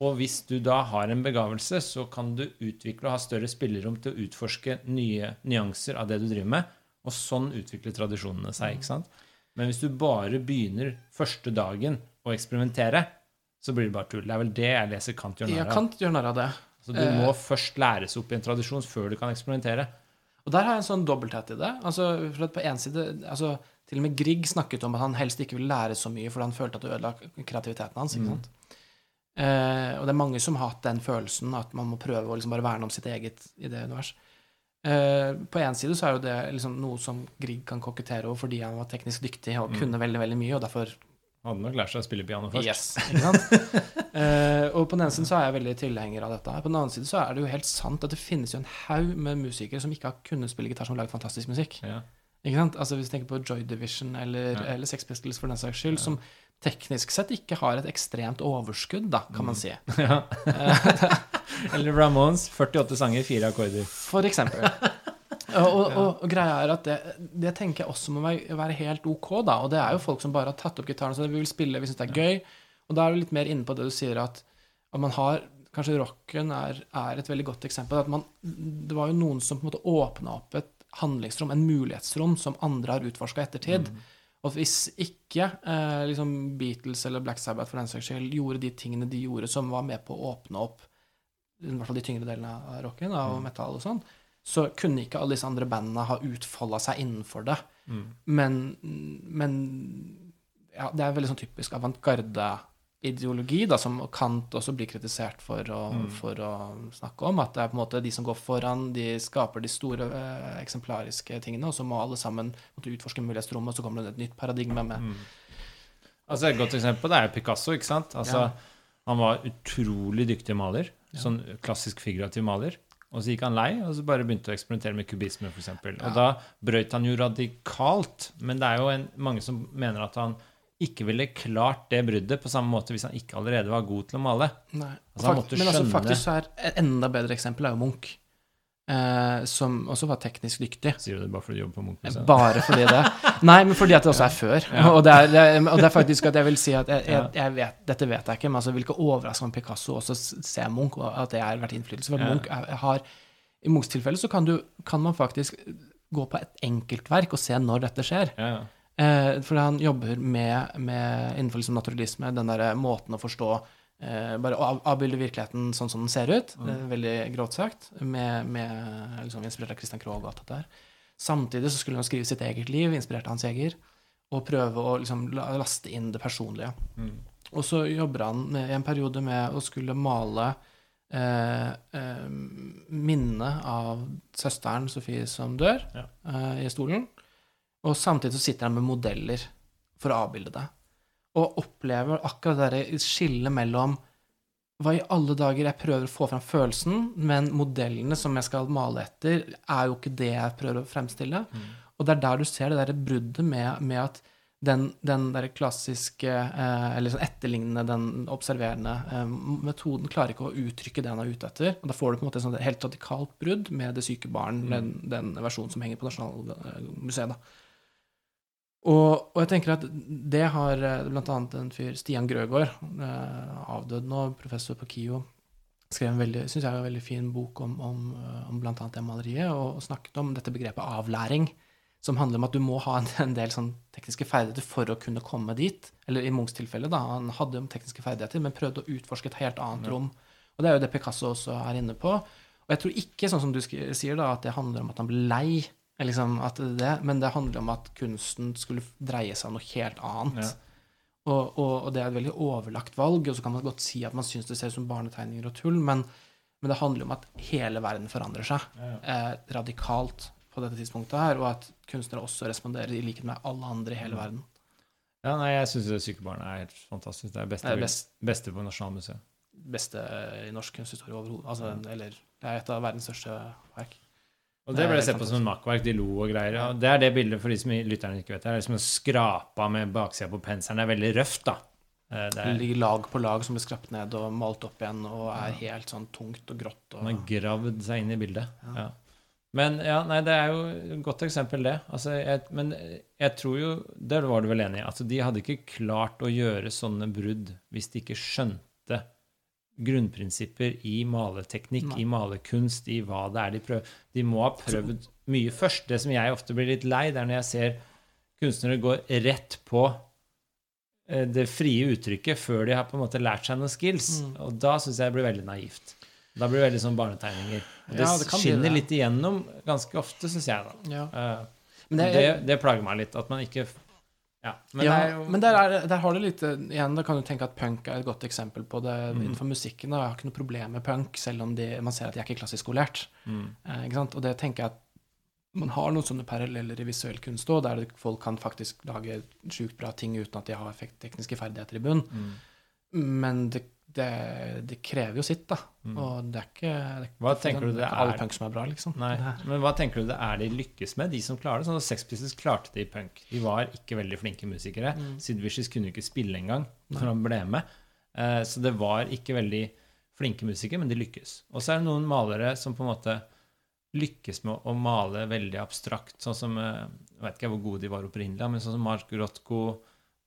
og hvis du da har en begavelse, så kan du utvikle og ha større spillerom til å utforske nye nyanser av det du driver med. Og sånn utvikler tradisjonene seg. ikke sant? Men hvis du bare begynner første dagen å eksperimentere, så blir det bare tull. Det er vel det jeg leser Kant gjør narr av. Ja, Kant gjør narr av det. Så du må først læres opp i en tradisjon før du kan eksperimentere. Og der har jeg en sånn dobbelthet i det. Altså, for at på en side, altså, Til og med Grieg snakket om at han helst ikke ville lære så mye fordi han følte at det ødela kreativiteten hans. ikke sant? Eh, og det er mange som har hatt den følelsen at man må prøve å liksom bare verne om sitt eget idéunivers. Eh, på én side så er jo det liksom noe som Grieg kan kokettere over fordi han var teknisk dyktig og kunne veldig veldig mye, og derfor Hadde nok lært seg å spille piano først. Yes, uh. Eh, og på den ene siden så er jeg veldig tilhenger av dette. På den andre siden så er det jo helt sant at det finnes jo en haug med musikere som ikke har kunnet spille gitar, som har laget fantastisk musikk. Ja. Ikke sant? Altså Hvis du tenker på Joy Division eller, Ja. eller Sex Pistols for den saks skyld, som teknisk sett ikke har et ekstremt overskudd, da, kan man si. Ja. Eller Ramones, 48 sanger, fire akkorder. For eksempel. Og, og, og, greia er at det, det tenker jeg også må være, helt ok, da. Og det er jo folk som bare har tatt opp gitaren så vi vil spille, vi syns det er gøy. Og da er du litt mer inne på det du sier, at, at man har Kanskje rocken er, er et veldig godt eksempel. At man, det var jo noen som på en måte åpna opp et handlingsrom, en mulighetsrom, som andre har utforska i ettertid. Og hvis ikke eh, liksom Beatles eller Black Sabbath for den saks skyld gjorde de tingene de gjorde som var med på å åpne opp i hvert fall de tyngre delene av rocken og metall og sånn, så kunne ikke alle disse andre bandene ha utfolda seg innenfor det. Men, men ja, det er veldig sånn typisk avantgarde-ideologi, da, som Kant også blir kritisert for å, for å snakke om. At det er på en måte de som går foran, de skaper de store eh, eksemplariske tingene, og så må alle sammen måtte utforske mulighetsrommet, og så kommer det et nytt paradigme med Altså Et godt eksempel det er Picasso. ikke sant? Altså, Ja. Han var utrolig dyktig maler. Sånn klassisk figurativ maler. Og så gikk han lei, og så bare begynte å eksperimentere med kubisme, For eksempel. Og da brøt han jo radikalt. Men det er jo en, mange som mener at han ikke ville klart det bruddet på samme måte hvis han ikke allerede var god til å male. Nei. Altså, han måtte men altså, faktisk så er et enda bedre eksempel er jo Munch. Eh, som også var teknisk dyktig. Sier du det bare fordi du jobber på Munch-museet? Bare fordi det. Nei, men fordi at det også er før. Og, det er, det er, og det er faktisk at jeg vil si at jeg, jeg, jeg vet, Dette vet jeg ikke, men altså, hvilke overraskelser om Picasso også ser Munch, og at det har vært innflytelse. For Ja. Munch har I Munchs tilfelle så kan, du, kan man faktisk gå på et enkeltverk og se når dette skjer. Ja, ja. Eh, for han jobber med, med innenfor liksom naturalisme, den der måten å forstå eh, Bare å av- avbilde virkeligheten sånn som den ser ut, mm. veldig grovt sagt, med, med liksom inspirert av Christian Krohg og alt dette der. Samtidig så skulle han skrive sitt eget liv, inspirert av Hans Jæger, og prøve å liksom laste inn det personlige. Og så jobber han med, i en periode med å skulle male eh, eh, minnet av søsteren Sofie som dør, Ja. eh, i stolen. Og samtidig så sitter han med modeller for å avbilde det. Og opplever akkurat det der skillet mellom hva i alle dager jeg prøver å få fram følelsen, men modellene som jeg skal male etter, er jo ikke det jeg prøver å fremstille. Og det er der du ser det der bruddet med, med at den, den der klassiske, eh, eller sånn etterlignende, den observerende eh, metoden klarer ikke å uttrykke det han er ute etter. Og da får du på en måte et sånt helt radikalt brudd med Det syke barn, den, den versjonen som henger på Nasjonalmuseet. da. Og, og jeg tenker at det har bl.a. blant annet en fyr, Stian Grøgaard, eh, avdød nå, professor på KIO, skrev en veldig, synes jeg, en veldig fin bok om, om, eh, om annet det maleriet, og, og snakket om dette begrepet avlæring, som handler om at du må ha en, en del sånn tekniske ferdigheter for å kunne komme dit. Eller i Munchs tilfelle, da, han hadde jo tekniske ferdigheter, men prøvde å utforske et helt annet rom. Og det er jo det Picasso også er inne på. Og jeg tror ikke, sånn som du sier, da, at det handler om at han ble lei, liksom at det, men det handler om at kunsten skulle dreie seg om noe helt annet. Ja. Og, og, og det er et veldig overlagt valg, og så kan man godt si at man syns det ser ut som barnetegninger og tull, men, men det handler om at hele verden forandrer seg eh, radikalt på dette tidspunktet her, og at kunstnere også responderer i likhet med alle andre i hele verden. Ja, nei, jeg syns Syke barn er helt fantastisk. Det er beste, Det er best, beste på Nasjonalmuseet. beste i norsk kunsthistorie overhodet. Altså, eller det er et av verdens største verk. Og det ble sett på som en makkverk. De lo og greier. Og det er det bildet for de som lytterne ikke vet. Det er liksom skrapa med baksida på penselen. Det er veldig røft, da. Eh, Det er, ligger lag på lag som blir skrapt ned og malt opp igjen, og er helt sånn tungt og grått. Og, man har gravd seg inn i bildet. Ja. Ja. Men ja, nei, det er jo et godt eksempel, det. Altså, jeg, men jeg tror jo Der var du vel enig? Altså, de hadde ikke klart å gjøre sånne brudd hvis de ikke skjønte grunnprinsipper i maleteknikk, Nei. i malekunst, i hva det er de prøver. De må ha prøvd mye først. Det som jeg ofte blir litt lei, det er når jeg ser kunstnere gå rett på eh, det frie uttrykket før de har på en måte lært seg noen skills. Mm. Og da syns jeg det blir veldig naivt. Da blir det veldig sånn barnetegninger. Og det, Ja, det skinner det. litt igjennom ganske ofte, syns jeg, da. ja. Uh, Men det, det, det, plager meg litt, at man ikke Ja. Men ja, jo men der, er, der har du litt Igjen, da kan du tenke at punk er et godt eksempel på det Mm. innenfor musikken. Da. Jeg har ikke noe problem med punk, selv om de, man ser at de er ikke klassisk skolert. mm. Eh, ikke sant? Og det tenker jeg at man har noen sånne paralleller i visuell kunst òg, der folk kan faktisk lage sjukt bra ting uten at de har effekt- tekniske ferdigheter i bunn. Mm. Men det, det, det krever jo sitt, da. Mm. Og det er ikke, det Hva det det er alle punk som er bra, liksom. Nei, men hva tenker du det er de lykkes med, de som klarer det? Sånn at Sex Pistols klarte det i punk. De var ikke veldig flinke musikere. Mm. Sid Vicious kunne jo ikke spille engang når han ble med. Eh, så det var ikke veldig flinke musikere, men de lykkes. Og så er det noen malere som på en måte lykkes med å male veldig abstrakt, sånn som eh, Jeg vet ikke hvor gode de var opprinnelig, men sånn som Mark Rothko,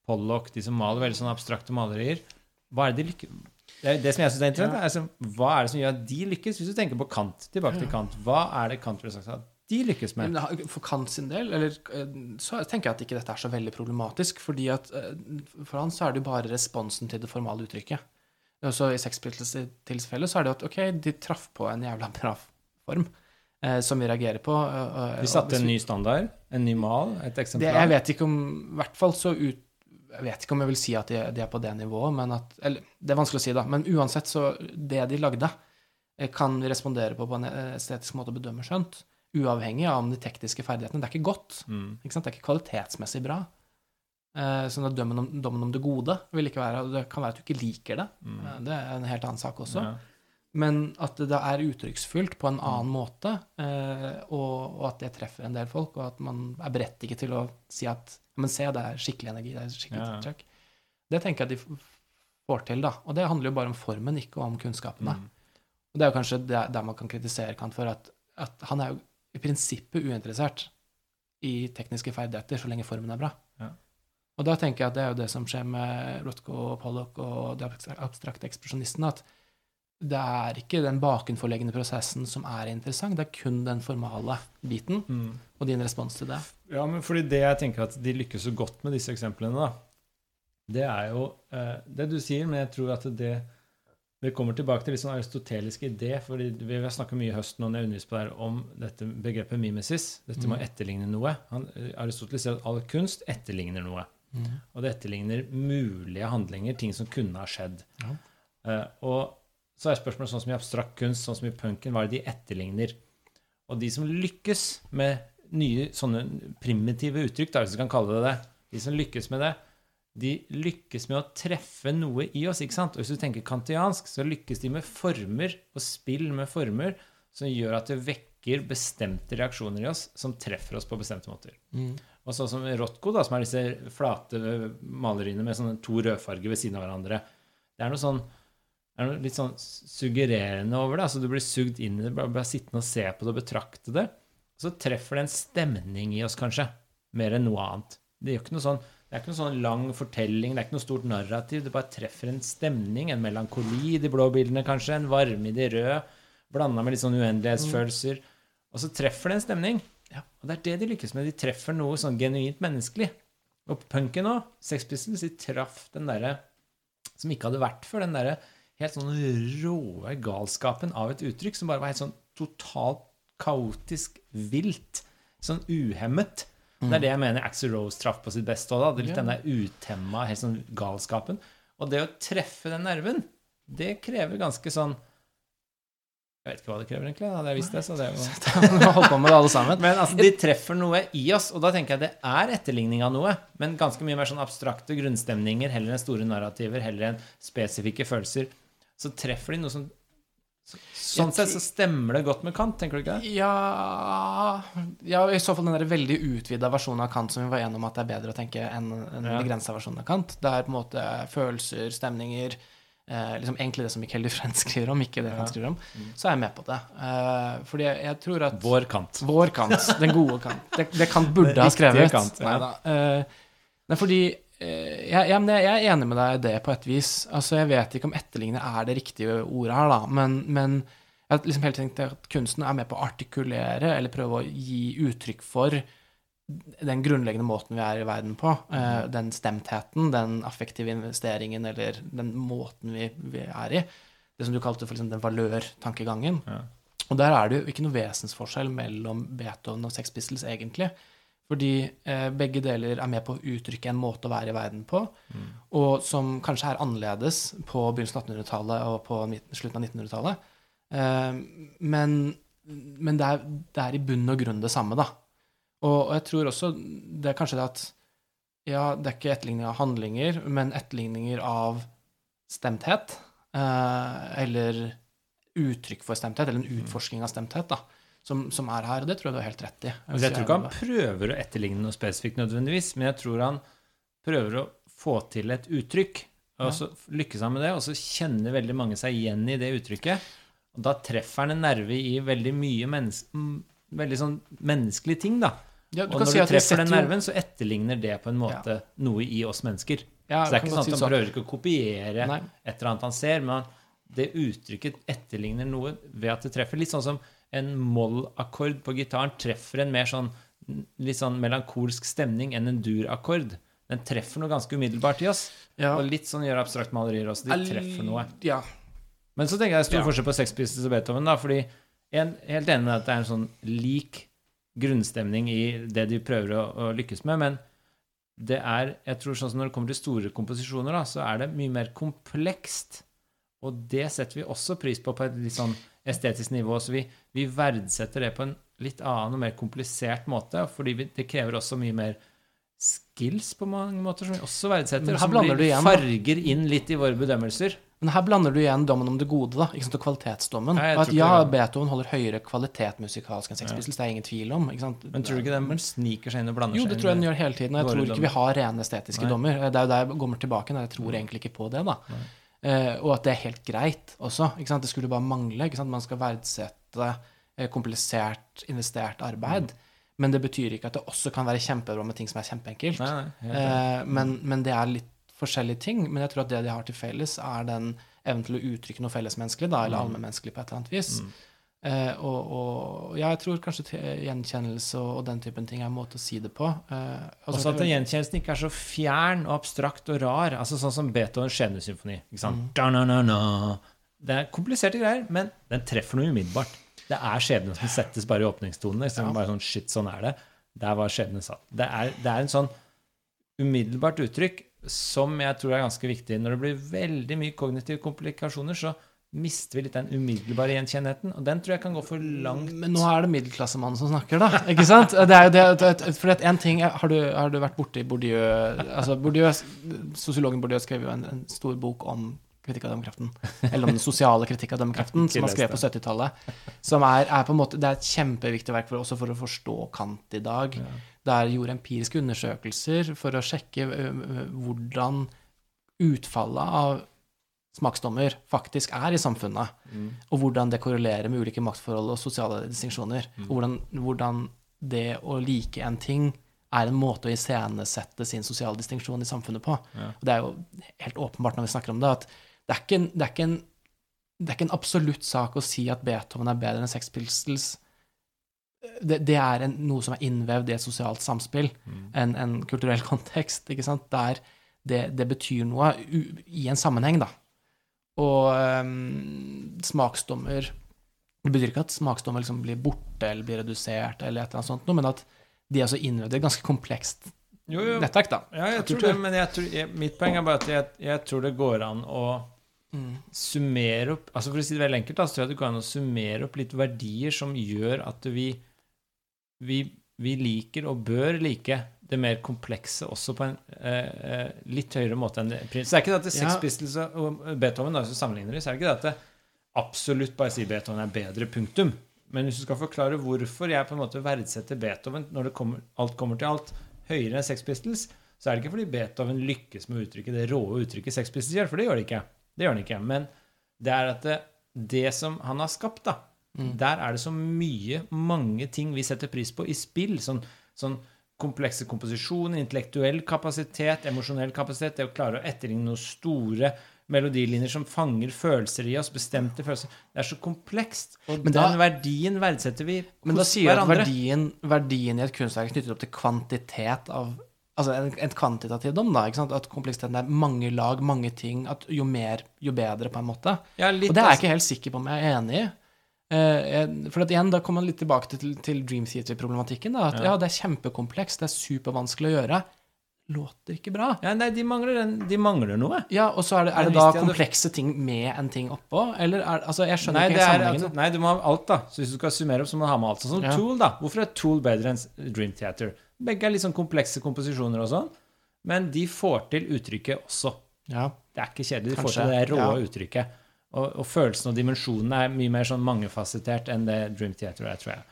Pollock, de som maler veldig sånne abstrakte malerier. Hva er det de lykkes det, det som jeg synes er interessant, er altså, hva er det som gjør at de lykkes? Hvis du tenker på Kant, tilbake til Kant, hva er det Kant ville sagt at de lykkes med? Det For Kant sin del, eller, eh, så tenker jeg at ikke dette er så veldig problematisk. fordi at eh, For han så er det jo bare responsen til det formale uttrykket. Så I Sex Pistols så er det at ok, de traff på en jævla bra form eh, som vi reagerer på. eh, De satte en ny standard, en ny mal, et det, eksemplar. Jeg vet ikke om I hvert fall så ut Jeg vet ikke om jeg vil si at de, de er på det nivået, men at Eller det er vanskelig å si, da. Men uansett, så Det de lagde, eh, kan vi respondere på på en estetisk måte og bedømme skjønt. Uavhengig av om de tekniske ferdighetene. Det er ikke godt. Mm. Ikke sant? Det er ikke kvalitetsmessig bra. Eh, sånn at dommen om, dommen om det gode vil ikke være Det kan være at du ikke liker det. Mm. Eh, Det er en helt annen sak også. Ja. Men at det er uttrykksfullt på en annen måte, eh, og, at det treffer en del folk, og at man er berettiget til å si at men se, det er skikkelig energi, det er skikkelig Ja, ja. Det tenker jeg de får til, da. Og det handler jo bare om formen, ikke om kunnskapene. Mm. Og det er jo kanskje der man kan kritisere Kant for at, at han er jo i prinsippet uinteressert i tekniske ferdigheter så lenge formen er bra. Ja. Og da tenker jeg at det er jo det som skjer med Rothko og Pollock og de abstrakte ekspresjonistene, at det er ikke den bakenforliggende prosessen som er interessant, det er kun den formale biten Mm. og din respons til det. Ja, men fordi det jeg tenker at de lykkes så godt med disse eksemplene, da, det er jo eh, det du sier, men jeg tror at det det kommer tilbake til litt sånn aristotelisk idé, for vi har snakket mye i høst når jeg underviser på det om dette begrepet mimesis, dette med å Mm. etterligne noe. Han, Aristoteles sier at all kunst etterligner noe. Og det etterligner mulige handlinger, ting som kunne ha skjedd. Ja. Eh, og så er spørsmålet sånn som i abstrakt kunst, sånn som i punken, hva er det de etterligner? Og de som lykkes med nye sånne primitive uttrykk, da, hvis vi kan kalle det det, de som lykkes med det, de lykkes med å treffe noe i oss. ikke sant? Og hvis du tenker kantiansk, så lykkes de med former og spill med former som gjør at det vekker bestemte reaksjoner i oss som treffer oss på bestemte måter. Mm. Og sånn som Rothko, da, som er disse flate maleriene med sånne to rødfarger ved siden av hverandre. Det er noe sånn er noe litt sånn suggererende over det. altså Du blir sugd inn i det, bare, bare sittende og se på det og betrakte det. Og så treffer det en stemning i oss, kanskje, mer enn noe annet. det er, ikke noe sånn det er ikke noe sånn lang fortelling, det er ikke noe stort narrativ. Det bare treffer en stemning, en melankoli i de blå bildene, kanskje, en varme i de røde, blanda med litt sånn uendelighetsfølelser. Og så treffer det en stemning. Ja. Og det er det de lykkes med. De treffer noe sånn genuint menneskelig. Og punken òg, Sex Pistols, de traff den derre som ikke hadde vært før. Den derre helt sånn råe galskapen av et uttrykk som bare var helt sånn totalt kaotisk vilt. Sånn uhemmet. Det er det jeg mener Axel Rose traff på sitt beste òg. Litt Ja. den der utemma, helt sånn galskapen. Og det å treffe den nerven, det krever ganske sånn Jeg vet ikke hva det krever, egentlig. Hadde jeg visst det, så det jo holdt på med det alle sammen. men altså, de treffer noe i oss, og da tenker jeg det er etterligning av noe. Men ganske mye mer sånn abstrakte grunnstemninger heller enn store narrativer, heller enn spesifikke følelser. Så treffer de noe som Sånn sett så stemmer det godt med Kant, tenker du ikke det? Ja, ja i så fall den der veldig utvida versjonen av Kant som vi var enige om at det er bedre å tenke enn en Ja. begrensa versjon av Kant. Det er på en måte følelser, stemninger eh, liksom Egentlig det som Michael Dufresne skriver om, ikke det Ja. han skriver om. Så er jeg med på det. Eh, fordi jeg, jeg tror at Vår Kant. Vår Kant. Den gode Kant. Det, det Kant burde det ha skrevet. Kant, ja. Neida. Eh, Nei, fordi jeg, jeg, jeg jeg er enig med deg i det på et vis. Altså, Jeg vet ikke om etterligne er det riktige ordet her, da. Men, men jeg har liksom helt tenkt at kunsten er med på å artikulere, eller prøve å gi uttrykk for den grunnleggende måten vi er i verden på. Eh, den stemtheten, den affektive investeringen, eller den måten vi, vi er i. Det som du kalte for liksom den valør-tankegangen. Ja. Og der er det jo ikke noe vesensforskjell mellom Beethoven og Sex Pistols, egentlig. Fordi eh, begge deler er med på å uttrykke en måte å være i verden på, og som kanskje er annerledes på begynnelsen av 1800-tallet og på slutten av 1900-tallet. Eh, men men det, er, det er i bunn og grunn det samme, da. Og, og jeg tror også det er kanskje det at ja, det er ikke etterligning av handlinger, men etterligninger av stemthet. Eh, eller uttrykk for stemthet, eller en utforsking av stemthet, da. Som, som er her, og det tror jeg du har helt rett i. Jeg, jeg tror ikke han prøver å etterligne noe spesifikt nødvendigvis, men jeg tror han prøver å få til et uttrykk, og så lykkes han med det, og så kjenner veldig mange seg igjen i det uttrykket. Og da treffer han en nerve i veldig mye mennes mm, veldig sånn menneskelige ting, da. ja, Og når du treffer den nerven, så etterligner det på en måte noe i oss mennesker. ja, Så det er ikke sånn si at han prøver ikke å kopiere Nei. et eller annet han ser, men det uttrykket etterligner noe ved at det treffer. Litt sånn som en moll-akkord på gitaren treffer en mer sånn litt sånn melankolsk stemning enn en dur-akkord. Den treffer noe ganske umiddelbart i oss. Ja. Og litt sånn gjør abstrakt malerier også. De treffer noe. Ja. Men så tenker jeg stor Ja. forskjell på Sex Pistols og Beethoven, da, fordi jeg er helt enig med at det er en sånn lik grunnstemning i det de prøver å, å lykkes med, men det er Jeg tror sånn som når det kommer til store komposisjoner, da, så er det mye mer komplekst. Og det setter vi også pris på på et litt sånn estetisk nivå. Så vi, vi verdsetter det på en litt annen og mer komplisert måte, fordi vi, det krever også mye mer skills på mange måter, som vi også verdsetter. Og som blir- igjen, farger inn litt i våre bedømmelser. Men her blander du igjen dommen om det gode, da, ikke sant, og kvalitetsdommen. Nei, Og at ja. Beethoven holder høyere kvalitet musikalsk enn Sex Ja. Pistols, det er ingen tvil om. Ikke sant? Men tror du ikke den sniker seg inn og blander seg inn? Jo, det tror jeg den gjør hele tiden. Og jeg tror ikke vi har rene estetiske Nei. dommer. Det er jo der jeg kommer tilbake når jeg tror egentlig ikke på det, da. Eh, og at det er helt greit også. Det skulle bare mangle. Man skal verdsette eh, komplisert, investert arbeid. Men det betyr ikke at det også kan være kjempebra med ting som er kjempeenkelt. Nei, nei, helt. Eh, men, men det er litt forskjellige ting. Men jeg tror at det de har til felles, er den evnen til å uttrykke noe fellesmenneskelig, da, eller Mm. allmennmenneskelig på et eller annet vis. Mm. Eh, og, og ja, jeg tror kanskje gjenkjennelse og, og den typen ting er en måte å si det på. Eh, altså, Også at den gjenkjennelsen ikke er så fjern og abstrakt og rar. Altså Sånn som Beethovens skjebnesymfoni. Mm. Det er kompliserte greier, men den treffer noe umiddelbart. Det er skjebnen som settes bare i åpningstonene. Liksom Ja. bare sånn, shit, sånn er det. Der var skjebnen satt. Det er, det er en sånn umiddelbart uttrykk som jeg tror er ganske viktig. Når det blir veldig mye kognitive komplikasjoner, så mister vi litt den umiddelbare gjenkjennheten. Og den tror jeg kan gå for langt. Men nå er det middelklassemannen som snakker, da. Ikke sant? Det er jo det, det, at en ting har, du, har du vært borti Bourdieu altså Bourdieu, Sosiologen Bourdieu skrev jo en, en stor bok om kritikk av dømmekraften. Eller om den sosiale kritikk av dømmekraften, som han skrev på 70-tallet. Som er, er på en måte Det er et kjempeviktig verk for, også for å forstå Kant i dag. Der gjorde empiriske undersøkelser for å sjekke hvordan utfallet av smaksdommer faktisk er i samfunnet og hvordan det korrelerer med ulike maktforhold og sosiale distinksjoner. Og hvordan, hvordan det å like en ting er en måte å iscenesette sin sosiale distinksjon i samfunnet på. Ja. Og det er jo helt åpenbart når vi snakker om det, at det er ikke en, det er ikke en, det er ikke en absolutt sak å si at Beethoven er bedre enn Sex Pistols. Det, det er en, noe som er innvevd i et sosialt samspill, en, en kulturell kontekst, ikke sant? Der det, det betyr noe u, i en sammenheng, da. Og ehm, smaksdommer Det betyr ikke at smaksdommer liksom blir borte eller blir redusert, eller et eller annet sånt, men at de også innvevd i et ganske komplekst Jo, jo. nettverk, da. Ja, jeg tror det, men jeg tror, jeg, mitt poeng er bare at jeg, jeg tror det går an å Mm. summere opp altså For å si det veldig enkelt, da, så tror jeg det går an å summere opp litt verdier som gjør at vi, vi, vi liker og bør like det mer komplekse også på en eh, eh, litt høyere måte enn det. Så det er ikke det at det Sex Ja. Pistols og Beethoven da, hvis du sammenligner det, så er det ikke det at det absolutt bare sier Beethoven er bedre, punktum. Men hvis du skal forklare hvorfor jeg på en måte verdsetter Beethoven når det kommer, alt kommer til alt, høyere enn Sex Pistols, så er det ikke fordi Beethoven lykkes med å uttrykke det råe uttrykket Sex Pistols gjør, for det gjør det ikke. Det gjør han ikke. Men det er at det, det som han har skapt, da, der er det så mye, mange ting vi setter pris på i spill. Sånn, sånn komplekse komposisjoner, intellektuell kapasitet, emosjonell kapasitet, det å klare å etterligne noen store melodilinjer som fanger følelser i oss, bestemte følelser. Det er så komplekst. Og Men da- den verdien verdsetter vi Men da hos sier du at verdien, verdien i et kunstverk er knyttet opp til kvantitet av Altså en, en kvantitativ dom, da. ikke sant? At kompleksiteten er mange lag, mange ting. At jo mer, jo bedre, på en måte. Ja, litt, Og det er jeg altså. ikke helt sikker på om jeg er enig i. Eh, for at igjen, da kommer man litt tilbake til, til Dream Theater-problematikken. At ja. Ja. det er kjempekomplekst, det er supervanskelig å gjøre. Låter ikke bra. Ja, nei, de mangler, en, de mangler noe. Ja, og så er det, er det da de hadde- komplekse ting med en ting oppå? Eller er Altså, jeg skjønner Nei, ikke det sammenhengen. altså, nei, du må ha alt, da. Så hvis du skal summere opp, så må du ha med alt. Sånn som Ja. Tool, da. Hvorfor er Tool bedre enn Dream Theater? Begge er litt sånn komplekse komposisjoner og sånn, men de får til uttrykket også. ja. Det er ikke kjedelig. De får til det rå uttrykket. Og, og følelsen og dimensjonen er mye mer sånn mangefasettert enn det Dream Theater er, tror jeg.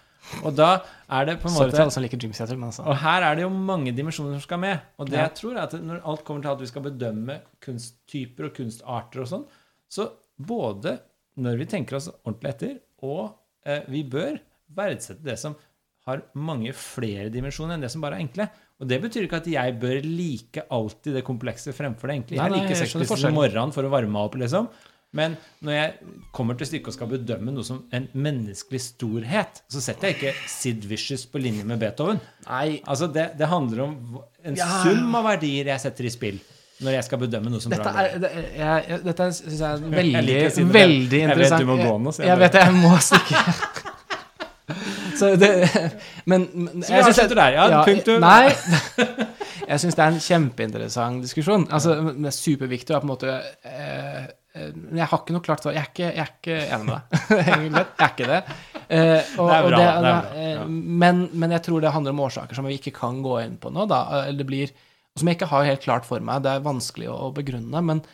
Og da er det på en Sorry til alle måte som liker Dream Theater, men altså Og her er det jo mange dimensjoner som skal med. Og det Ja. jeg tror er at når alt kommer til at vi skal bedømme kunsttyper og kunstarter og sånn, så både når vi tenker oss ordentlig etter, og eh, vi bør verdsette det som har mange flere dimensjoner enn det som bare er enkle. Og det betyr ikke at jeg bør like alltid det komplekse fremfor det enkle. Nei, Jeg nei, liker jeg Sex skjønner Pistols om morgenen for å varme meg opp, liksom. Men når jeg kommer til stykket og skal bedømme noe som en menneskelig storhet, så setter jeg ikke Sid Vicious på linje med Beethoven. Nei, Altså det, det handler om en Ja. sum av verdier jeg setter i spill når jeg skal bedømme noe som Dette bra. er, det, jeg, jeg, dette syns jeg er Jeg veldig, jeg si veldig Jeg vet du må gå nå, så jeg jeg, vet det, jeg må stikke. Så det Men, men Så vi avslutter der, ja, punktum. Nei. Jeg syns det er en kjempeinteressant diskusjon. Altså, Det er superviktig. å på en måte eh, jeg har ikke noe klart svar. Jeg jeg er ikke enig med deg. Jeg er ikke det. Eh, og, Det er bra, det er bra, eh, ja. men, men jeg tror det handler om årsaker som vi ikke kan gå inn på nå. Da. Eller det blir, som jeg ikke har helt klart for meg. Det er vanskelig å, begrunne. Men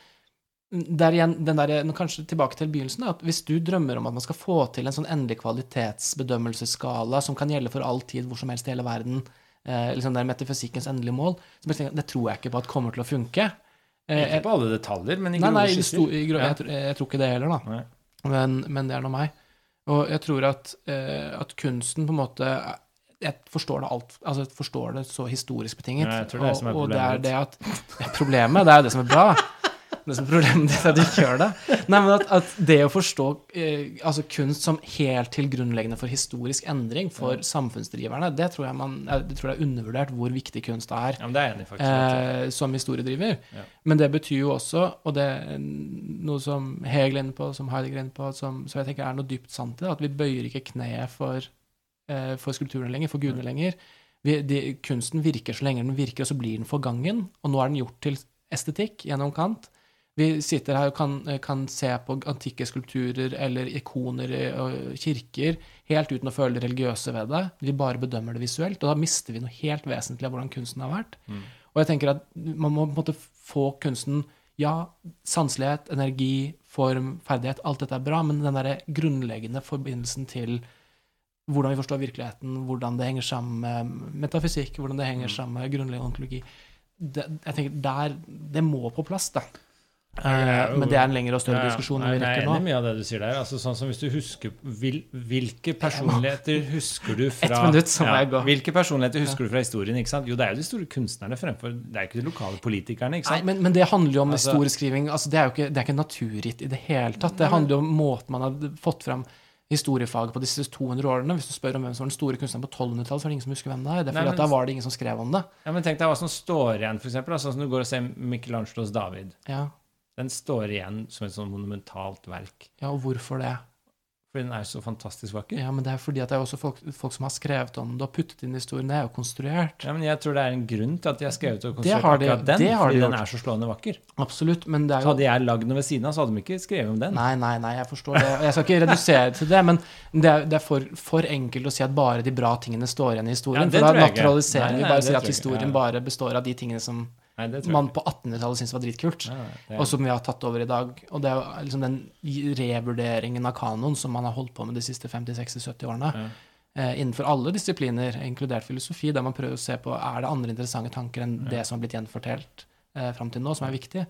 det er igjen den der, Kanskje tilbake til begynnelsen. da, at Hvis du drømmer om at man skal få til en sånn endelig kvalitetsbedømmelsesskala som kan gjelde for all tid, hvor som helst i hele verden, eh, liksom der er metafysikkens endelige mål, så tenker jeg, det tror jeg ikke på at kommer til å funke. Eh, Ikke på alle detaljer, men i Nei, nei, grove skisser. i gro Ja. jeg, tror- jeg tror ikke det heller, da. Men, men det er nå meg. Og jeg tror at, eh, at kunsten på en måte Jeg forstår det alt Altså, jeg forstår det så historisk betinget. Ja, jeg tror det er det som er problemet. og det er det at Problemet, det er jo det som er bra. Det som ditt, at du ikke gjør det. Nei, men at, at det å forstå eh, altså kunst som helt til grunnleggende for historisk endring for samfunnsdriverne, det tror man, jeg det tror jeg er undervurdert hvor viktig kunst er Ja, men det er enig faktisk. eh, som historiedriver. Ja. Men det betyr jo også, og det er noe som Hegel er inne på, som Heidegger er inne på, som, som jeg tenker er noe dypt sant i det, at vi bøyer ikke kneet for, eh, for skulpturene lenger, for gudene lenger. Vi, de, kunsten virker så lenge den virker, og så blir den forgangen. Og nå er den gjort til estetikk gjennom Kant. Vi sitter her og kan, kan se på antikke skulpturer eller ikoner og kirker helt uten å føle det religiøse ved det. Vi bare bedømmer det visuelt, og da mister vi noe helt vesentlig av hvordan kunsten har vært. Og jeg tenker at man må på en måte få kunsten Ja, sanselighet, energi, form, ferdighet, alt dette er bra, men den derre grunnleggende forbindelsen til hvordan vi forstår virkeligheten, hvordan det henger sammen med metafysikk, hvordan det henger sammen med grunnleggende ontologi det, Jeg tenker der, Det må på plass, da. Eh, men det er en lengre og større Ja, ja. diskusjon Nei, enn vi Jeg er enig nå. mye av det du sier der. Altså, sånn som hvis du husker vil, Hvilke personligheter husker du fra Ett minutt, så må jeg gå. Hvilke personligheter husker du fra historien? ikke sant? Jo, det er jo de store kunstnerne fremfor Det er jo ikke de lokale politikerne. ikke Nei, sant? men, men det handler jo om Altså- historieskriving. Altså, det er jo ikke, det er ikke naturgitt i det hele tatt. Det handler jo om måten man har fått fram historiefaget på disse 200 årene. Hvis du spør om hvem som var den store kunstneren på 1200-tallet, så er det ingen som husker hvem det er. Det er Nei, fordi men- at da var det ingen som skrev om det. Ja, men Tenk deg hva som står igjen, f.eks. Sånn som du går og ser Michelangelos David. Ja, Den står igjen som et sånn monumentalt verk. ja og hvorfor det? Fordi den er så fantastisk vakker. Ja, men det er fordi at det er også folk, folk som har skrevet om det og puttet inn historien. Det er jo konstruert. Ja, men Jeg tror det er en grunn til at de har skrevet og konstruert har de- akkurat den. det har de fordi den er så slående vakker. Absolutt, men det er Så jo hadde jeg lagd noe ved siden av, så hadde de ikke skrevet om den. Nei, nei, nei, jeg forstår det. Jeg skal ikke redusere til det, men det er, det er for, for enkelt å si at bare de bra tingene står igjen i historien. Ja, det for da naturaliserer Nei, vi bare å sier tror at jeg historien Ja. bare består av de tingene som Nei, man på 1800-tallet syntes var dritkult. Ja, er- og som vi har tatt over i dag. Og det er liksom den revurderingen av kanon som man har holdt på med de siste 50-60-70 årene. Ja. Eh, innenfor alle disipliner, inkludert filosofi, der man prøver å se på er det andre interessante tanker enn det som har blitt gjenfortelt eh, fram til nå, som er viktig.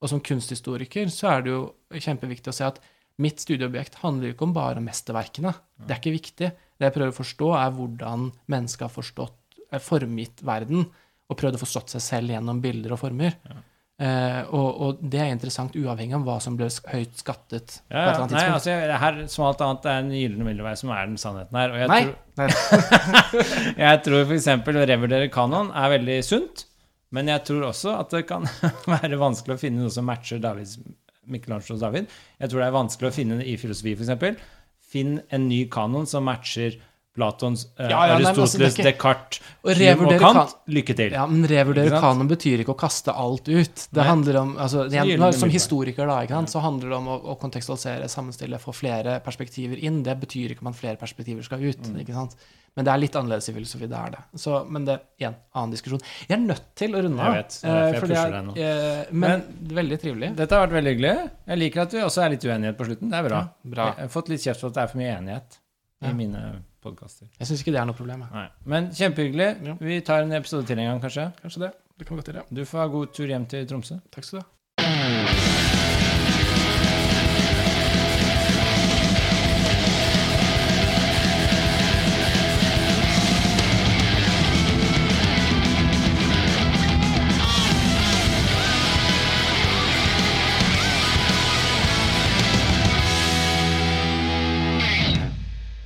Og som kunsthistoriker så er det jo kjempeviktig å se at mitt studieobjekt handler jo ikke om bare mesterverkene. Det er ikke viktig. Det jeg prøver å forstå, er hvordan mennesket har forstått, eh, formgitt verden, og prøvd å få stått seg selv gjennom bilder og former. Eh, og, og det er interessant uavhengig av hva som ble høyt skattet Ja, ja. Nei, altså, her, som alt annet, det er en gyllen middelvei som er den sannheten her. Jeg Nei. tror, jeg tror f.eks. å revurdere kanon er veldig sunt, men jeg tror også at det kan være vanskelig å finne noe som matcher Davids, Michelangelos David. Jeg tror det er vanskelig å finne i filosofi, f.eks. Finn en ny kanon som matcher Platons, eh, Ja, ja, nei, altså, Aristoteles, er Descartes, Kim Hume og Kant. Lykke til. Ja, men revurdere kanon betyr ikke å kaste alt ut. Det Nei. handler om, altså, det, Som historiker da, ikke sant, så handler det om å, å kontekstualisere, sammenstille, få flere perspektiver inn. Det betyr ikke om at flere perspektiver skal ut. Mm. ikke sant? Men det er litt annerledes i filosofi. Det er det. Så, men det er en annen diskusjon. Jeg er nødt til å runde av. Jeg vet, derfor jeg eh, fordi pusher deg nå. eh, men, veldig trivelig. Dette har vært veldig hyggelig. Jeg liker at vi også er litt uenighet på slutten. Det er bra. Ja, bra. Jeg har fått litt kjeft for at det er for mye enighet Ja. mine podkaster. Jeg syns ikke det er noe problem. Nei. Men kjempehyggelig. Ja. Vi tar en episode til en gang, kanskje. Kanskje det. Det kan godt gjøre. Du får ha god tur hjem til Tromsø. Takk skal du ha.